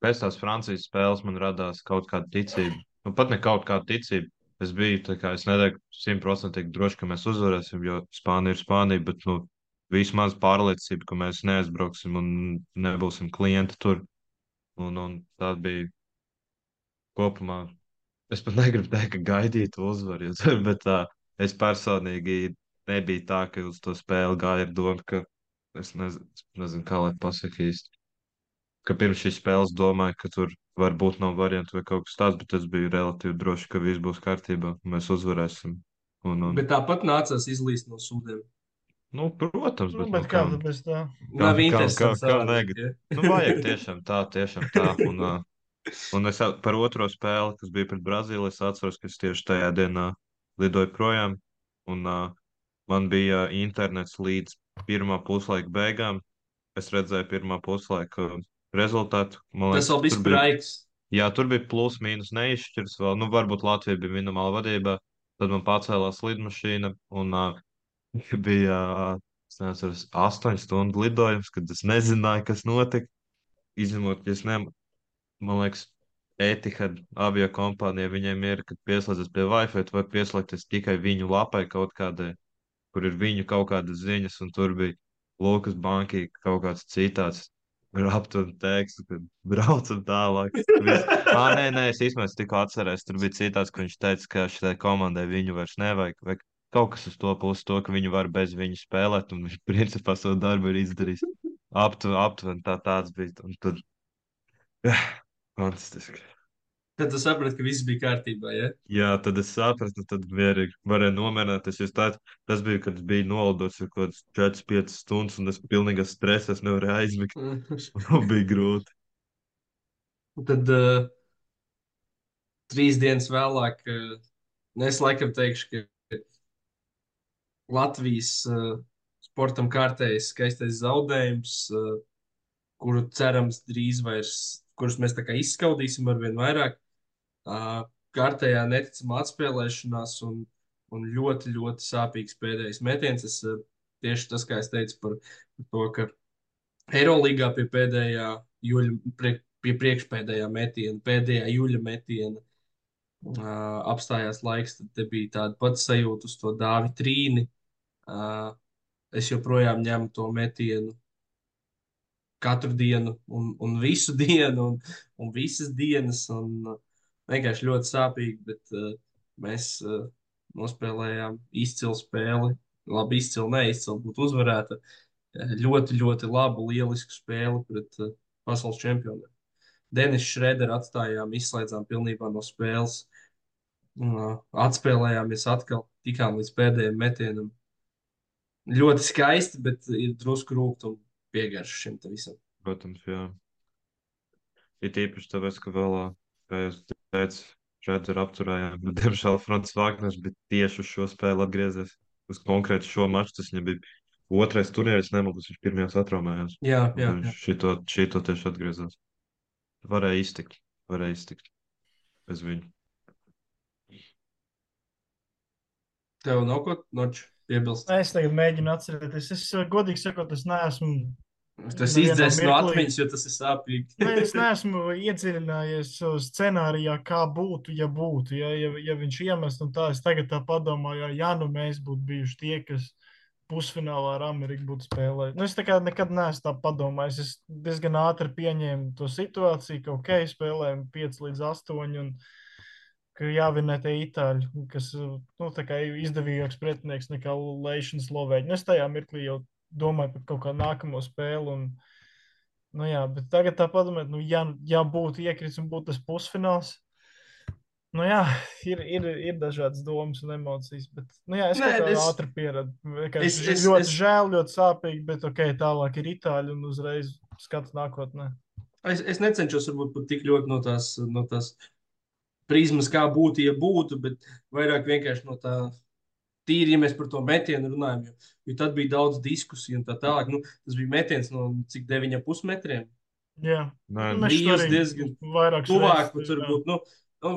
pēc tās Francijas spēles man radās kaut kāda ticība. Nu, pat ne kaut kāda ticība. Es biju, tā kā es neteiktu simtprocentīgi droši, ka mēs uzvarēsim, jo Spānija ir Spānija, bet, nu, vismaz pārliecība, ka mēs neaizbrauksim un nebūsim klienti tur. Un, un tā bija kopumā. Es pat negribu teikt, ka gaidītu uzvaru, bet tā, es personīgi nebija tā, ka uz to spēli gāja ar domu, ka es nezinu, nezinu kā lai pasakā īsti. Ka pirms šīs spēles domāju, ka tur varbūt nav variantu vai kaut kas tāds, bet es biju relatīvi drošs, ka viss būs kārtībā, mēs uzvarēsim. Un, un, Bet tāpat nācās izlīst no sūdiem. nu, protams, Nu, bet, bet nu, kā kam- tad bez tā? Nav kā- interesanti. kā savādāk, negad- ja? Nu, vajag tiešām tā, tiešām tā. Un, un es par otro spēli, kas bija pret Brazīliju, es atceros, ka es tieši tajā dienā lidoju projām. Un uh, man bija internets līdz pirmā puslaika beigām. Es redzēju pirmā puslaika rezultātu. Man Tas vēl bija spraigs. jā, tur bija plus mīnus neizšķirs vēl. Nu, varbūt Latvija bija minimāla vadībā. Tad man pacēlās lidmašīna un uh, bija uh, neatceros, astoņu stundu lidojums, kad es nezināju, kas notika. Izņemot, ja es ne, man liekas, Etihad avio kompānija, viņiem ir, kad pieslēdzas pie Wi-Fi, tu vari pieslēgties tikai viņu lapai kaut kādai, kur ir viņu kaut kādas ziņas, un tur bija Lukas Banki kaut kāds citāts. Un tekstu, kad braucam tālāk. Ā, nē, nē, es īstenībā tikko atcerējos, tur bija citāts, ka viņš teica, ka šitai komandai viņu vairs nevajag. Vai kaut kas uz to pusi, to, ka viņi var bez viņu spēlēt, un viņš principā savu darbu ir izdarījis. Aptu, aptuveni tā tāds bija. Un tad, fantastiski. Tad tu saprati, ka viss bija kārtībā. Ja? Jā, tad es sapratu, tad mierīgi varēju nomierināties. jo Tā, tas bija, kad es biju nolidots ar kaut kādas 4-5 stundas, un es pilnīgi stresā, es nevarēju aizmigt. Man bija grūti. Tad uh, trīs dienas vēlāk, uh, es laikam teikšu, ka Latvijas uh, sportam kārtējs skaistais zaudējums, uh, kuru cerams drīz vairs, kurus mēs izskaudīsim ar vien vairāk. Kārtējā neticamā atspēlēšanās un un ļoti, ļoti sāpīgs pēdējais metiens. Es, tieši tas, kā es teicu par, par to, ka Eirolandā pie pēdējā jūļa, prie, pie priekšpēdējā metiena, pēdējā jūļa metiena uh, apstājās laiks, tad bija tāda pati sajūta uz to dāvi trīni. Uh, es joprojām ņemu to metienu katru dienu, un, un visu dienu, un, un visas dienas. Un, uh, vienkārši ļoti sāpīgi, bet uh, mēs uh, nospēlējām izcilu spēli. Labi, izcili, neizcili būtu uzvarēta. Ļoti, ļoti labu, lielisku spēli pret uh, pasaules čempioniem. Denis Šrēderu atstājām, izslēdzām pilnībā no spēles. Uh, atspēlējāmies atkal, tikām līdz pēdējiem metienam. Ļoti skaisti, bet ir drusku rūkstoši piegarš šim visam. Protams, jā. Ir īpaši tāpēc, ka vēl, kā jūs teicāt, šeit ir apturējām, diemžēl, Frančs Vāgners bija tieši uz šo spēli atgriezies. Uz konkrēti šo maču tas viņam bija otrais turnīrs, nemaldos, viņš pirmajās atraumējās. Jā, jā. jā. Šito, šito tieši atgriezās. Varēja iztikt, varēja iztikt bez viņu. Tev nav ko noč piebilst? Es tagad mēģinu atcerēties. Es godīgi sakot, es neesmu. Tas izdzēs no atmiņas, jo tas ir sāpīgi. Nē, es neesmu iedziļinājies scenārijā, kā būtu, ja būtu. Ja, ja, ja viņš iemestu, un tā es tagad tā padomāju, ja nu mēs būtu bijuši tie, kas pusfinālā ar Ameriku būtu spēlējuši. Nu, es tā kā nekad neesmu tā padomājis. Es diezgan ātri pieņēmu to situāciju, ka ok, spēlējam 5 līdz 8. Un, ka jāvinē tie itāļi, kas nu, izdevīgāks pretinieks nekā Leišanas Slovēņi. Nu, es tajā mirklī jau domāju par kaut kādu nākamo spēli. Un, nu, jā, bet tagad tā padomāt, nu, ja, ja būtu iekrits un būtu tas pusfināls. Nu, jā, ir, ir, ir dažādas domas un emocijas, bet nu, jā, es Nē, es- ātri pieradu. es- Es, es- ļoti es- žēl, ļoti sāpīgi, bet ok, tālāk ir itāļi un uzreiz skats nākotnē. Es, es necenšos varbūt pat tik ļoti no tās, no tās prizmas, kā būtu, ja būtu, bet vairāk vienkārši no tā tīri, ja mēs par to metienu runājam. Jo, jo tad bija daudz diskusiju un tā tālāk. Nu, tas bija metiens no cik 9,5 metriem. Jā, Nē, Nu, arī diezgan vairāk Tuvāk pat varbūt. Nu, nu,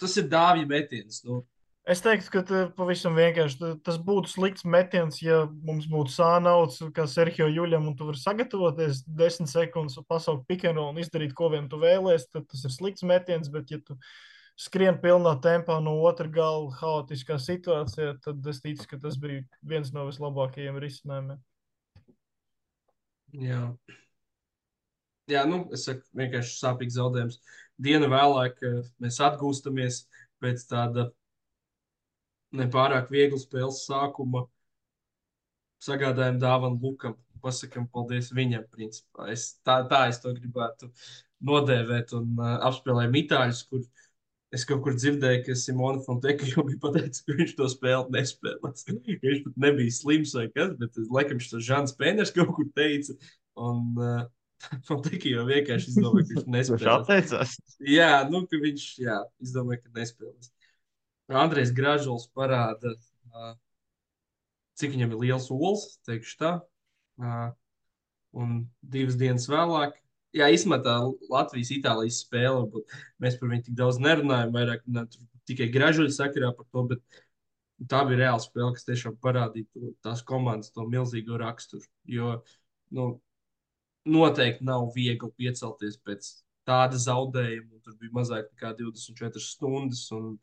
tas ir dāvja metiens. Nu, Es teiktu, ka tā pavisam vienkārši ta- tas būtu slikts metiens, ja mums būtu sānauts, kā Sergio Juļam, un tu vari sagatavoties 10 sekundes, pasaukt pikenu un izdarīt, ko vien tu vēlēsies, tad tas ir slikts metiens, bet ja tu skrien pilnā tempā no otra gala haotiskā situācijā, tad es ticu, ka tas bija viens no vislabākajiem risinājumiem. Jā. Jā, nu, es saku, vienkārši sāpīgs zaudējums. Dienu vēlāk eh, mēs atgūstamies pēc tāda nepārāk viegla spēles sākuma. Sagādājam dāvanu Lukam. Pasakam, paldies viņam. Principā. Es, tā, tā es to gribētu nodēvēt un uh, apspēlējam itāļus, kur es kaut kur dzirdēju, ka Simona Fonteka jau bija pateicis, ka viņš to spēli nespēlēs. viņš pat nebija slims vai kas, bet es laikam šis Žants Pēners kaut kur teica. Un, uh, Fonteka jau vienkārši izdomāja, ka viņš nespēlēs. Jā, nu, ka viņš, jā, izdomāja, ka nespēlēs. Andrejs Gražuls parāda, ā, cik viņam ir liels olas, teikšu tā. Ā, Un divas dienas vēlāk, jā, izmetā Latvijas-Itālijas spēle, varbūt mēs par viņu tik daudz nerunājam, vairāk tur tikai Gražuļa sakarā par to, bet tā bija reāla spēle, kas tiešām parādīja to, tās komandas to milzīgo raksturu. Jo, nu, noteikti nav viegli piecelties pēc tāda zaudējuma. Tur bija mazāk nekā 24 stundas. Un,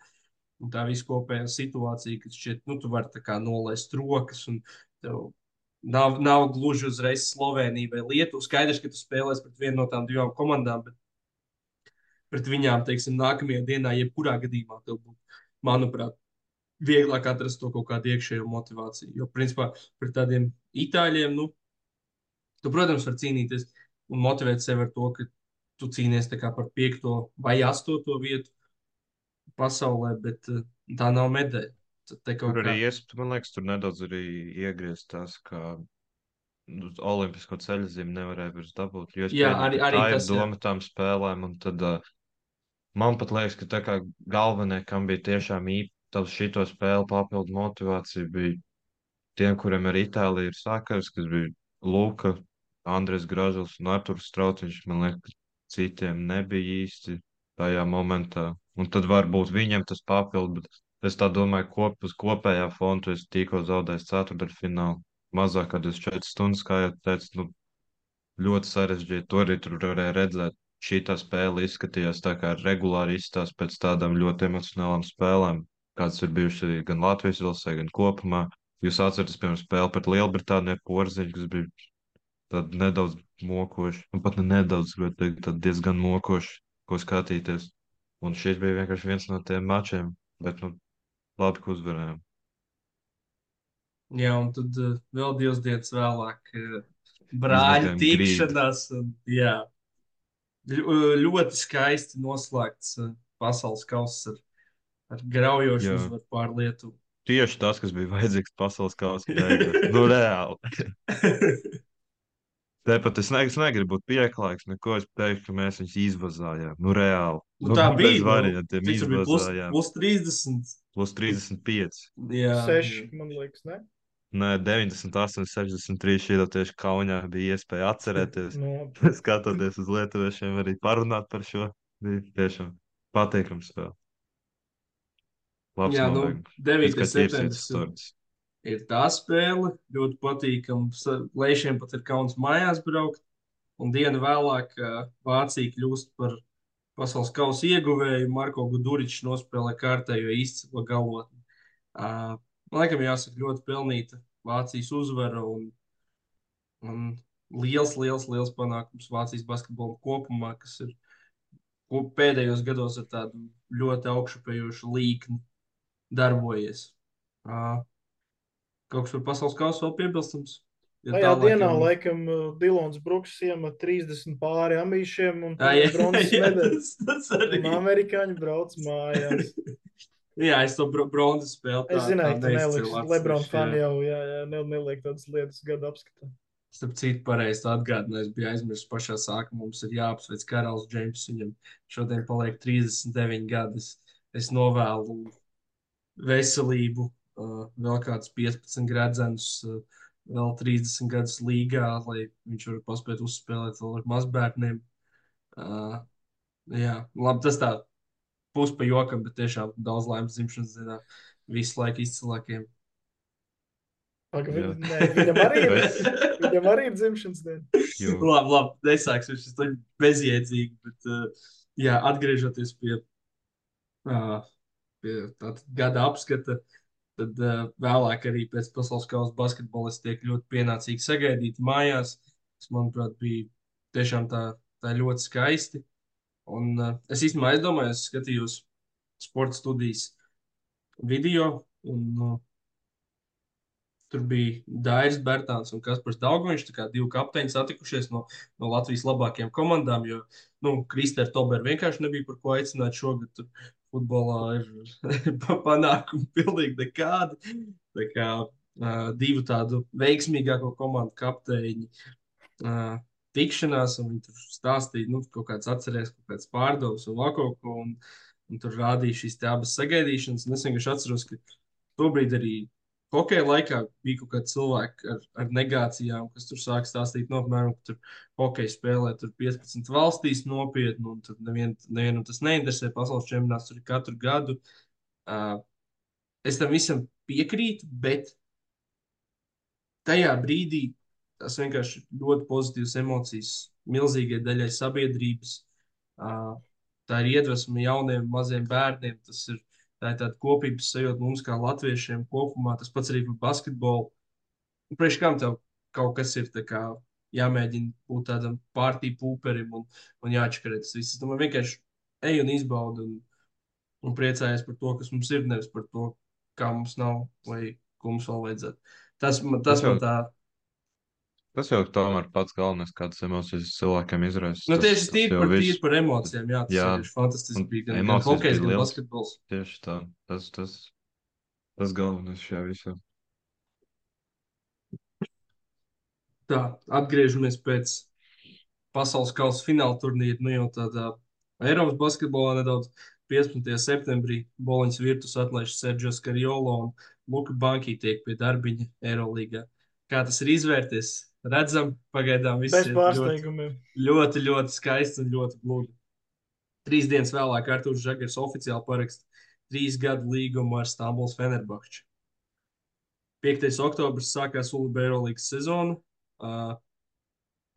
un tā vispārējā situācija, ka šķiet, nu, tu vari nolaist rokas. un tev Nav, nav gluži uzreiz Slovenija vai Lietuva. Skaidrs, ka tu spēlēsi pret vienu no tām divām komandām, bet pret viņām, teiksim, nākamajā dienā, jebkurā gadījumā, tev būtu, manuprāt, vieglāk atrast to kaut kādu iekšējo motivāciju. Jo, principā, pret tādiem itāļiem, nu, tu, protams, vari cīnīties un motivēt sevi ar to, ka tu cīnies par piekto vai astoto vietu pasaulē, bet eh, tā nav medaļa. Tur arī kā iespējams, man liekas, tur nedaudz arī iegriezt tās, ka nu, olimpisko ceļzīmi nevarēja vairs dabūt. Jo Jā, arī- arī tas, ir doma tām spēlēm, tad uh, man pat liekas, ka tā kā galvenie, kam bija tiešām īpaši šito spēli papildu motivācija, bija tiem, kuriem ar Itāliju ir sakars, kas bija Luka, Andres Gražels un Arturs Strauciņš. Man liekas, ka citiem nebija īsti tajā momentā. Un tad varbūt viņam tas papildu, bet Es tā domāju, kop, uz kopējā fona tu esi tikko zaudējis ceturtdaļfinālu. Mazāk kā 24 stundas, kā jau teicu, nu, ļoti sarežģīti. To arī tur varēja redzēt. Šī tā spēle izskatījās tā kā regulāri izstāsta pēc tādām ļoti emocionālām spēlēm, kādas ir bijušas gan Latvijas valstī, gan kopumā. Jūs atceraties, piemēram, spēli pret Lielbritāniju, Porziņu, kas bija tāda nedaudz mokoša, un pat ne nedaudz, bet teikt, diezgan mokoša, ko skatīties. Un šis bija vienkārši viens no tiem mačiem, bet nu, labi, ka uzvarējām. Jā, un tad uh, vēl divas dienas vēlāk uh, brāļa tikšanās. Un, jā, Ļu, ļoti skaisti noslēgts uh, pasaules kausa ar, ar graujošu Jā. uzvaru pār Lietuvu. Tieši tas, kas bija vajadzīgs pasaules kausa beigās. Nu, reāli. Tāpat es, ne, es negribu būt pieklājīgs, neko es teiktu, ka mēs viņus izvazājām. Nu, reāli. Nu, tā bez bija. nu, variantiem tur bija plus, plus 30. Plus 35. Jā, Seši, man liekas, ne? Nē, 98, 63. Šī jau tieši kaunijā bija iespēja atcerēties. Nu, Skatoties uz lietuviešiem, arī parunāt par šo. Bija tiešām patīkams spēle. Labs Jā, nu, nobeigums. 9. Pēc kā ķirsies septembris ir tā spēle. Ļoti patīkami. Lēšiem pat ir kauns mājās braukt. Un dienu vēlāk uh, Vācija kļūst par pasaules kausa ieguvēju. Marko Guduričs nospēlē kārtējo izcilu galotni. Uh, man liekas, jāsaka, ļoti pelnīta Vācijas uzvara un, un liels, liels, liels panākums Vācijas basketbolam kopumā, kas ir pēdējos gados ar tādu ļoti augšupējošu līkni darbojies. Uh, kaut kas par pasaules kausu vēl piebilstams? Ja Tajā tā, dienā, laikam- laikam, uh, Dilons Bruks iemet 30 pāri amīšiem un Ā, jā, bronzas jā, medaļu. tas, tas arī. Un amerikāņi brauc mājās. Jā, es to bro- bronzas spēli. Es zināju, ka tu neliksi Lebron fani jā. jau, jā, jā, ne, neliek tādas lietas gadu apskatā. Starp citu, pareizi atgādināju. Es biju aizmirsis pašā sākumā. Mums ir jāapsveic Karls Džeims. Viņam šodien paliek 39 gadi. Es, es novēlu veselību, uh, vēl kādus 15 gradzenus, uh, vēl 30 gadus līgā, lai viņš varētu paspēt uzspēlēt vēl ar mazbērniem. Uh, jā, labi, tas tā pus pa jokam, bet tiešām daudz laimes dzimšanas dienā visu laiku izcilākiem. Nē, viņam, arī ir, viņam arī ir dzimšanas diena. Jo, labi, labi, nesāksim, šis ir bezjēdzīgi, bet uh, jā, atgriežoties pie, uh, pie tāda gada apskata, tad uh, vēlāk arī pēc pasaules kausa basketbolisti tiek ļoti pienācīgi sagaidīti mājās, kas, manuprāt, bija tiešām tā, tā ļoti skaisti. Un uh, es īstenībā aizdomājos, skatījos sporta studijas video, un uh, tur bija Dairis Bērtāns un Kaspars kā divi kapteiņi satikušies no, no Latvijas labākajām komandām, jo, nu, Kristēra Tober vienkārši nebija par ko aicināt šogad. Tur futbolā ir panākumi pilnīgi nekādi. Tā kā uh, divu tādu veiksmīgāko komandu kapteiņi uh, tikšanās, un viņi tur stāstīja, nu, kaut kāds atcerēs, kaut kāds pārdoms un ko, un, un tur rādīja šīs abas sagaidīšanas, un es vienkārši atceros, ka tobrīd arī hokeja laikā bija kaut kādi cilvēki ar, ar negācijām, kas tur sāk stāstīt, no apmēram, ka tur hokeja spēlē tur 15 valstīs nopietni, un tur nevien, nevienam tas neinteresē. Pasaules čempionāts tur ir katru gadu. Uh, es tam visam piekrītu, bet tajā brīdī tas vienkārši ļoti pozitīvas emocijas milzīgai daļai sabiedrības. Uh, tā ir iedvesma jauniem, maziem bērniem. Tas ir tā ir tāda kopības sajūta mums, kā latviešiem kopumā. Tas pats arī par basketbolu. Un Priekš kam tev kaut kas ir kā jāmēģina būt tādam pārtīm pūperim un, un jāatšķirē tas viss. Domāju, vienkārši ej un izbaudi un, un priecājies par to, kas mums ir, nevis par to, kā mums nav vai ko mums vēl vajadzētu. Tas, man- tas Tas man tā tas jau tomēr pats galvenais, kādas emocijas cilvēkam izraisa. Nu, tieši tīri par, tīri par emocijām. Jā, tas Jā. ir fantastiski. Bija gan, gan hokejs, gan basketbols. Tieši tā. Tas, tas, tas galvenais šajā visā. Tā, atgriežamies pēc pasaules kausa fināla turnīra. Nu, jau tādā Eiropas basketbolā nedaudz 15. septembrī Boliņas virtus atlaiž Sergio Skarjolo un Luka Banki tiek pie darbiņa Eirolīgā. Kā tas ir izvērties? Redzam, pagaidām viss Bez iet ļoti, ļoti, ļoti skaisti un ļoti gludi. Trīs dienas vēlāk Arthurs Žagars oficiāli paraksta trīs gadu līgumu ar Stambuls Fenerbahču. 5. oktobris sākās Ulu Eirolandes sezona. Uh,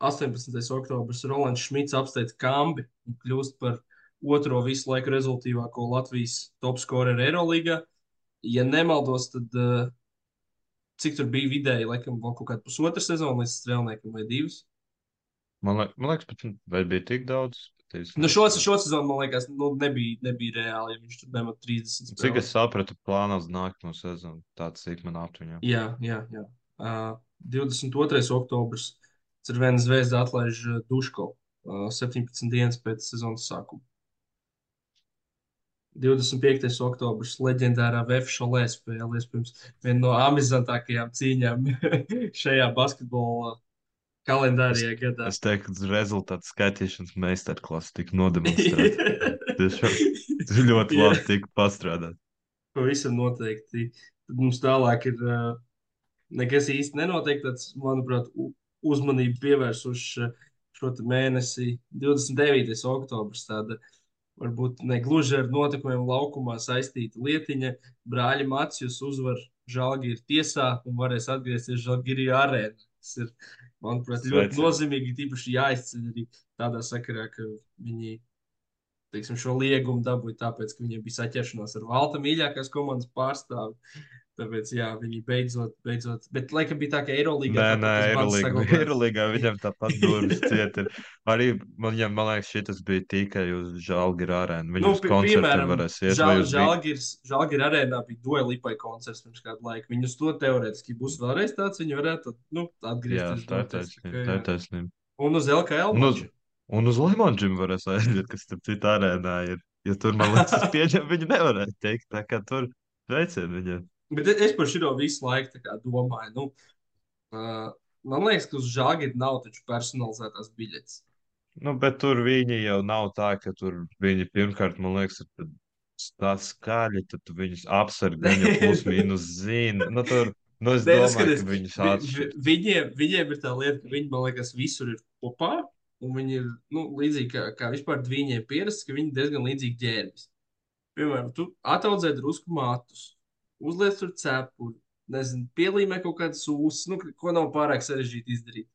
18. oktobris Rolands Šmits apsteidz Kambi un kļūst par otro visu laiku rezultātīvāko Latvijas top scoreru Eirolandā. Ja nemaldos, tad uh, cik tur bija vidēji, laikam, vēl kaut kāda pusotra sezona līdz strēlniekam vai divas. Man, liek, man liekas, pat vai bija tik daudz. Nu, šo, šo sezonu, man liekas, nu, nebija, nebija reāli, ja viņš tur nemet 30. Cik es sapratu, plānos nākamo sezonu. Tāds cik man aptuņā. Jā, jā, jā. Uh, 22. oktobris Cervēna zvezda atlaiž Duško uh, 17 dienas pēc sezonas sākuma. 25. oktobris leģendārā VFŠLE spēle, iespējams, viena no amizantākajām cīņām šajā basketbola kalendārijā gadā. Es teiktu, ka rezultātu skaitīšanas meistarklasa tika nodemonstrēta. Tas ļoti labi tika pastrādāt. Pavisam noteikti. Tad mums tālāk ir uh, nekas īsti nenotiek. Tāds, manuprāt, uzmanību pievērsuši šo mēnesi, 29. oktobris. Tāda varbūt ne gluži ar notikumiem laukumā saistīta lietiņa. Brāļa Matsjus uzvar Žalgīru tiesā un varēs atgriezties Žalgīru arēnā. Tas ir, manuprāt, ļoti Sveici. nozīmīgi, tīpaši jāizceļ arī tādā sakarā, ka viņi teiksim, šo liegumu dabūja tāpēc, ka viņiem bija saķeršanās ar Valta mīļākās komandas pārstāvi. Tāpēc, jā, viņi beidzot, beidzot, bet laikam bija tā, ka Eirolandā. Nē, nē, Eirolandā, Eirolandā viņam tāpat durvis ciet. Arī man, ja, man liekas, šis bija tikai uz Žalgira arēnu. Viņu nu, uz koncertiem varēs iet. Žal, Žalgirs, Žalgira arēnā bija duelipai koncerts pirms kādu laiku. Viņus to teorētiski būs vēlreiz tāds, viņi varētu, nu, atgriezties. Jā, tā ir taisnība. Tā ir taisnība. Un uz LKL. Un uz, un uz Limonģim varēs aiziet, kas tur citā arēnā ir. Jo tur, man liekas, pieņem, viņi nevarētu teikt, tā kā tur veicien viņiem. Bet es par šo visu laiku domāju, nu, uh, man liekas, ka uz žāģi nav taču personalizētās biļetes. Nu, bet tur viņi jau nav tā, ka tur viņi pirmkārt, man liekas, ir tā skaļi, tad tu viņus apsargi, gan jau plus mīnus zina. Nu, tur, nu, es domāju, skaties, ka viņus atšķir. Vi, viņiem, viņiem ir tā lieta, ka viņi, man liekas, visur ir kopā, un viņi ir, nu, līdzīgi kā, kā vispār viņiem pierasts, ka viņi diezgan līdzīgi ģērbjas. Piemēram, tu ataudzē drusku matus, uzliec tur cepuri, nezinu, pielīmē kaut kādas sūsas, nu, ko nav pārāk sarežģīti izdarīt.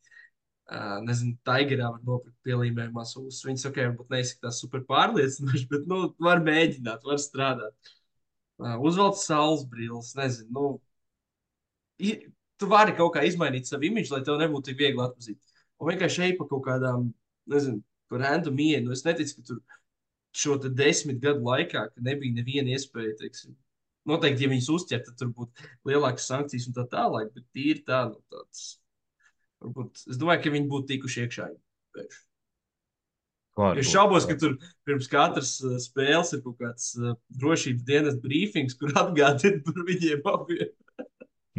Uh, nezinu, Tigerā var nopirkt pielīmējumā sūsas. Viņas, ok, varbūt neizskatās super pārliecinoši, bet, nu, var mēģināt, var strādāt. Uh, uzvelc saules brilles, nezinu, nu, i, tu vari kaut kā izmainīt savu imidžu, lai tev nebūtu tik viegli atpazīt. Un vienkārši šeit pa kaut kādām, nezinu, par random ienu. Es neticu, ka tur šo desmit gadu laikā, nebija neviena iespēja, teiksim, noteikti, ja viņas uzķer, tad tur būtu lielākas sankcijas un tā tālāk. Bet tīri tā, nu, tāds. Varbūt, es domāju, ka viņi būtu tikuši iekšā. Es šaubos, ka tur pirms katras uh, spēles ir kaut kāds uh, drošības dienas brīfings, kur atgādina par viņiem abiem.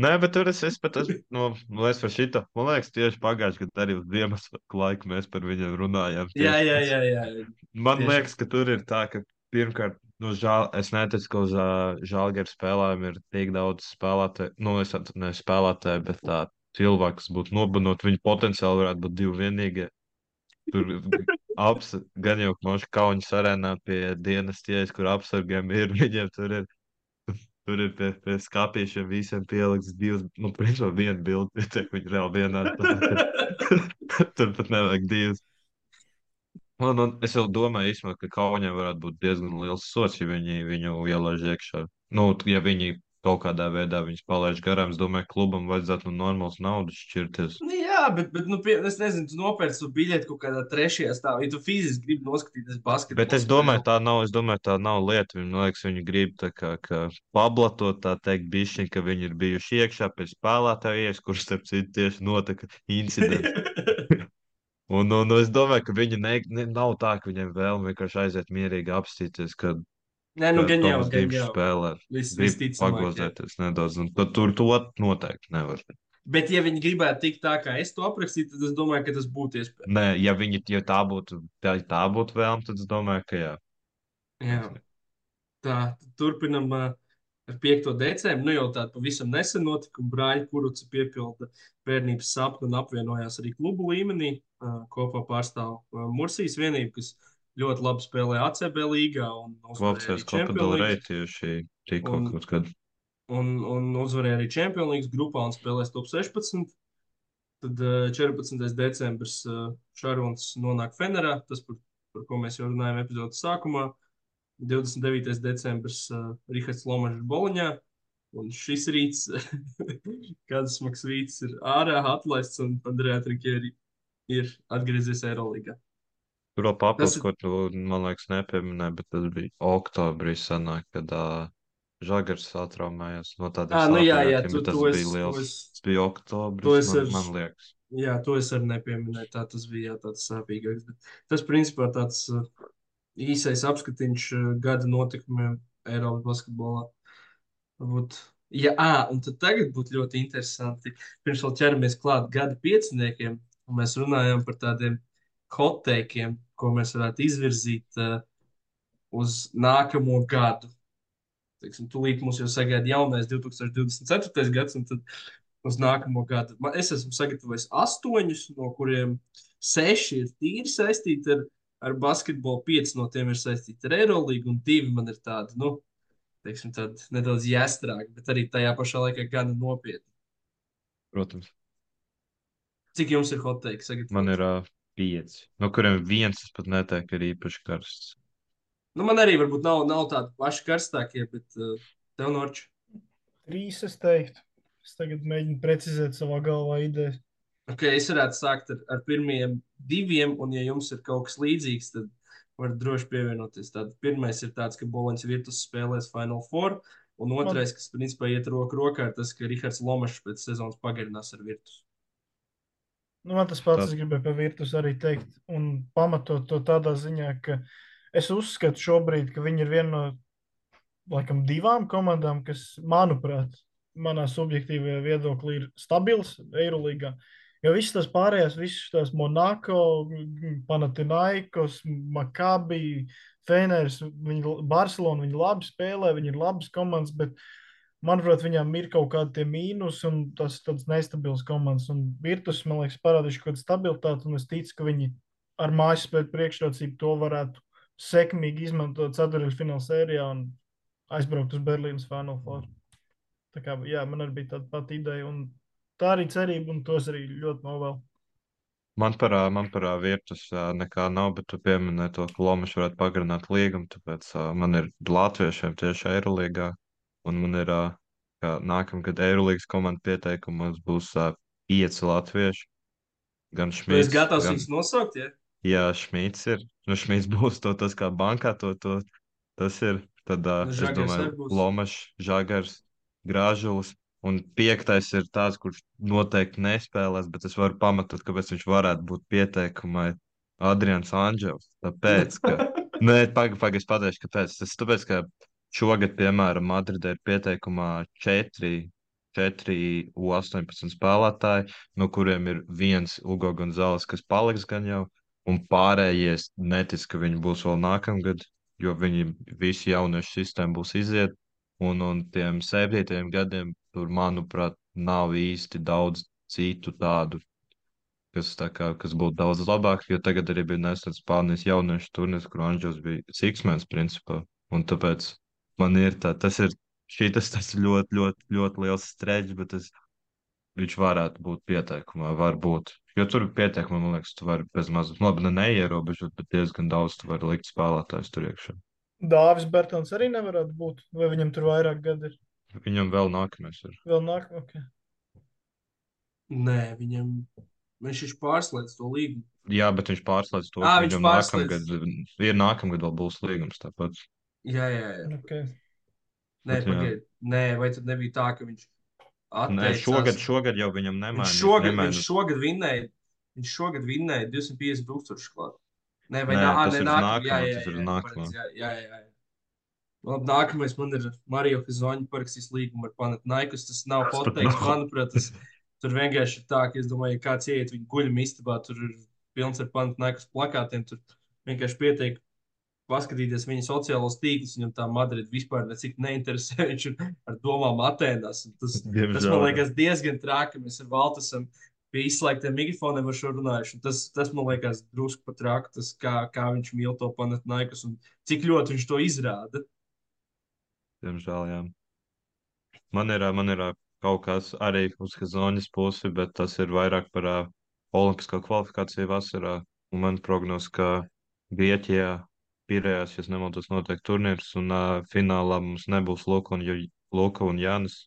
Nē, bet tur es, es pat esmu no, nu, par šito. Man liekas, tieši pagājušajā gadā arī uz Ziemassvētku laiku mēs par viņiem runājām. Tieši. Jā, jā, jā. jā. Man tieši. liekas, ka tur ir tā, ka pirmkārt Nu, žāl, es neticu, ka uz uh, žālgara spēlēm ir tik daudz spēlētāju, nu, es nevis spēlētāju, bet tā cilvēku, kas būtu nobanot, viņi potenciāli varētu būt divi vienīgie. Tur aps, gan jau moši kauņas arēnā pie dienas tieši, kur apsargiem ir, viņiem tur ir. Tur ir pie, pie skāpīšiem visiem pielikts divas, nu, principā viena bilde, viņi reāli vienā. tur pat nevajag divas. Un, un es jau domāju, īstenībā, ka Kaunijam varētu būt diezgan liels sots, ja viņi viņu ielaiž iekšā. Nu, ja viņi kaut kādā veidā viņus palaiž garām, es domāju, klubam vajadzētu nu, normāls naudas šķirties. Nu, jā, bet, bet nu, pie, es nezinu, tu nopērci to biļeti kaut kādā trešajā stāvā, ja tu fiziski gribi noskatīties basketbolu. Bet es domāju, tā nav, es domāju, tā nav lieta. Viņam liekas, viņi grib tā kā, kā pablatot, tā teikt, bišķiņ, ka viņi ir bijuši iekšā pēc spēlētājas, kurš, starp citu, tieši notika incidents. Un, un es domāju, ka viņi ne, ne, nav tā, ka viņiem vēlme vienkārši aiziet mierīgi apstīties, kad Nē, nu, gan jau, gan jau. Spēlē, Viss pagozēties nedaudz, un tad tur to noteikti nevar. Bet, ja viņi gribētu tikt tā, kā es to aprakstīju, tad es domāju, ka tas būtu iespējams. Nē, ja, viņi, ja tā būtu, tā, tā būtu vēlme, tad es domāju, ka jā. Jā. Tā, turpinam. Uh, ar 5. decembri, nu jau tāda pavisam nesen notikuma, brāļa Kuruca piepilda bērnības sapni un apvienojās arī klubu līmenī. Kopā pārstāv Mursijas vienību, kas ļoti labi spēlē ACB līgā Valcēs. Rey tieši tikko kaut kad. un, un uzvarēja arī Champions League grupā un spēlēs top 16. Tad eh, 14. decembris Šarons nonāk Fenerā, tas, par, par ko mēs jau runājām epizodes sākumā. 29. decembris uh, Rihards Lomačs Boloņā. Un šis rīts, kāds smags rīts, ir ārā atlaists un Andrejā Trinkēri ir atgriezies Eiroligā. Tur vēl papildus, ir- ko tu, man liekas, nepieminēji, bet tas bija oktobrī sanāk, kad uh, Žagars satraumējās no tādiem Ā, nu jā, jā, tu- tas to es- bija liels. es- Tas bija to oktobris, man, ar- man liekas. Jā, to es arī nepieminēju. Tā tas bija jā, tāds sāpīgāks. Bet tas, principā, tāds uh, īsais apskatiņš uh, gada notikumiem Eiropas basketbolā. Varbūt, jā, ā, un tad tagad būtu ļoti interesanti. Pirms vēl ķeramies klāt gada pieciniekiem, un mēs runājam par tādiem hoteikiem, ko mēs varētu izvirzīt uh, uz nākamo gadu. Teiksim, tūlīt mums jau sagaida jaunais 2024. gads, un tad uz nākamo gadu. Man, es esmu sagatavojis astoņus, no kuriem seši ir tīri saistīti ar, ar basketbolu, pieci no tiem ir saistīti ar Eirolandu, un divi man ir tādi, nu, teiksim, tādi nedaudz jāstrāk, bet arī tajā pašā laikā gan nopietni. Protams, Cik jums ir hot take? Sagatavot? man ir uh, pieci, no kuriem viens es pat neteiktu, ir īpaši karsts. Nu, man arī varbūt nav, nav tādi paši karstākie, bet uh, tev norču. Trīs es teiktu. Es tagad mēģinu precizēt savā galvā idejas. Okay, es varētu sākt ar, ar pirmiem diviem, un, ja jums ir kaut kas līdzīgs, tad varat droši pievienoties. Tad pirmais ir tāds, ka Boloņas Virtus spēlēs Final Four, un otrais, kas principā iet roku rokā, ir tas, ka Rihards Lomačs pēc sezonas pagarinās ar Virtus. Nu, man tas pats, es gribēju par Virtus arī teikt, un pamatot to tādā ziņā, ka es uzskatu šobrīd, ka viņi ir viena no, laikam, divām komandām, kas, manuprāt, manā subjektīvajā viedoklī ir stabils Eirolīgā. Jo visas tās pārējās, visas tās Monako, Panathinaikos, Makabi, Feners, viņi, Barcelona, viņi labi spēlē, viņi ir labas komandas, bet manuprāt, viņām ir kaut kādi mīnus un tas tāds nestabils komandas. Un Virtus, man liekas, parādījuši kaut kādu stabilitāti, un es ticu, ka viņi ar mājas spēļu priekšrocību to varētu sekmīgi izmantot ceturtfināla sērijā un aizbraukt uz Berlīnas Final Four. Tā kā, jā, man arī bija tāda pati ideja, un tā arī cerība, un tos arī ļoti novēlu. Man par, man par Virtus nekā nav, bet tu pieminēji to, ka Lomačs varētu pagarināt līgumu, tāpēc man ir latviešiem tieši Eirolīgā, un man ir ka nākamgad Eirolīgas komanda pieteikumos būs pieci latvieši. Gan Tu esi Šmīts, gatavs gan, viņus nosaukt? Ja? jā, Šmīts ir, nu Šmīts būs to, tas kā bankā, to, to, tas ir, tad Nu, es domāju. Lomačs, Žagars, Grāžulis, un piektais ir tāds, kurš noteikti nespēlēs, bet es varu pamatot, kāpēc viņš varētu būt pieteikumai Adrians Anģels. Tāpēc, ka, nē, pagaidi, pagaidi, es pateikšu, kāpēc. Tas tāpēc, ka šogad, piemēram, Madridē ir pieteikumā četri, četri U18 spēlētāji, no kuriem ir viens Ugo Gonzāles, kas paliks gan jau, un pārējie netic, ka viņi būs vēl nākamgad, jo viņi visi jauniešu sistēma būs iziet. Un, un tiem septītajiem gadiem tur, manuprāt, nav īsti daudz citu tādu, kas, tā kā, kas būtu daudz labāk. Jo tagad arī bija nesen Spānijas jauniešu turnīrs, kur Anģels bija Siksmens principā. Un tāpēc man ir tā, tas ir, šitas, tas ir ļoti, ļoti, ļoti liels streģis, bet es, viņš varētu būt pieteikumā, varbūt. Jo tur pieteikumā, man liekas, tu vari bez mazas, labi, ne neierobežot, bet diezgan daudz tu vari likt spēlētājs tur iekšā. Dāvis Bertons arī nevarētu būt, vai viņam tur vairāk gadi ir. Viņam vēl nākamais ir. Vēl nāk, ok. Nē, viņam viņš ir pārslēdzis to līgumu. Jā, bet viņš pārslēdz to, ka viņš viņam pārslēdz. nākamgad, ir nākamgad vēl būs līgums tāpat. Jā, jā, jā. okay. Nē, Bet jā. pagaidi. Nē, vai tad nebija tā, ka viņš Nē, atteicās? šogad, šogad jau viņam Viņš nemainīs. šogad, nemainīs. viņš šogad vinnēja. Viņš šogad vinnēja 250 tūkstoši klāt. Nē, vai Nē, tas nē, nākamā, nākamo, jā, jā, tas jā, jā, pareizi, jā, jā, jā. Labi, nākamais man ir Mario Kazoņa parakstījis līgumu ar Panathinaikos. Tas nav Tas nav. manuprāt, tas tur vienkārši ir tā, ka es domāju, ja kāds ieiet viņa guļuma istabā, tur ir pilns ar Panathinaikos plakātiem, tur vienkārši pietiek paskatīties viņa sociālos tīklus, viņam tā Madrida vispār necik neinteresē, viņš ir ar domām Atēnās. un Tas, Tas Diemžēl, man jā. liekas diezgan traki. Mēs ar Valtu esam pie izslēgtiem mikrofoniem ar šo runājuši. Un Tas, tas man liekas drusku pat rāk, tas kā, kā viņš mīl to panatnaikus un cik ļoti viņš to izrāda. Diemžēl, jā. Man ir, man ir kaut kas arī uz Hazoņas pusi, bet tas ir vairāk par ā, olimpisko kvalifikāciju vasarā. Un man prognoz, ka Grieķijā, Pirējās, ja nemaldos, notiek turnīrs, un ā, finālā mums nebūs Luka un, Luka un Jānis.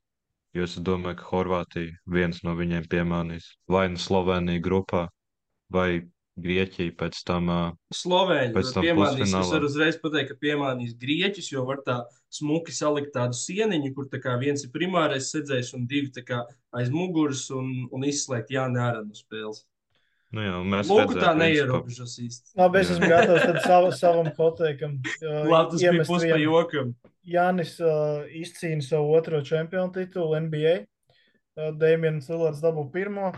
Jo es domāju, ka Horvātija viens no viņiem piemānīs. Vai nu Slovenija grupā, vai Grieķija pēc tam. Slovēņi Pēc tam piemānīs. Es varu uzreiz pateikt, ka piemānīs grieķus, jo var tā smuki salikt tādu sieniņu, kur tā kā viens ir primārais sēdzējs un divi kā aiz muguras un, un izslēgt Jāni ārā no spēles. Nu jā, mēs Lūk, tā redzējām, neierobežos īsti. Labi, es esmu gatavs tad savu, savam hoteikam. Labi, tas bija pus pa jokam. Jānis uh, izcīna savu otro čempionu titulu NBA. Uh, Damians Lillards dabū pirmo.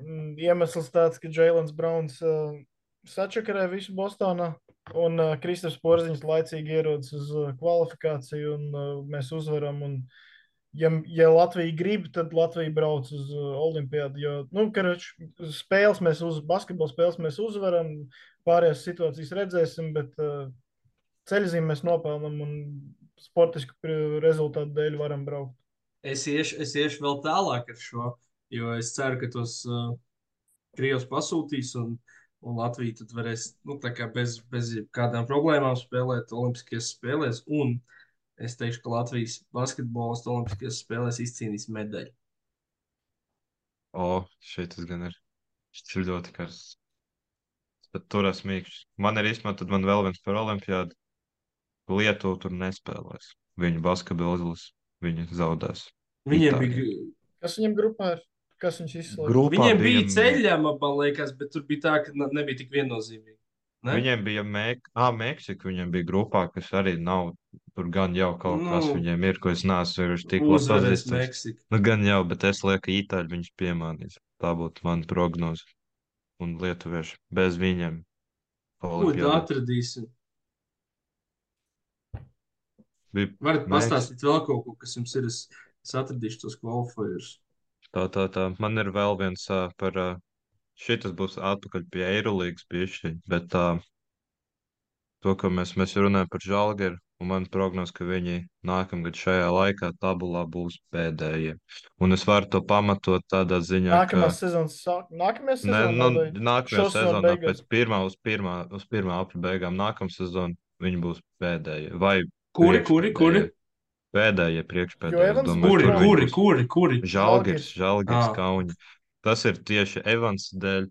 Mm, Iemesls tāds, ka Jēlens Browns uh, sačakarē visu Bostonā. Un uh, Kristofers Porziņš laicīgi ierodas uz uh, kvalifikāciju, un uh, mēs uzvaram. Un, ja, ja Latvija grib, tad Latvija brauc uz uh, Olimpiādu. Jo, nu, karač, spēles mēs uz basketbola spēles mēs uzvaram, pārējās situācijas redzēsim, bet uh, ceļzīm mēs nopelnām un sportisku rezultātu dēļ varam braukt. Es iešu, es iešu vēl tālāk ar šo, jo es ceru, ka tos uh, Krievs pasūtīs un, un Latvija tad varēs nu, tā kā bez, bez kādām problēmām spēlēt Olimpiskajās spēlēs. Un es teikšu, ka Latvijas basketbols Olimpiskajās spēlēs izcīnīs medaļu. O, šeit tas gan ir. Šis ir ļoti karsts. Bet tur esmu mīkšķis. Man ir īstenībā, tad man vēl viens par olimpiādu. Lietuva tur nespēlēs. Viņu basketbola izlase. Viņi zaudēs. Viņiem Itāļi. bija, Kas viņam grupā ir? Kas viņš izslēdz? Viņiem bija bija- ceļama, man liekas, bet tur bija tā, ka ne- nebija tik viennozīmīgi. Ne? Viņiem bija Mek ah, Meksika, viņiem bija grupā, kas arī nav. Tur gan jau kaut kas Nu, viņiem ir, ko es neesmu vienkārši tik labi pazīstams. Nu, gan jau, bet es lieku, ka Itāļi viņus piemānīs. Tā būtu mana prognoze. Un lietuvieši bez viņiem. Ko atradīsim? Bija Varat Meks- pastāstīt vēl kaut ko, kas jums ir. Es, es atradīšu tos qualifiers. Tā, tā, tā. Man ir vēl viens uh, par. Uh, šitas būs atpakaļ pie Eirolandes piešķiņa, bet uh, to, ko mēs, mēs runājam par Žalgeru, un man prognoz, ka viņi nākamgad šajā laikā tabulā būs pēdējie. Un es varu to pamatot tādā ziņā, Nākamā ka. sezona sāk. Nākamā Ne, sezona. nu, vai nākamajā sezonā pēc pirmā uz pirmā, uz pirmā apļa beigām nākamā sezona viņi būs pēdējie. Vai Kuri, kuri, kuri? Pēdējie priekšpēdējie. Kuri, kuri, kuri, kuri? Žalgiris, Žalgiris, Ā. Kauņa. Tas ir tieši Evans dēļ,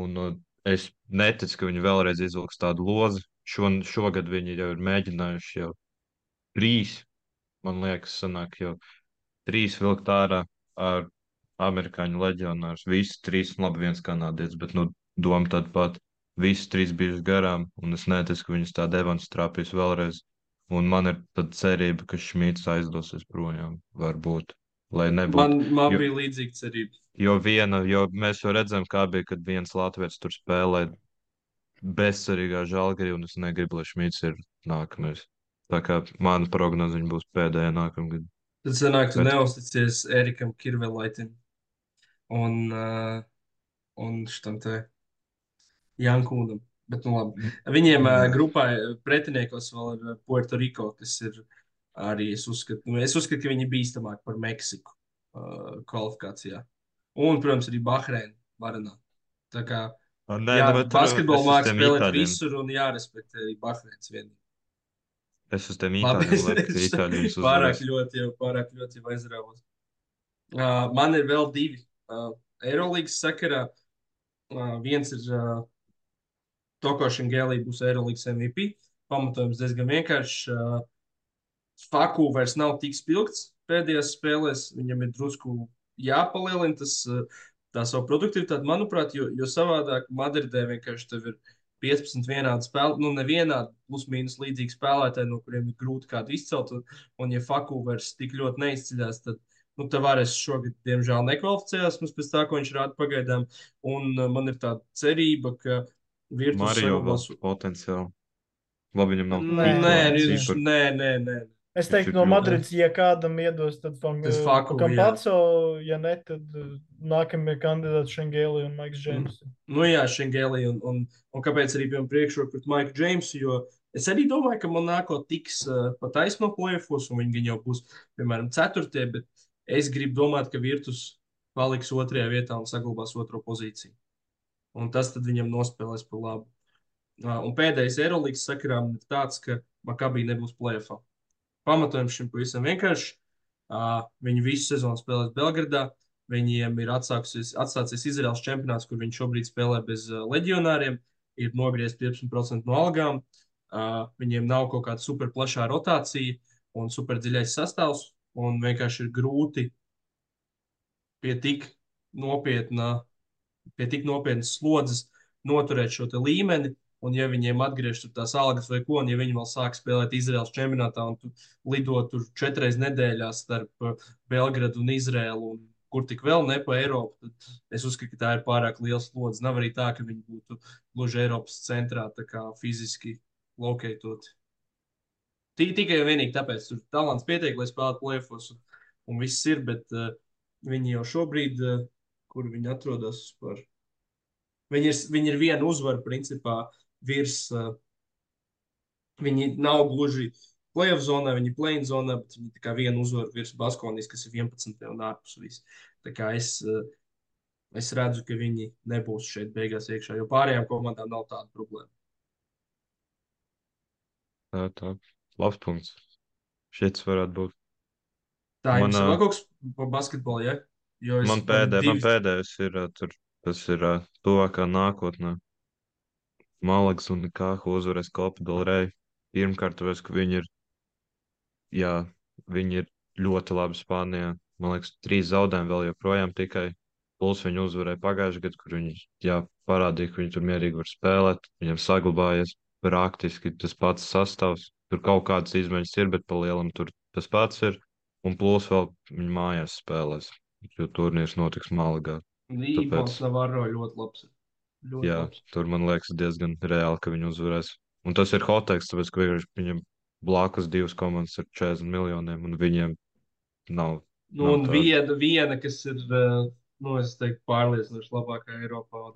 un uh, es neticu, ka viņi vēlreiz izvilks tādu lozi. Šo, šogad viņi jau ir mēģinājuši jau trīs, man liekas, sanāk jau trīs vilkt ārā ar amerikāņu leģionārus. Visi trīs, nu, labi, viens kanādietis, bet, nu, doma tāda pati. Visi trīs bijuši garām, un es neticu, ka viņus tādu Evans trāpīs vēlreiz. Un man ir tāda cerība, ka Šmīts aizdosies projām, varbūt. Nebūtu Man, man Jo- bija līdzīga cerība. Jo viena, jo mēs jau redzam, kā bija, kad viens Latvijas tur spēlē bezcerīgā žēlgarī, un es negribu, lai Šmīts ir nākamais. Tā kā mana prognoze būs pēdējā nākamgad. Tad sanāk, tu Bet- neusticies Erikam Kirvelaitim un, uh, un šitam te Jankūnam. Bet, nu labi. Viņiem uh, grupā uh, pretiniekos vēl ir uh, Puerto Rico, kas ir arī, es uzskatu, nu, es uzskatu, ka viņi ir bīstamāki par Meksiku uh, kvalifikācijā. Un, protams, arī Bahreina varanā. Tā kā Nē, jā, nu, bet tur basketbolu es uz māks tiem spēlēt itāļiem- visur un jārespektē arī Bahreinas vienīgi. Es uz tiem viņus pārāk ļoti, jau, pārāk ļoti aizrāvos. Uh, man ir vēl divi. Uh, Eirolandes sakarā uh, viens ir uh, Tokošs un Gēlī būs Eirolandes MVP. Pamatojums diezgan vienkāršs. Uh, Faku vairs nav tik spilgts pēdējās spēlēs. Viņam ir drusku jāpalielina tas, uh, tā savu produktivitāti, manuprāt, jo, jo savādāk Madridē vienkārši tev ir 15 vienādi spēlētāji, nu, nevienādi plus mīnus līdzīgi spēlētāji, no kuriem ir grūti kādu izcelt. Un, un ja Faku vairs tik ļoti neizceļās, tad nu, Tavares šogad, diemžēl, nekvalificējās mums pēc tā, ko viņš rāda pagaidām. Un uh, man ir tāda cerība, ka saglabās. potenciāli. Labi, viņam nav. Nē, Nē, nē, nē, nē, nē. Es teiktu, no Madrides, ja kādam iedos, tad jā. Kampaco, ja ne, tad uh, nākamie kandidāti Šengēli un Maiks Džeims. Nu, jā, Šengēlī, un, un, un kāpēc arī bijām priekšroku pret Maiku Džeimsu, jo es arī domāju, ka Monako tiks uh, pa taisno plēfos, un viņi gan jau būs, piemēram, ceturtie, bet es gribu domāt, ka Virtus paliks otrajā vietā un saglabās otro pozīciju. Un tas tad viņam nospēlēs par labu. Uh, un pēdējais Eirolandes sakarā ir tāds, ka Makabī nebūs plēfā. Pamatojums šim pavisam vienkārši. Uh, viņi visu sezonu spēlēs Belgradā. Viņiem ir atsāksies, atsācies Izraels čempionāts, kur viņi šobrīd spēlē bez uh, leģionāriem. Ir nogriezts 15% no algām. Uh, viņiem nav kaut kāda super plašā rotācija un super dziļais sastāvs. Un vienkārši ir grūti pie tik nopietna, pie tik nopietnas slodzes noturēt šo līmeni. Un, ja viņiem atgriežas tās algas vai ko, un ja viņi vēl sāk spēlēt Izraels čempionātā un tu lido tur četras nedēļās starp uh, Belgradu un Izraelu, un kur tik vēl ne pa Eiropu, tad es uzskatu, ka tā ir pārāk liela slodze. Nav arī tā, ka viņi būtu gluži Eiropas centrā, tā kā fiziski lokētot. Ti- Tikai un vienīgi tāpēc, ka tur talants pietiek, lai spēlētu plēfos, un, un viss ir, bet uh, viņi jau šobrīd, uh, kur viņi atrodas, par... viņi, ir, viņi ir viena uzvara, principā, virs. Uh, viņi nav gluži playoff zonā, viņi ir play-in zonā, bet viņi tikai vienu uzvaru virs Baskonijas, kas ir 11. un ārpus viss. Tā kā es, uh, es redzu, ka viņi nebūs šeit beigās iekšā, jo pārējām komandām nav tāda problēma. Tā, tā. Labs punkts. Šis varētu būt. Tā Man, ir vēl kaut kas par basketbolu, ja? Jo es- Man, pēdē, man divi- pēdējais ir tur, tas ir tuvākā nākotnē. Malags un Kāhu uzvarēs Kopu Dalrei. Pirmkārt, tāpēc, ka viņi ir, jā, viņi ir ļoti labi Spānijā. Man liekas, trīs zaudējumi vēl joprojām tikai. Plus viņi uzvarēja pagājušajā gadā, kur viņi jā, parādīja, ka viņi tur mierīgi var spēlēt. Viņam saglabājies praktiski tas pats sastāvs. Tur kaut kādas izmaiņas ir, bet pa lielam tur tas pats ir. Un plus vēl viņi mājās spēlēs, jo turnīrs notiks Malagā. Tāpēc- Navarro ļoti labs. Ļoti Jā, labs. tur man liekas diezgan reāli, ka viņi uzvarēs. Un tas ir hoteiks, tāpēc, ka viņam blakus divas komandas ar 40 miljoniem, un viņiem nav. Nu, Nav un tāda. viena, viena, kas ir, eh, nu, pārliecinoši labākā Eiropā.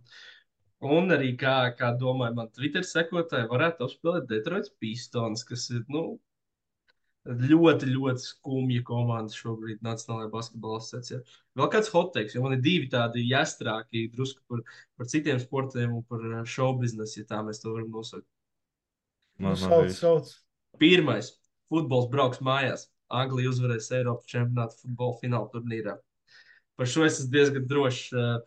Un, arī, kā, kā domāju, man Twitter sekotāji varētu apspēlēt Detroits Pistons, kas ir, nu, ļoti, ļoti skumja komanda šobrīd Nacionālajā basketbola asociācijā. Vēl kāds hoteiks, jo man ir divi tādi jāstrāki, drusku par, par citiem sportiem un par eh, show biznesu, ja tā mēs to varam nosaukt. Nu, Man, sauc, sauc. Pirmais - futbols brauks mājās. Anglija uzvarēs Eiropas čempionāta futbola fināla turnīrā. Par šo es esmu diezgan drošs. Uh,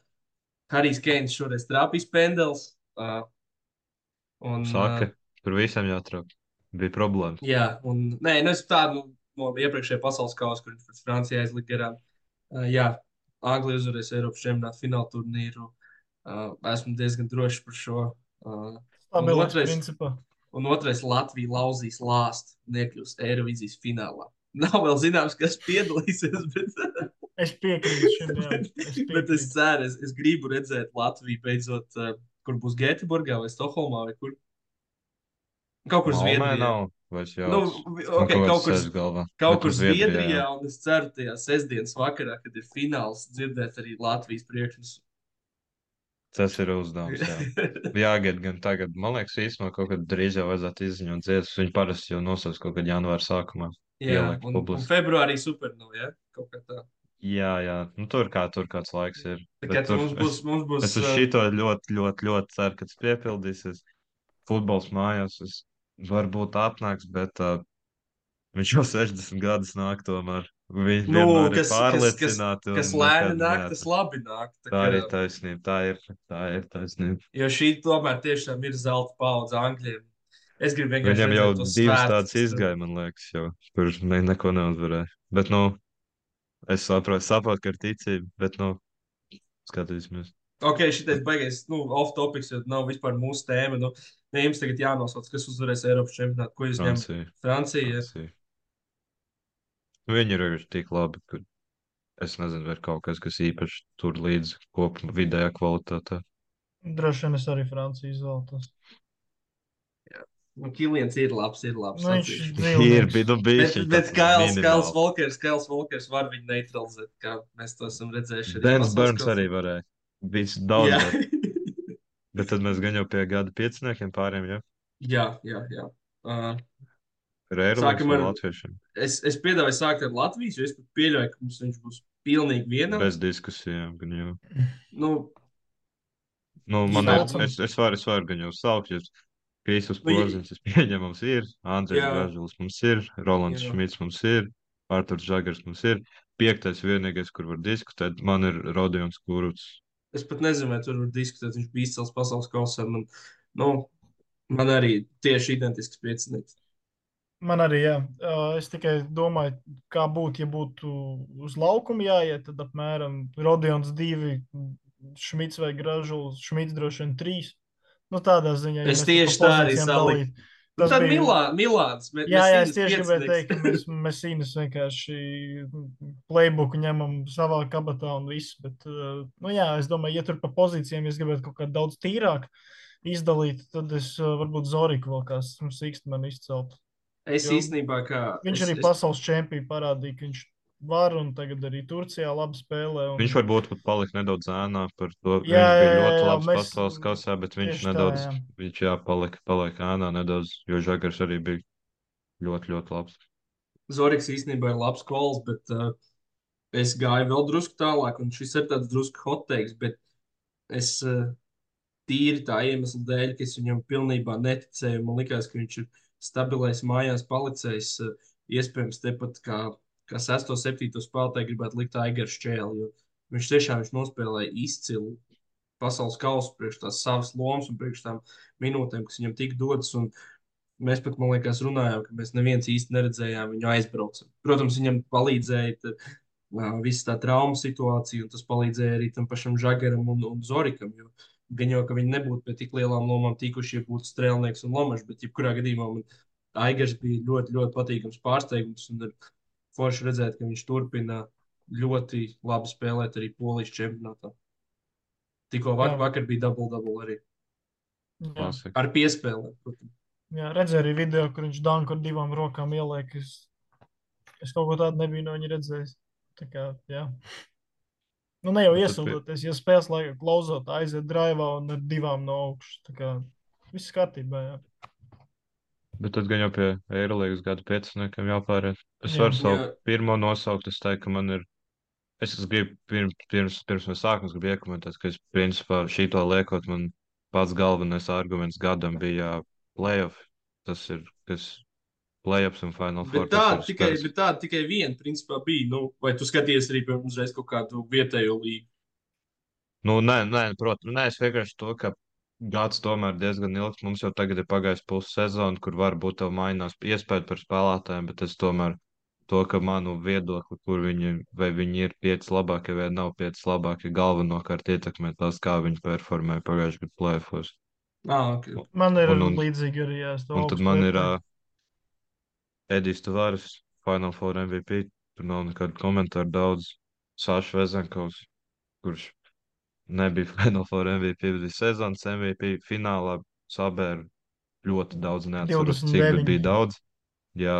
Harijs Keins šoreiz trāpīs pendels. Uh, un, Saka, tur visam jāatrāk. Bija problēmas. Jā, un nē, nu es tādu no iepriekšējā pasaules kausa, kur viņš pret Franciju aizlika garām. Uh, jā, Anglija uzvarēs Eiropas čempionāta fināla turnīru. Uh, esmu diezgan drošs par šo. Uh, Stabilais otrais- principā. un otrais Latvija lauzīs lāstu un iekļūs Eirovizijas finālā. Nav vēl zināms, kas piedalīsies, bet, Es piekrītu šim. Es bet es ceru, es, es gribu redzēt Latviju beidzot, uh, kur būs Gēteburgā vai Stokholmā vai kur. Kaut kur Zviedrijā. nav. Vairs jā. Nu, okay, kaut kur, galvā. kaut Bet kur Zviedrijā, jā. un es ceru, tajā sestdienas vakarā, kad ir fināls, dzirdēt arī Latvijas priekšnesu. Tas ir uzdevums. Jā. Jāgaida gan tagad. Man liekas, īstenībā kaut kad drīz jau vajadzētu izziņot dziesmas. Viņi parasti jau nosauc kaut kad janvāra sākumā. Jā, un, un februārī supernova, ja? Kaut kā tā. Jā, jā. Nu, tur kā tur kāds laiks ir. Kā tur mums būs, mums būs Es uz šito ļoti, ļoti, ļoti ceru, ka tas piepildīsies. Futbols mājās es varbūt atnāks, bet uh, viņš jau 60 gadus nāk tomēr. Viņš Nu, kas, kas, kas, kas lēni nāk, tas labi nāk. Tā Tā ir taisnība. Tā ir, tā ir taisnība. Jo šī tomēr tiešām ir zelta paudze Angļiem. Es gribu vienkārši Viņam jau divas svētkus, tādas izgāja, man liekas, jau tur ne, neko neuzvarēja. Bet, nu, es saprotu, saprotu, ka ir ticība, bet, nu, skatīsimies. Ok, šitais baigais, nu, off topics, jo nav vispār mūsu tēma. Nu, ne jums tagad jānosauc, kas uzvarēs Eiropas čempionātu. Ko jūs ņemat? Francija. Francija. Francija. Viņi ir arī tik labi, ka es nezinu, vai ir kaut kas, kas īpaši tur līdz kopumā vidējā kvalitātē. Droši vien es arī Franciju izvēlos. Nu, Kilians ir labs, ir labs. Nu, viņš ir bija, nu, Bet, bija bet Kails, Kails Volkers, Kails Volkers var viņu neutralizēt, kā mēs to esam redzējuši. arī Dens Burns arī varēja. Bija daudz. bet, tad mēs gan jau pie gada pieciniekiem pāriem, ja? jā, jā, jā. Uh, Ar Eiropas ar- Latviešiem. es, es piedāvāju sākt ar Latvijas, jo es pat pieļauju, ka mums viņš būs pilnīgi vienam. Bez diskusijām. Gan jau. Nu, Nu, man ir, es, es varu, es varu gan jau saukt, jo Krīsus Nu, Porziņš, es pieņemu, mums ir, Andrejs. Gražulis mums ir, Rolands Jā. Šmits mums ir, Arturs Žagars mums ir. Piektais vienīgais, kur var diskutēt, man ir Rodions Kuruts. Es pat nezinu, vai tur var diskutēt. Viņš bija izcils pasaules kausā. Man, nu, man arī tieši identisks piecinieks. Man arī, jā. Es tikai domāju, kā būtu, ja būtu uz laukuma jāiet, tad apmēram Rodions divi, Šmits vai Gražulis, Šmits droši vien trīs. Nu, tādā ziņā. ja Es te tieši tā arī pozīcijām saliku. dalītu. Nu, Tas tad bija- Milā, Milāns. Jā, jā, es tieši gribēju teikt, ka mēs, mēs īņus vienkārši playbooku ņemam savā kabatā un viss. Bet, uh, nu jā, es domāju, ja tur pa pozīcijām es gribētu kaut kā daudz tīrāk izdalīt, tad es uh, varbūt Zoriku vēl kā sīkst man izcelt. Es Jo īstenībā kā. Viņš es, arī es, pasaules čempionu parādīja, ka viņš var un tagad arī Turcijā labi spēlē. Un... Viņš varbūt pat palika nedaudz ēnā par to. Jā, viņš bija jā, ļoti labs mēs- pasaules kausā, bet viņš tieši tā, nedaudz, jā. viņš jā, palika, ēnā nedaudz, jo Žagars arī bija ļoti, ļoti labs. Zoriks īstenībā ir labs kols, bet uh, es gāju vēl drusku tālāk, un šis ir tāds drusku hoteiks, bet es uh, tīri tā iemesla dēļ, ka es viņam pilnībā neticēju. Man liekas, ka viņš ir stabilais mājās palicējs, uh, iespējams, tepat kā, kā 6. un 7. spēlētāji gribētu likt Aigars Čēli, viņš tiešām viņš nospēlēja izcilu pasaules kausu priekš tās savas lomas un priekš tām minūtēm, kas viņam tika dotas. Mēs pat, man liekas, runājām, ka mēs neviens īsti neredzējām viņu aizbraucam. Protams, viņam palīdzēja tā, visa tā trauma situācija, un tas palīdzēja arī tam pašam Žagaram un, un Zorikam. Jo gan jau, ka viņi nebūtu pie tik lielām lomām tikuši, ja būtu strēlnieks un lomašs, bet jebkurā gadījumā man Aigars bija ļoti, ļoti patīkams pārsteigums, un ir forši redzēt, ka viņš turpina ļoti labi spēlēt arī Polijas čempionātā. Tikko vak Jā. vakar bija double-double arī Jā, ar protams. jā redzēju arī video, kur viņš danku ar divām rokām ieliek. Es, es kaut ko tādu nebiju no viņa redzējis. Tā kā, jā. Nu, ne jau Nu, iesildoties, ja spēles laikā klausot, aiziet drāvā un ar divām no augšas. Tā kā viss kārtībā. Jā. Bet tad gan jau pie Eirolandes gada pieciniekiem jāpāriet. Es Jā. varu savu Jā. pirmo nosaukt. Es teiktu, ka man ir. Es gribu pirms, pirms, pirms mēs sākam, es gribu iekomentēt, ka es principā šito liekot, man pats galvenais arguments gadam bija playoff. Tas ir, kas playoffs un final four. Bet tāda tikai, bet tāda tikai viena, principā, bija. Nu, vai tu skaties arī piemēram, uzreiz kaut kādu vietējo līgu? Nu, nē, nē, protams, nē, es vienkārši to, ka gads tomēr diezgan ilgs. Mums jau tagad ir pagājis pussezona, kur varbūt tev mainās iespēja par spēlētājiem, bet es tomēr to, ka manu viedokli, kur viņi, vai viņi ir pieci labākie vai nav pieci labākie, galvenokārt ietekmē tas, kā viņi performēja pagājušajā gadā plēfos. Ah, okay. Man ir Un- un- līdzīgi arī. Jā, es to Un tad man ir uh, Edijs Tavares, Final Four MVP. Tur nav nekādu komentāru daudz. Sāša Vezenkovs, kurš nebija Final Four MVP, bet bija sezonas MVP finālā. Sabēra ļoti daudz, neatceros, cik, bet 29. bija daudz. Jā,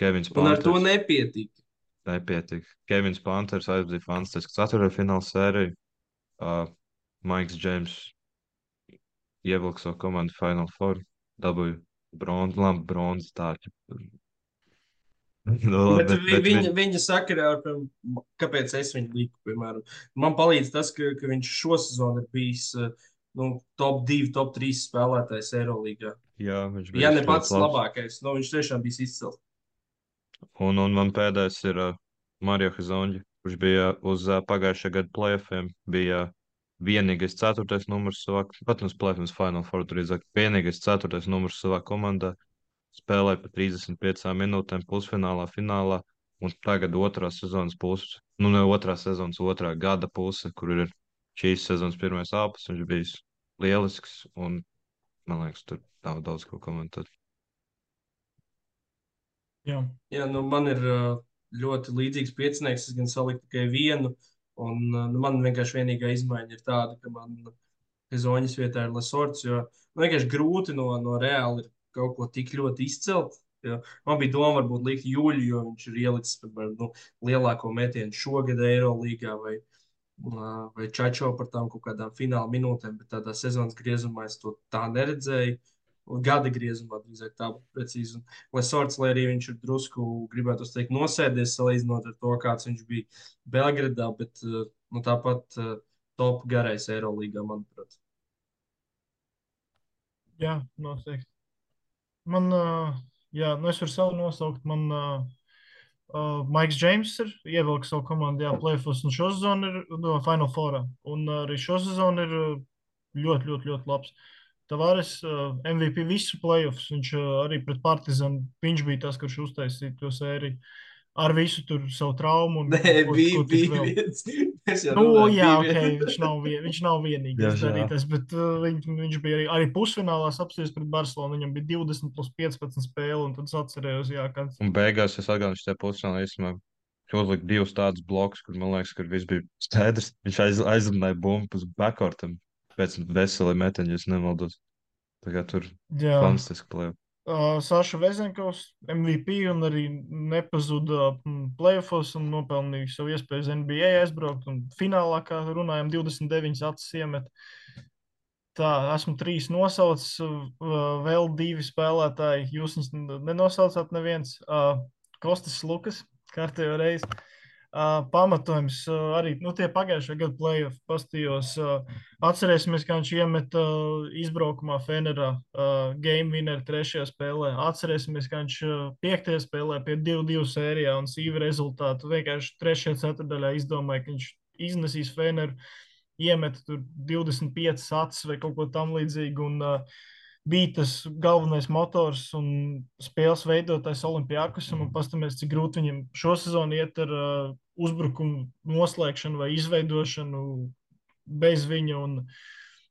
Kevins Un ar to Panters nepietika. nepietika. Kevins Panters aizvadīja fantastisku ceturto fināla sēriju. Uh, Maiks Džeims ievilka savu komandu Final Four, dabūja bronzu, labi, bronzu tādu. Nu, Bet, bet, bet, bet viņa, viņ- viņa sakarā, kāpēc es viņu liku, piemēram, man palīdz tas, ka, ka viņš šo sezonu ir bijis uh, nu, top 2, top 3 spēlētājs Eirolandā. Jā, viņš Ja ne ļoti pats labs. labākais, nu, viņš tiešām bija izcils. Un, un man pēdējais ir uh, Mario Hizonģi, kurš bija uz uh, pagājušā gada playoffiem. Bija vienīgais ceturtais numurs savā, pat uz playoffs Final Four drīzāk, vienīgais ceturtais numurs savā komandā. Spēlēja pa 35 minūtēm pusfinālā, finālā. Un tagad otrā sezonas puse, nu ne otrā sezonas, otrā gada puse, kur ir šīs sezonas pirmais āpus. Viņš bija lielisks un man liekas, tur nav daudz ko komentēt. Jā. Jā, nu, man ir ļoti līdzīgs piecinieks. Es gan saliku tikai vienu. Un, nu, man vienkārši vienīgā izmaiņa ir tāda, ka man Zoņas vietā ir Lasorts. Jo man vienkārši grūti no, no reāli ir kaut ko tik ļoti izcelt. Ja. Man bija doma, varbūt likt Jūļu, jo viņš ir ielicis piemēram, nu, lielāko metienu šogad Eirolandā vai, vai Čačo par tām kaut kādām fināla minūtēm, bet tādā sezonas griezumā es to tā neredzēju. Gada griezumā drīzāk tā precīzi. Un, lai sorts, lai arī viņš ir drusku, gribētu teikt, nosēdies salīdzinot ar to, kāds viņš bija Belgradā, bet nu, tāpat top garais Eirolandā, manuprāt. Jā, noteikti. Man, jā, nu es varu savu nosaukt. Man uh, Maiks Džeims ir ievilcis savu komandu, jā, playoffs, un šo sezonu ir no Final Four. Un arī šo sezonu ir ļoti, ļoti, ļoti labs. Tavares uh, MVP visu playoffs. Viņš uh, arī pret Partizanu. Viņš bija tas, kurš uztaisīja to sēriju ar visu tur savu traumu. Un, Nē, ko, bija, ko bija viens. Nu, runāju, jā, bija okay, viņš, nav vien, viņš nav vienīgais darītājs, bet uh, viņš, viņš bija arī, arī pusfinālā apsties pret Barcelonu. Viņam bija 20 plus 15 spēle, un tad es atcerējos, jā, kad. Un beigās es atgādināju, ka tajā pusfinālā īstenībā uzlika divus tādus blokus, kur man liekas, ka viss bija skaidrs. Viņš aiz, aizrunāja bumbu uz backcourtam pēc veselī metiņa, ja nemaldos. Tā kā tur jā. fantastiski plēja. Uh, Saša Vezenkovs MVP un arī nepazuda playoffs un nopelnīja savu iespēju NBA aizbraukt. Finālā, kā runājam, 29 acis iemet. Tā, esmu trīs nosaucis, uh, vēl divi spēlētāji. Jūs viņus nenosaucāt neviens. Uh, Kostas Lukas, kārtējo reizi. Uh, pamatojums uh, arī nu, tie pagājušā gada playoff pastījos. Uh, atcerēsimies, kā viņš iemeta izbraukumā Fenerā game winner trešajā spēlē. Atcerēsimies, kā viņš piektajā spēlē pie 2-2 sērijā un sīva rezultātu. Vienkārši trešajā ceturdaļā izdomāja, ka viņš iznesīs Feneru, iemeta tur 25 acis vai kaut ko tam līdzīgu. Un, uh, bija tas galvenais motors un spēles veidotājs Olimpijākus. Un paskatāmies, cik grūti viņam šo sezonu iet ar uh, uzbrukumu noslēgšanu vai izveidošanu bez viņa. Un,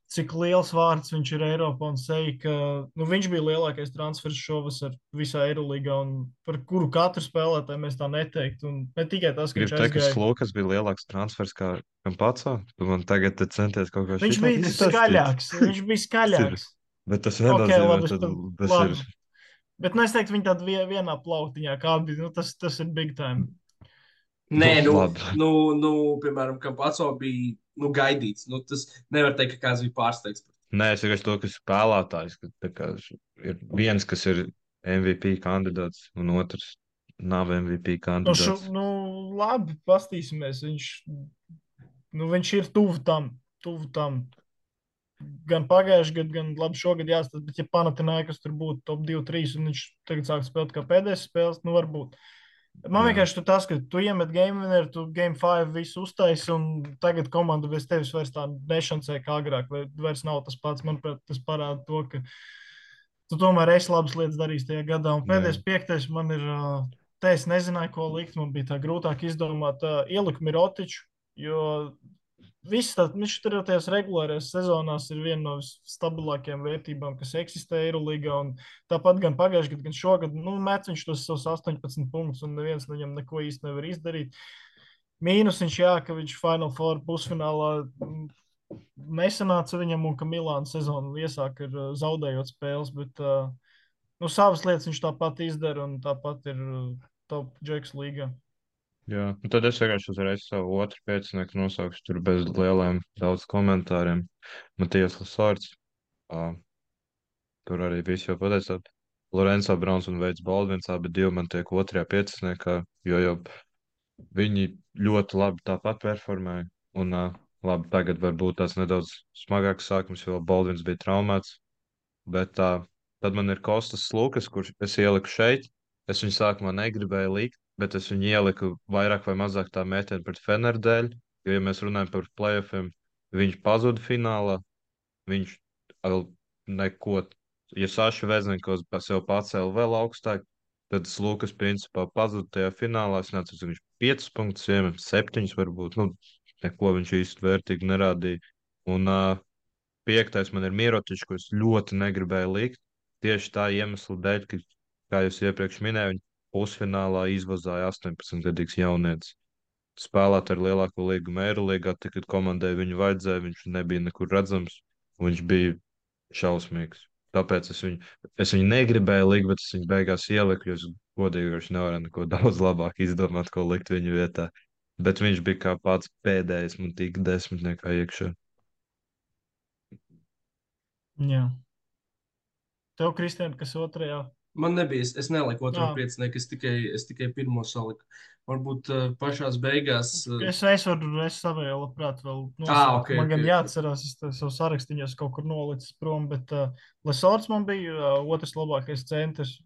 cik liels vārds viņš ir Eiropā un seja, ka nu, viņš bija lielākais transfers šovasar visā Eirolandā, un par kuru katru spēlētāju mēs tā neteiktu. Un ne tikai tas, ka Gribu viņš teikt, aizgāja... ka Lukas bija lielāks transfers kā pats. Tu man tagad centies kaut ko viņš bija skaļāks. viņš bija skaļāks. Bet tas viennozīmē, okay, tad, tas labi. ir. Bet nu, es teiktu, viņi tādu vienā plauktiņā, kā bija. Nu, tas, tas ir big time. Nē, nu, nu, nu piemēram, kam pats bija nu, gaidīts. Nu, tas nevar teikt, ka kāds bija pārsteigts. Nē, es vienkārši to, ka spēlētājs ka, kā, ir viens, kas ir MVP kandidāts, un otrs nav MVP kandidāts. Nu, šo, nu labi, pastīsimies. Viņš, nu, viņš ir tuvu tam, tuvu tam gan pagājušajā gadā, gan labi šogad jāstāsta. Bet, ja Panathinaikos tur būtu top 2, 3 un viņš tagad sāk spēlēt kā pēdējais spēles, nu varbūt. Man vienkārši tas, ka tu iemet game winner, tu game 5 visu uztaisi, un tagad komanda bez tevis vairs tā nešancē kā agrāk, vai vairs nav tas pats. Manuprāt, tas parāda to, ka tu tomēr esi labas lietas darījis tajā gadā. Un pēdējais piektais man ir, te es nezināju, ko likt, man bija tā grūtāk izdomāt. Ieliku Mirotiču, jo Viss tas, viņš tur jau tajās regulārajās sezonās ir viena no stabilākajām vērtībām, kas eksistē Eirolandā. Tāpat gan pagājušajā gadā, gan šogad, nu, met viņš tos savus 18 punktus, un neviens viņam neko īsti nevar izdarīt. Mīnus viņš, jā, ka viņš Final Four pusfinālā mm, nesanāca viņam, un ka Milāna sezonu iesāk uh, zaudējot spēles, bet nu, savas lietas viņš tāpat izdara, un tāpat ir top džeks līgā. Jā, un tad es vienkārši uzreiz savu otru pēcnieku nosaukšu tur bez lieliem daudz komentāriem. Matijas Lasārds, uh, tur arī viss jau pateicāt. Lorenzo Browns un Veids Baldvins, abi divi man tiek otrajā pieciniekā, jo jau viņi ļoti labi tāpat performēja. Un uh, labi, tagad varbūt tāds nedaudz smagāks sākums, jo Baldvins bija traumēts. Bet uh, tad man ir Kostas Lukas, kurš es ieliku šeit. Es viņu sākumā negribēju likt, bet es viņu ieliku vairāk vai mazāk tā metienu pret Feneru dēļ. Jo, ja mēs runājam par playoffiem, viņš pazuda finālā. Viņš neko, ja Saša Veznikovs sev pacēla vēl augstāk, tad Lukas principā pazuda tajā finālā. Es nezinu, viņš 5 punktus iemet, 7 varbūt. Nu, neko viņš īsti vērtīgi nerādīja. Un uh, piektais man ir Mirotičs, ko es ļoti negribēju likt. Tieši tā iemesla dēļ, ka, kā jūs iepriekš minējāt, pusfinālā izvazāja 18-gadīgs jaunietis. Spēlēt ar lielāko līgumu Eirolandā, kad komandai viņu vajadzēja, viņš nebija nekur redzams. Viņš bija šausmīgs. Tāpēc es viņu, es viņu negribēju likt, bet es viņu beigās ieliku, jo es godīgi vairs nevaru neko daudz labāk izdomāt, ko likt viņu vietā. Bet viņš bija kā pats pēdējais, man tika desmitniekā iekšā. Jā. Tev, Kristēn, kas otrajā? Man nebija, es, neliku otru piecinieku, es tikai, es tikai pirmo saliku. Varbūt uh, pašās beigās. Uh, Es, es varu, es savēju, labprāt, vēl nosaukt. Ā, ok, man gan ok. jāatcerās, es savu sarakstiņos kaut kur nolicis prom, bet uh, Lesorts man bija uh, otrs labākais centrs.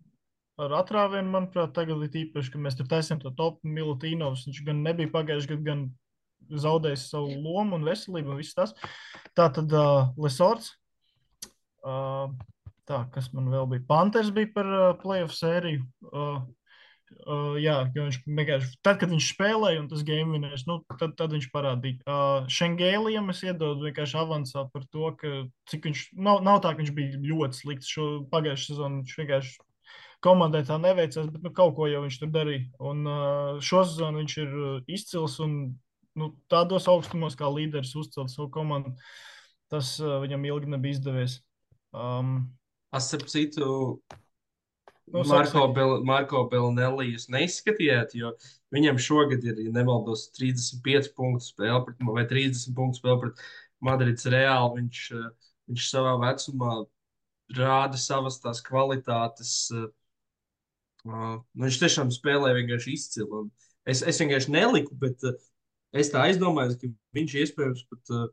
Ar atrāvienu, manuprāt, tagad ir īpaši, ka mēs tur taisām to topu Milutīnovs. Viņš gan nebija pagājuši gadu, gan zaudējis savu lomu un veselību un viss tas. Tā tad uh, Lesorts. Uh, tā, kas man vēl bija? Panthers bija par uh, playoff sēriju. Uh, Uh, jā, jo viņš vienkārši tad, kad viņš spēlēja un tas game vinēs, nu, tad, tad viņš parādīja. Uh, Šengēlijam es iedodu vienkārši avansā par to, ka cik viņš nav, nav tā, ka viņš bija ļoti slikts šo pagājušā sezonu. Viņš vienkārši komandai tā neveicās, bet nu, kaut ko jau viņš tur darīja. Un uh, šo sezonu viņš ir uh, izcils un nu, tādos augstumos kā līderis uzcelt savu komandu. Tas uh, viņam ilgi nebija izdevies. Um, Es ap citu, Nu, saki, Marko. Bel, Marko Belnelli jūs neizskatījāt, jo viņam šogad ir, ja nemaldos, 35 punktu spēle pret, vai 30 punktu spēle pret Madrids Reāli. Viņš, eh, viņš savā vecumā rāda savas tās kvalitātes. Uh, nu, viņš tiešām spēlē vienkārši izcili. Es, es vienkārši neliku, bet uh, es tā aizdomājos, ka viņš iespējams pat. Uh,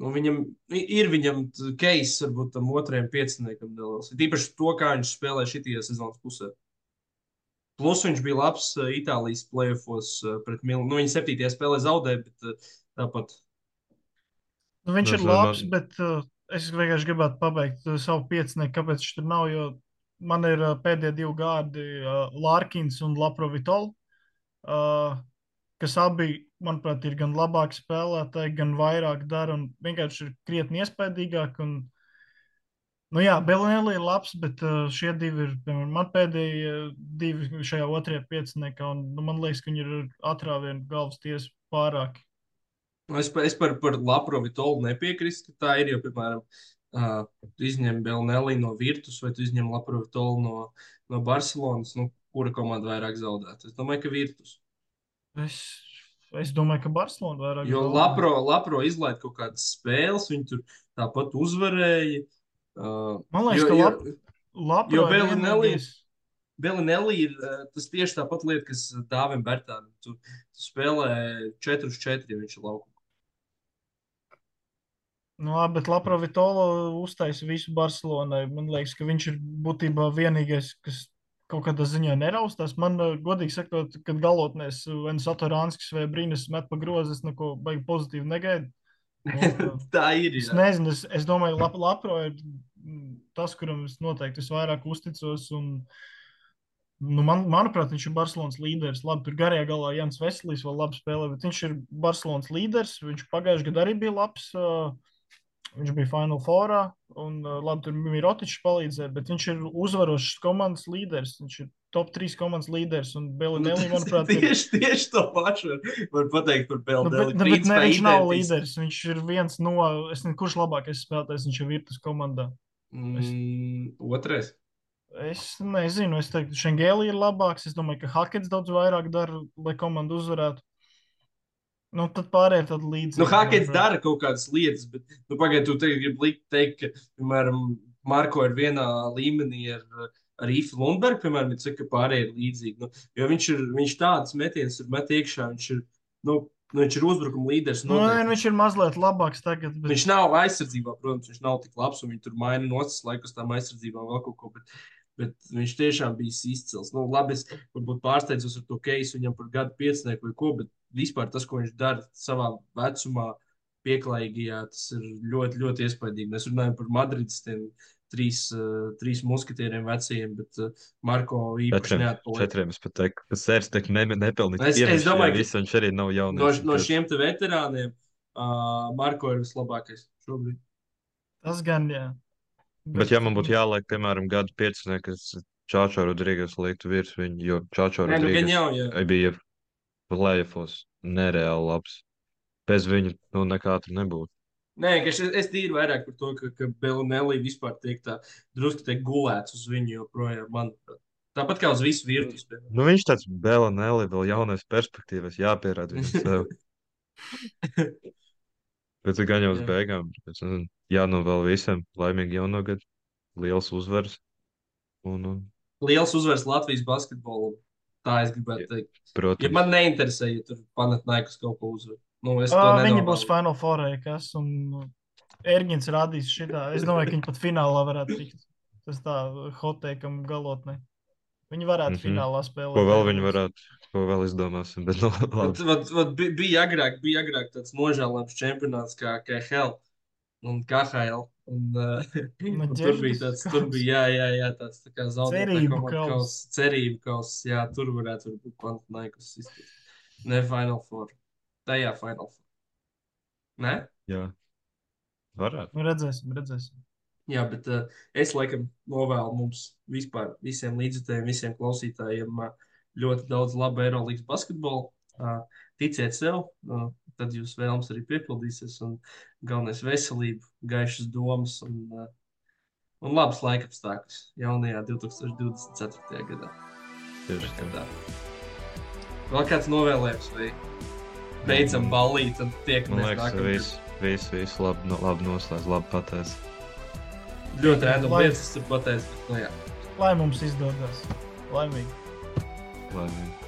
nu, viņam ir viņam case, varbūt tam otrajam pieciniekam neliels. Ir Īpaši to, kā viņš spēlē šajā sezonas pusē. Plus viņš bija labs Itālijas playoffs pret Milanu. Nu, viņa septītajā spēlē zaudēja, bet tāpat. Nu, viņš ir labs, bet uh, es vienkārši gribētu pabeigt savu piecinieku, kāpēc viņš tur nav. Jo man ir uh, pēdējie divi gadi, uh, Lārkins un Laprovitols, uh, kas abi, manuprāt, ir gan labāki spēlētāji, gan vairāk dara un vienkārši ir krietni iespaidīgāki. Un, nu jā, Belinelli ir labs, bet uh, šie divi ir, piemēram, man pēdējie uh, divi šajā otrajā pieciniekā, un nu, man liekas, ka viņi ir atrāvienu galvas tiesa pārāk. Nu, Es, par- es par, par Laprovi tolu nepiekrītu, ka tā ir. Jo, piemēram, uh, izņem Belnelli no Virtus vai tu izņem Laprovi tolu no, no Barcelonas, nu, kura komanda vairāk zaudētu. Es domāju, ka Virtus. Es, es domāju, ka Barcelona vairāk Jo. Lapro, Lapro izlaiž kaut kādas spēles, viņi tur tāpat uzvarēja. Uh, Man liekas, jo, ka lab, Lapro jo ir Bellinelli- vienīgais- Belinelli ir uh, tas tieši tāpat lieta, kas Dāvim Bērtānam. Tu, tu spēlē 4 uz 4, ja viņš ir laukumā. Nu, labi, bet Laprovitola uztaisīja visu Barcelonai. Man liekas, ka viņš ir būtībā vienīgais, kas kaut kādā ziņā neraustās. Man, eh, godīgi sakot, kad galotnēs vai nu Satorānskis vai Brīnis met pa grozu, es neko baigi pozitīvi negaidu. Un, tā ir. Es jā. nezinu, es, es domāju, ka Lapro ir mm, tas, kuram es noteikti visvairāk uzticos. Un, nu, man, manuprāt, viņš ir Barcelonas līderis. Labi, tur garajā galā Jans Veselīs vēl labi spēlē, bet viņš ir Barcelonas līderis. Viņš pagājušajā gadā arī bija labs. Uh, viņš bija Final Fourā, un labi, tur bija Rotičs palīdzēja, bet viņš ir uzvarošs komandas līderis. Viņš ir top 3 komandas līderis, un Belinelli, Nu, manuprāt, ir tieši, tieši to pašu var, pateikt par Nu, Belnelli. bet, nu, bet ne, viņš nav līderis. Viņš ir viens no, es nezinu, kurš labākais spēlētājs viņš ir Virtus komandā. Mm, otrais. Es nezinu, es teiktu, Šengēlī ir labāks. Es domāju, ka Hakets daudz vairāk dara, lai komanda uzvarētu. Nu, tad pārējie tad līdzi. Nu, Hakets dara kaut kādas lietas, bet, nu, pagaidiet, tu tagad gribi likt teikt, ka, piemēram, Marko ir vienā līmenī ar, ar Īfu Lundbergu, piemēram, saki, ka pārējie ir līdzīgi. Nu, jo viņš ir, viņš tāds metiens ir met iekšā, viņš ir, nu, nu viņš ir uzbrukuma līderis. Nu, nē, viņš ir mazliet labāks tagad. Bet... Viņš nav aizsardzībā, protams, viņš nav tik labs, un viņi tur maina nocis laikus tam aizsardzībām vēl kaut ko. Bet, bet viņš tiešām bija izcils. Nu, labi, es varbūt pārsteidzos ar to keisu viņam par gadu piecinieku vai ko, bet vispār tas, ko viņš dara savā vecumā, pieklājīgajā, tas ir ļoti, ļoti iespaidīgi. Mēs runājam par Madrides tiem trīs, uh, trīs muskatieriem vecajiem, bet uh, Marko īpaši neatpaliek. četriem es pat teiktu, ka sērs tek ne, nepelnīts. Es- es domāju, ka- visu, viņš arī nav No, jaunais. no šiem te veterāniem uh, Marko ir vislabākais šobrīd. Tas gan, jā. Bet, ja man būtu jāliek, piemēram, gadu piecinieks, es Čāčā Rodrīgas liektu virs viņa, jo Čāčā nu, Rodrīgas jau, jā. bija plēfos nereāli labs. Bez viņa, nu, nekā tur nebūtu. Nē, es, es tīri vairāk par to, ka, ka Belnelī vispār tiek tā drusku tiek gulēts uz viņu joprojām. Manuprāt. Tāpat kā uz visu virtuves. piemēram. Nu, viņš tāds Bela Nelly, vēl jaunais perspektīvas, jāpierāda viņam sev. Bet gan jau uz Jā. beigām, es nezinu, jānovēl visiem laimīgi jauno gadu, liels uzvaras. Un, un, Liels uzvars Latvijas basketbolam. Tā es gribētu teikt. Ja protams, man neinteresē, ja tur panāknēkus kaut ko uzvar. Nu, es to Ā, Viņi būs Final Four, kas un Erģins rādīs šitā. Es domāju, ka viņi pat finālā varētu tikt. Tas tā hoteikam galotnē. Viņi varētu Mhm. finālā spēlēt. ko vēl viņi varētu, ko vēl izdomāsim. Bet, nu, Vat, vat, vat, bi- bija agrāk, bija agrāk tāds nožēlojams čempionāts kā KHL un KHL. Un, uh, Nu, un tur bija tāds, tur bija, jā, jā, jā tāds tā kā zaudētā kauss, cerību kauss, jā, tur varētu būt Panathinaikos iztikt. Ne Final Four. Tajā Final Four. Ne? Jā, varētu. Nu, redzēsim, redzēsim. Jā, bet uh, es laikam novēlu mums vispār, visiem līdzjutējiem, visiem klausītājiem uh, ļoti daudz labu Eirolandes basketbolu. Uh, ticiet sev, uh, tad jūs vēlams arī piepildīsies. Un galvenais - veselība, gaišas domas un, uh, un labs laika apstākļus jaunajā 2024. gadā. Tieši Tā. Vēl kāds novēlējums, vai beidzam ballīt un tiekamies nākamgad? viss, viss, labi, no, labi noslēdz, labi pateicis. Ļoti Lai- lietas, tas ir pateicis, bet, nu jā. Lai mums izdodas. Laimīgi. Laimīgi.